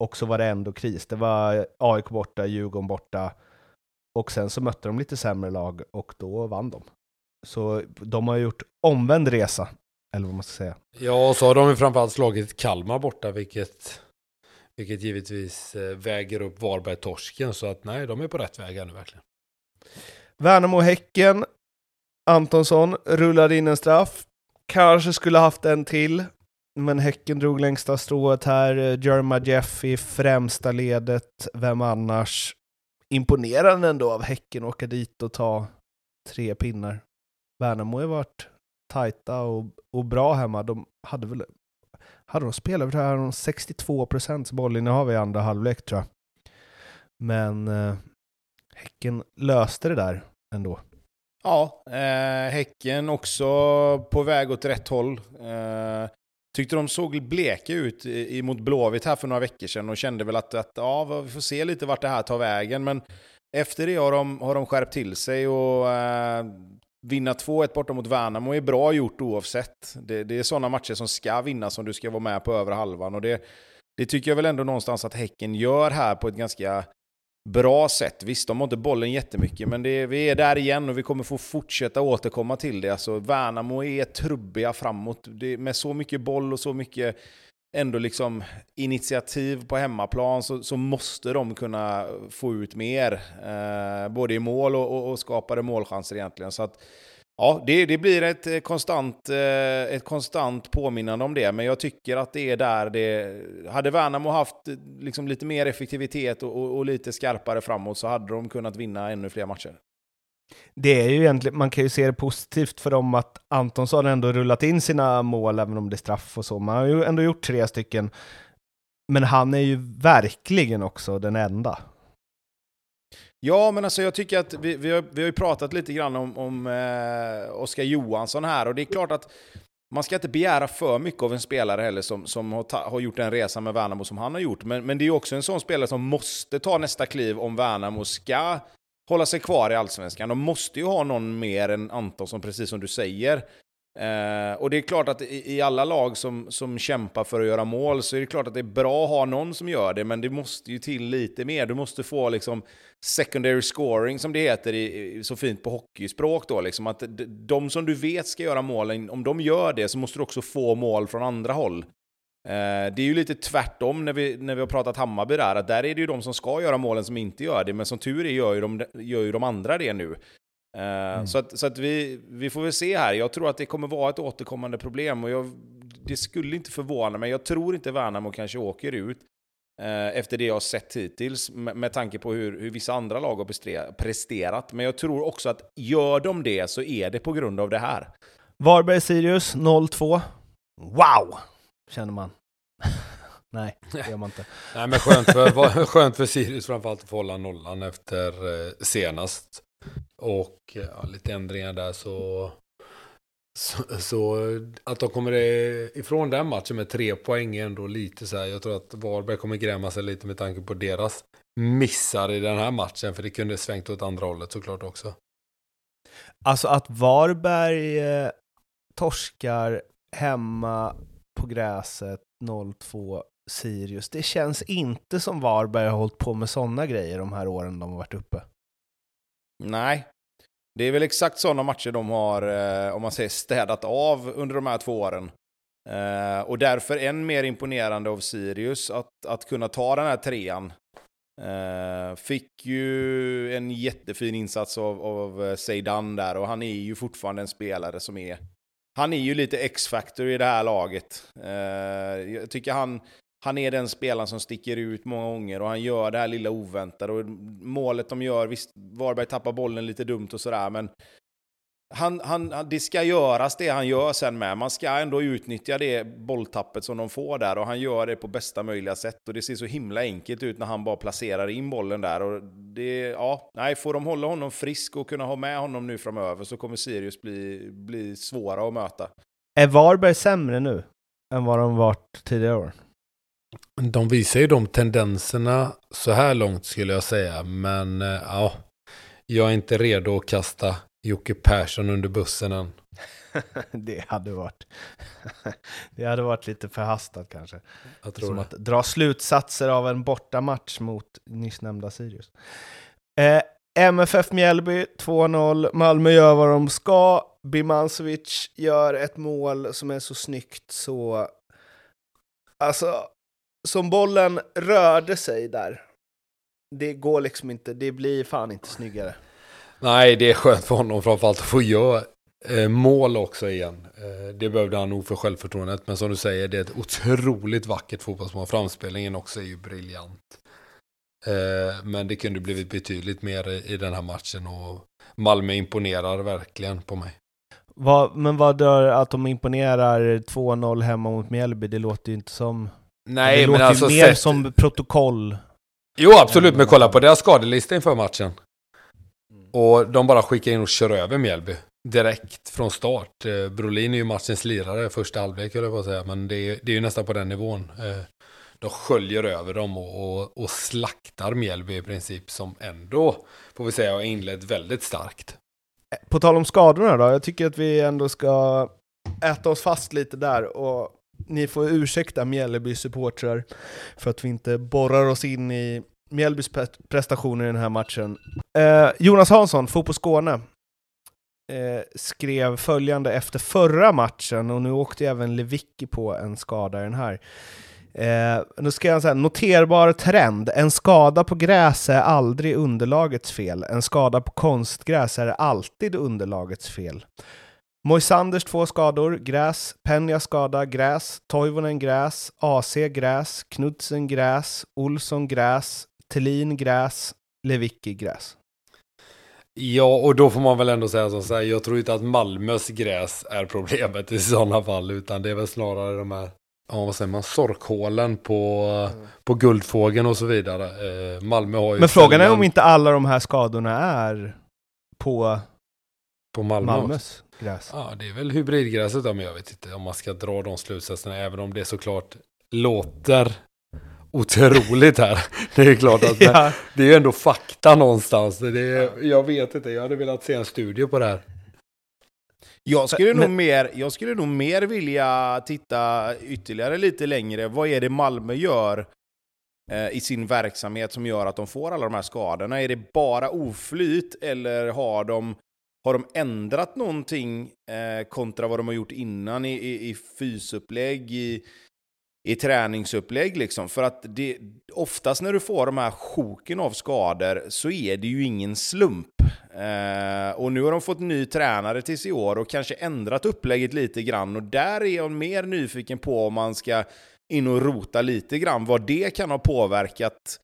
Och så var det ändå kris. Det var AIK borta, Djurgården borta. Och sen så mötte de lite sämre lag och då vann de. Så de har gjort omvänd resa, eller vad man ska säga. Ja, och så har de ju framförallt slagit Kalmar borta, vilket, vilket givetvis eh, väger upp Varberg-torsken. Så att nej, de är på rätt väg nu verkligen. Värnamo-Häcken. Antonsson rullade in en straff. Kanske skulle haft en till. Men Häcken drog längsta strået här. Jerma Jeff i främsta ledet. Vem annars? Imponerande ändå av Häcken att åka dit och ta tre pinnar. Värnamo har varit tajta och, och bra hemma. De hade väl hade de spelat det här 62 procents bollinnehav i andra halvlek tror jag. Men eh, Häcken löste det där ändå. Ja, eh, Häcken också på väg åt rätt håll. Eh, Tyckte de såg bleka ut mot Blåvitt här för några veckor sedan och kände väl att, att ja, vi får se lite vart det här tar vägen. Men efter det har de, har de skärpt till sig och eh, vinna 2-1 borta mot Värnamo är bra gjort oavsett. Det, det är sådana matcher som ska vinnas om du ska vara med på över halvan. Och det, det tycker jag väl ändå någonstans att Häcken gör här på ett ganska bra sätt. Visst, de har inte bollen jättemycket, men det, vi är där igen och vi kommer få fortsätta återkomma till det. Alltså, Värnamo är trubbiga framåt. Det, med så mycket boll och så mycket ändå liksom initiativ på hemmaplan så, så måste de kunna få ut mer. Eh, både i mål och, och, och skapade målchanser egentligen. Så att, ja, det, det blir ett eh, konstant, eh, ett konstant påminnande om det, men jag tycker att det är där det... Hade Värnamo haft eh, liksom lite mer effektivitet och, och, och lite skarpare framåt så hade de kunnat vinna ännu fler matcher. Det är ju egentligen, man kan ju se det positivt för dem att Antonsson ändå rullat in sina mål, även om det är straff och så. Man har ju ändå gjort tre stycken. Men han är ju verkligen också den enda. Ja, men alltså jag tycker att vi, vi, har, vi har ju pratat lite grann om, om eh, Oskar Johansson här och det är klart att man ska inte begära för mycket av en spelare heller som, som har, ta, har gjort en resa med Värnamo som han har gjort. Men, men det är ju också en sån spelare som måste ta nästa kliv om Värnamo ska hålla sig kvar i Allsvenskan. De måste ju ha någon mer än Anton som, precis som du säger. Eh, och det är klart att i, i, alla lag som, som kämpar för att göra mål så är det klart att det är bra att ha någon som gör det, men det måste ju till lite mer. Du måste få liksom secondary scoring, som det heter i, i så fint på hockeyspråk. Då, liksom att de som du vet ska göra målen, om de gör det så måste du också få mål från andra håll. Eh, det är ju lite tvärtom när vi, när vi har pratat Hammarby där, att där är det ju de som ska göra målen som inte gör det, men som tur är gör ju de, gör ju de andra det nu. Eh, mm. Så att, så att vi, vi får väl se här. Jag tror att det kommer vara ett återkommande problem och jag, det skulle inte förvåna mig. Jag tror inte Värnamo kanske åker ut eh, efter det jag har sett hittills med, med tanke på hur, hur vissa andra lag har presterat. Men jag tror också att gör de det så är det på grund av det här. Varberg-Sirius 0-2. Wow! känner man. (laughs) Nej, det gör man inte. (laughs) Nej, men skönt för, (laughs) skönt för Sirius framförallt att få hålla nollan efter eh, senast. Och eh, ja, lite ändringar där så, så, så, att de kommer ifrån den matchen med tre poäng är ändå lite så här. Jag tror att Varberg kommer gräma sig lite med tanke på deras missar i den här matchen. För det kunde svängt åt andra hållet såklart också. Alltså att Varberg eh, torskar hemma på gräset 0-2 Sirius. Det känns inte som Varberg har hållit på med sådana grejer de här åren de har varit uppe. Nej, det är väl exakt sådana matcher de har, eh, om man säger städat av under de här två åren. Eh, och därför än mer imponerande av Sirius att, att kunna ta den här trean. Eh, fick ju en jättefin insats av, av Zeidan där och han är ju fortfarande en spelare som är han är ju lite X-factor i det här laget. Jag tycker han, han är den spelaren som sticker ut många gånger och han gör det här lilla oväntade. Och målet de gör, visst, Varberg tappar bollen lite dumt och sådär, men han, han, det ska göras det han gör sen med. Man ska ändå utnyttja det bolltappet som de får där och han gör det på bästa möjliga sätt. Och det ser så himla enkelt ut när han bara placerar in bollen där. Och det, ja, nej, får de hålla honom frisk och kunna ha med honom nu framöver så kommer Sirius bli, bli svåra att möta. Är Varberg sämre nu än vad de varit tidigare år? De visar ju de tendenserna så här långt skulle jag säga, men eh, ja, jag är inte redo att kasta Jocke Persson under bussen än. (laughs) det hade varit (laughs) det hade varit lite förhastat kanske. Jag tror Som det. att dra slutsatser av en bortamatch mot nyss nämnda Sirius. Eh, MFF Mjällby 2-0. Malmö gör vad de ska. Bimancevic gör ett mål som är så snyggt så... Alltså, som bollen rörde sig där. Det går liksom inte, det blir fan inte snyggare. Nej, det är skönt för honom framförallt att få göra eh, mål också igen. Eh, det behövde han nog för självförtroendet. Men som du säger, det är ett otroligt vackert fotbollsmål. Framspelningen också är ju briljant. Eh, men det kunde blivit betydligt mer i, i den här matchen och Malmö imponerar verkligen på mig. Men vad gör att de imponerar 2-0 hemma mot Mjällby? Det låter ju inte som... Nej, det men låter alltså ju mer sett- som protokoll. Jo, absolut, men kolla på deras skadelista inför matchen. Och de bara skickar in och kör över Mjällby. Direkt från start. Eh, Brolin är ju matchens lirare första halvlek, höll jag på att säga. Men det är, det är ju nästan på den nivån. Eh, De sköljer över dem och, och, och slaktar Mjällby i princip. Som ändå, får vi säga, har inlett väldigt starkt. På tal om skadorna då, jag tycker att vi ändå ska äta oss fast lite där och ni får ursäkta Mjällby supportrar för att vi inte borrar oss in i Mjällbys pre- prestationer i den här matchen. Eh, Jonas Hansson, Fotboll Skåne, eh, skrev följande efter förra matchen, och nu åkte även Lewicki på en skada i den här. Eh, nu skrev jag säga noterbar trend. En skada på gräs är aldrig underlagets fel. En skada på konstgräs är alltid underlagets fel. Moisanders två skador, gräs, Penja skada, gräs, Toivonen gräs, AC gräs, Knudsen gräs, Olsson gräs, Thelin gräs, Lewicki gräs. Ja, och då får man väl ändå säga som så här, jag tror inte att Malmös gräs är problemet i sådana fall, utan det är väl snarare de här, ja vad säger man, sorkhålen på, på Guldfågeln och så vidare. Eh, Malmö har ju Men frågan är om inte alla de här skadorna är på på Malmö. Malmös gräs. Ja, det är väl hybridgräset då, men jag vet inte om man ska dra de slutsatserna, även om det såklart låter otroligt här. (laughs) Det är klart att (laughs) Ja. det är ju ändå fakta någonstans. Det är, jag vet inte, jag hade velat se en studie på det här. Jag skulle, Men- nog mer, jag skulle nog mer vilja titta ytterligare lite längre. Vad är det Malmö gör eh, i sin verksamhet som gör att de får alla de här skadorna? Är det bara oflyt eller har de, har de ändrat någonting eh, kontra vad de har gjort innan i, i, i fysupplägg, i, i träningsupplägg liksom. För att det, oftast när du får de här sjoken av skador så är det ju ingen slump. Eh, och nu har de fått ny tränare tills i år och kanske ändrat upplägget lite grann. Och där är jag mer nyfiken på om man ska in och rota lite grann vad det kan ha påverkat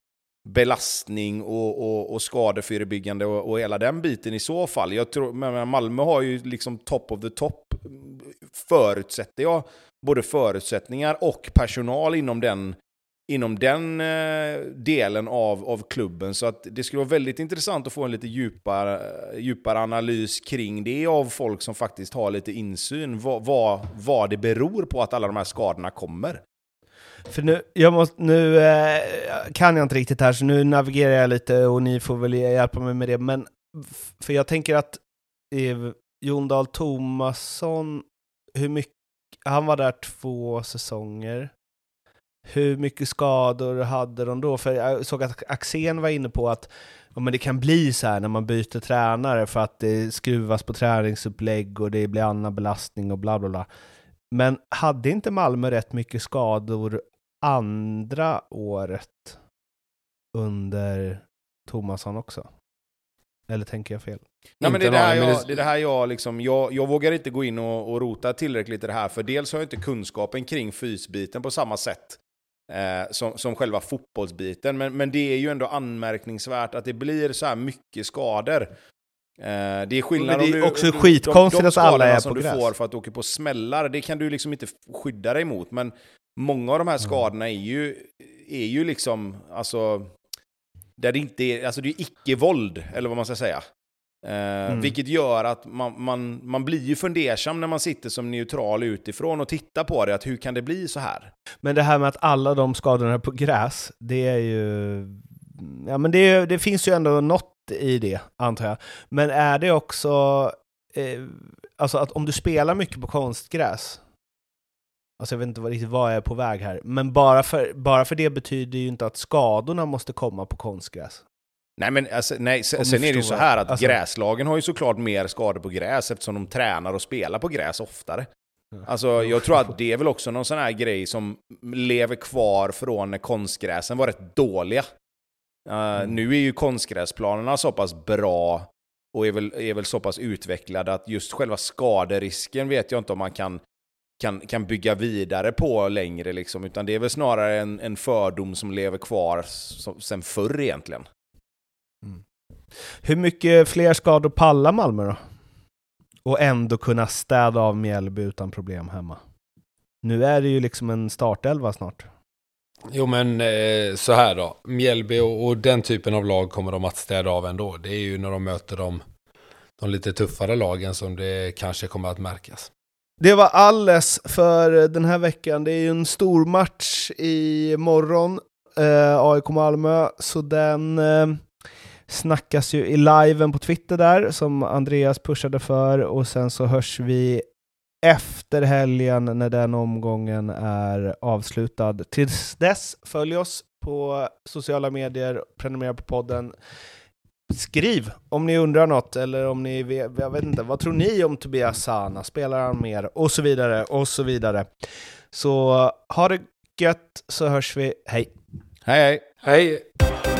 belastning och, och, och skadeförebyggande och, och hela den biten i så fall. Jag tror, men Malmö har ju liksom top of the top, förutsätter jag, både förutsättningar och personal inom den, inom den eh, delen av, av klubben. Så att det skulle vara väldigt intressant att få en lite djupare, djupare analys kring det av folk som faktiskt har lite insyn. Vad, vad, vad det beror på att alla de här skadorna kommer. För nu, jag måste, nu eh, kan jag inte riktigt här, så nu navigerar jag lite och ni får väl hjälpa mig med det. Men för jag tänker att eh, Jon Dahl Tomasson, hur mycket, han var där två säsonger. Hur mycket skador hade de då? För jag såg att Axén var inne på att ja, men det kan bli så här när man byter tränare för att det skruvas på träningsupplägg och det blir annan belastning och bla bla bla. Men hade inte Malmö rätt mycket skador andra året under Tomasson också? Eller tänker jag fel? Nej, men det, är det, här jag, det- är det här jag liksom, jag, jag vågar inte gå in och, och rota tillräckligt i det här, för dels har jag inte kunskapen kring fysbiten på samma sätt eh, som, som själva fotbollsbiten, men, men det är ju ändå anmärkningsvärt att det blir så här mycket skador. Eh, det är skillnad Men det är om du, också du- skitkonstigt de, de att alla är som på du gräs. får för att du åker på smällar, det kan du liksom inte skydda dig mot, men många av de här skadorna är ju, är ju liksom, alltså, där det inte är, alltså det är icke-våld, eller vad man ska säga. Eh, Vilket gör att man, man, man blir ju fundersam när man sitter som neutral utifrån och tittar på det, att hur kan det bli så här? Men det här med att alla de skadorna är på gräs, det är ju... Ja men det, det finns ju ändå något i det, antar jag. Men är det också... Eh, alltså att om du spelar mycket på konstgräs, alltså jag vet inte riktigt vad jag är på väg här, men bara för, bara för det betyder ju inte att skadorna måste komma på konstgräs. Nej, men alltså, nej, sen, sen är det ju så här att alltså- gräslagen har ju såklart mer skador på gräs eftersom de tränar och spelar på gräs oftare. Alltså, jag tror att det är väl också någon sån här grej som lever kvar från när konstgräsen var rätt dåliga. Uh, Nu är ju konstgräsplanerna så pass bra och är väl, är väl så pass utvecklade att just själva skaderisken vet jag inte om man kan, kan, kan bygga vidare på längre. Liksom, utan det är väl snarare en, en fördom som lever kvar som, sen förr egentligen. Hur mycket fler skador pallar Malmö då? Och ändå kunna städa av Mjällby utan problem hemma. Nu är det ju liksom en startelva snart. Jo men eh, så här då, Mjällby och, och den typen av lag kommer de att städa av ändå. Det är ju när de möter de, de lite tuffare lagen som det kanske kommer att märkas. Det var alles för den här veckan. Det är ju en stor match i morgon, eh, AIK Malmö, så den, eh, snackas ju i liven på Twitter där, som Andreas pushade för, och sen så hörs vi efter helgen när den omgången är avslutad. Tills dess, följ oss på sociala medier, prenumerera på podden. Skriv om ni undrar något, eller om ni vet, jag vet inte, vad tror ni om Tobias Sana? Spelar han mer? Och så vidare, och så vidare. Så ha det gött, så hörs vi. Hej! Hej hej! Hej!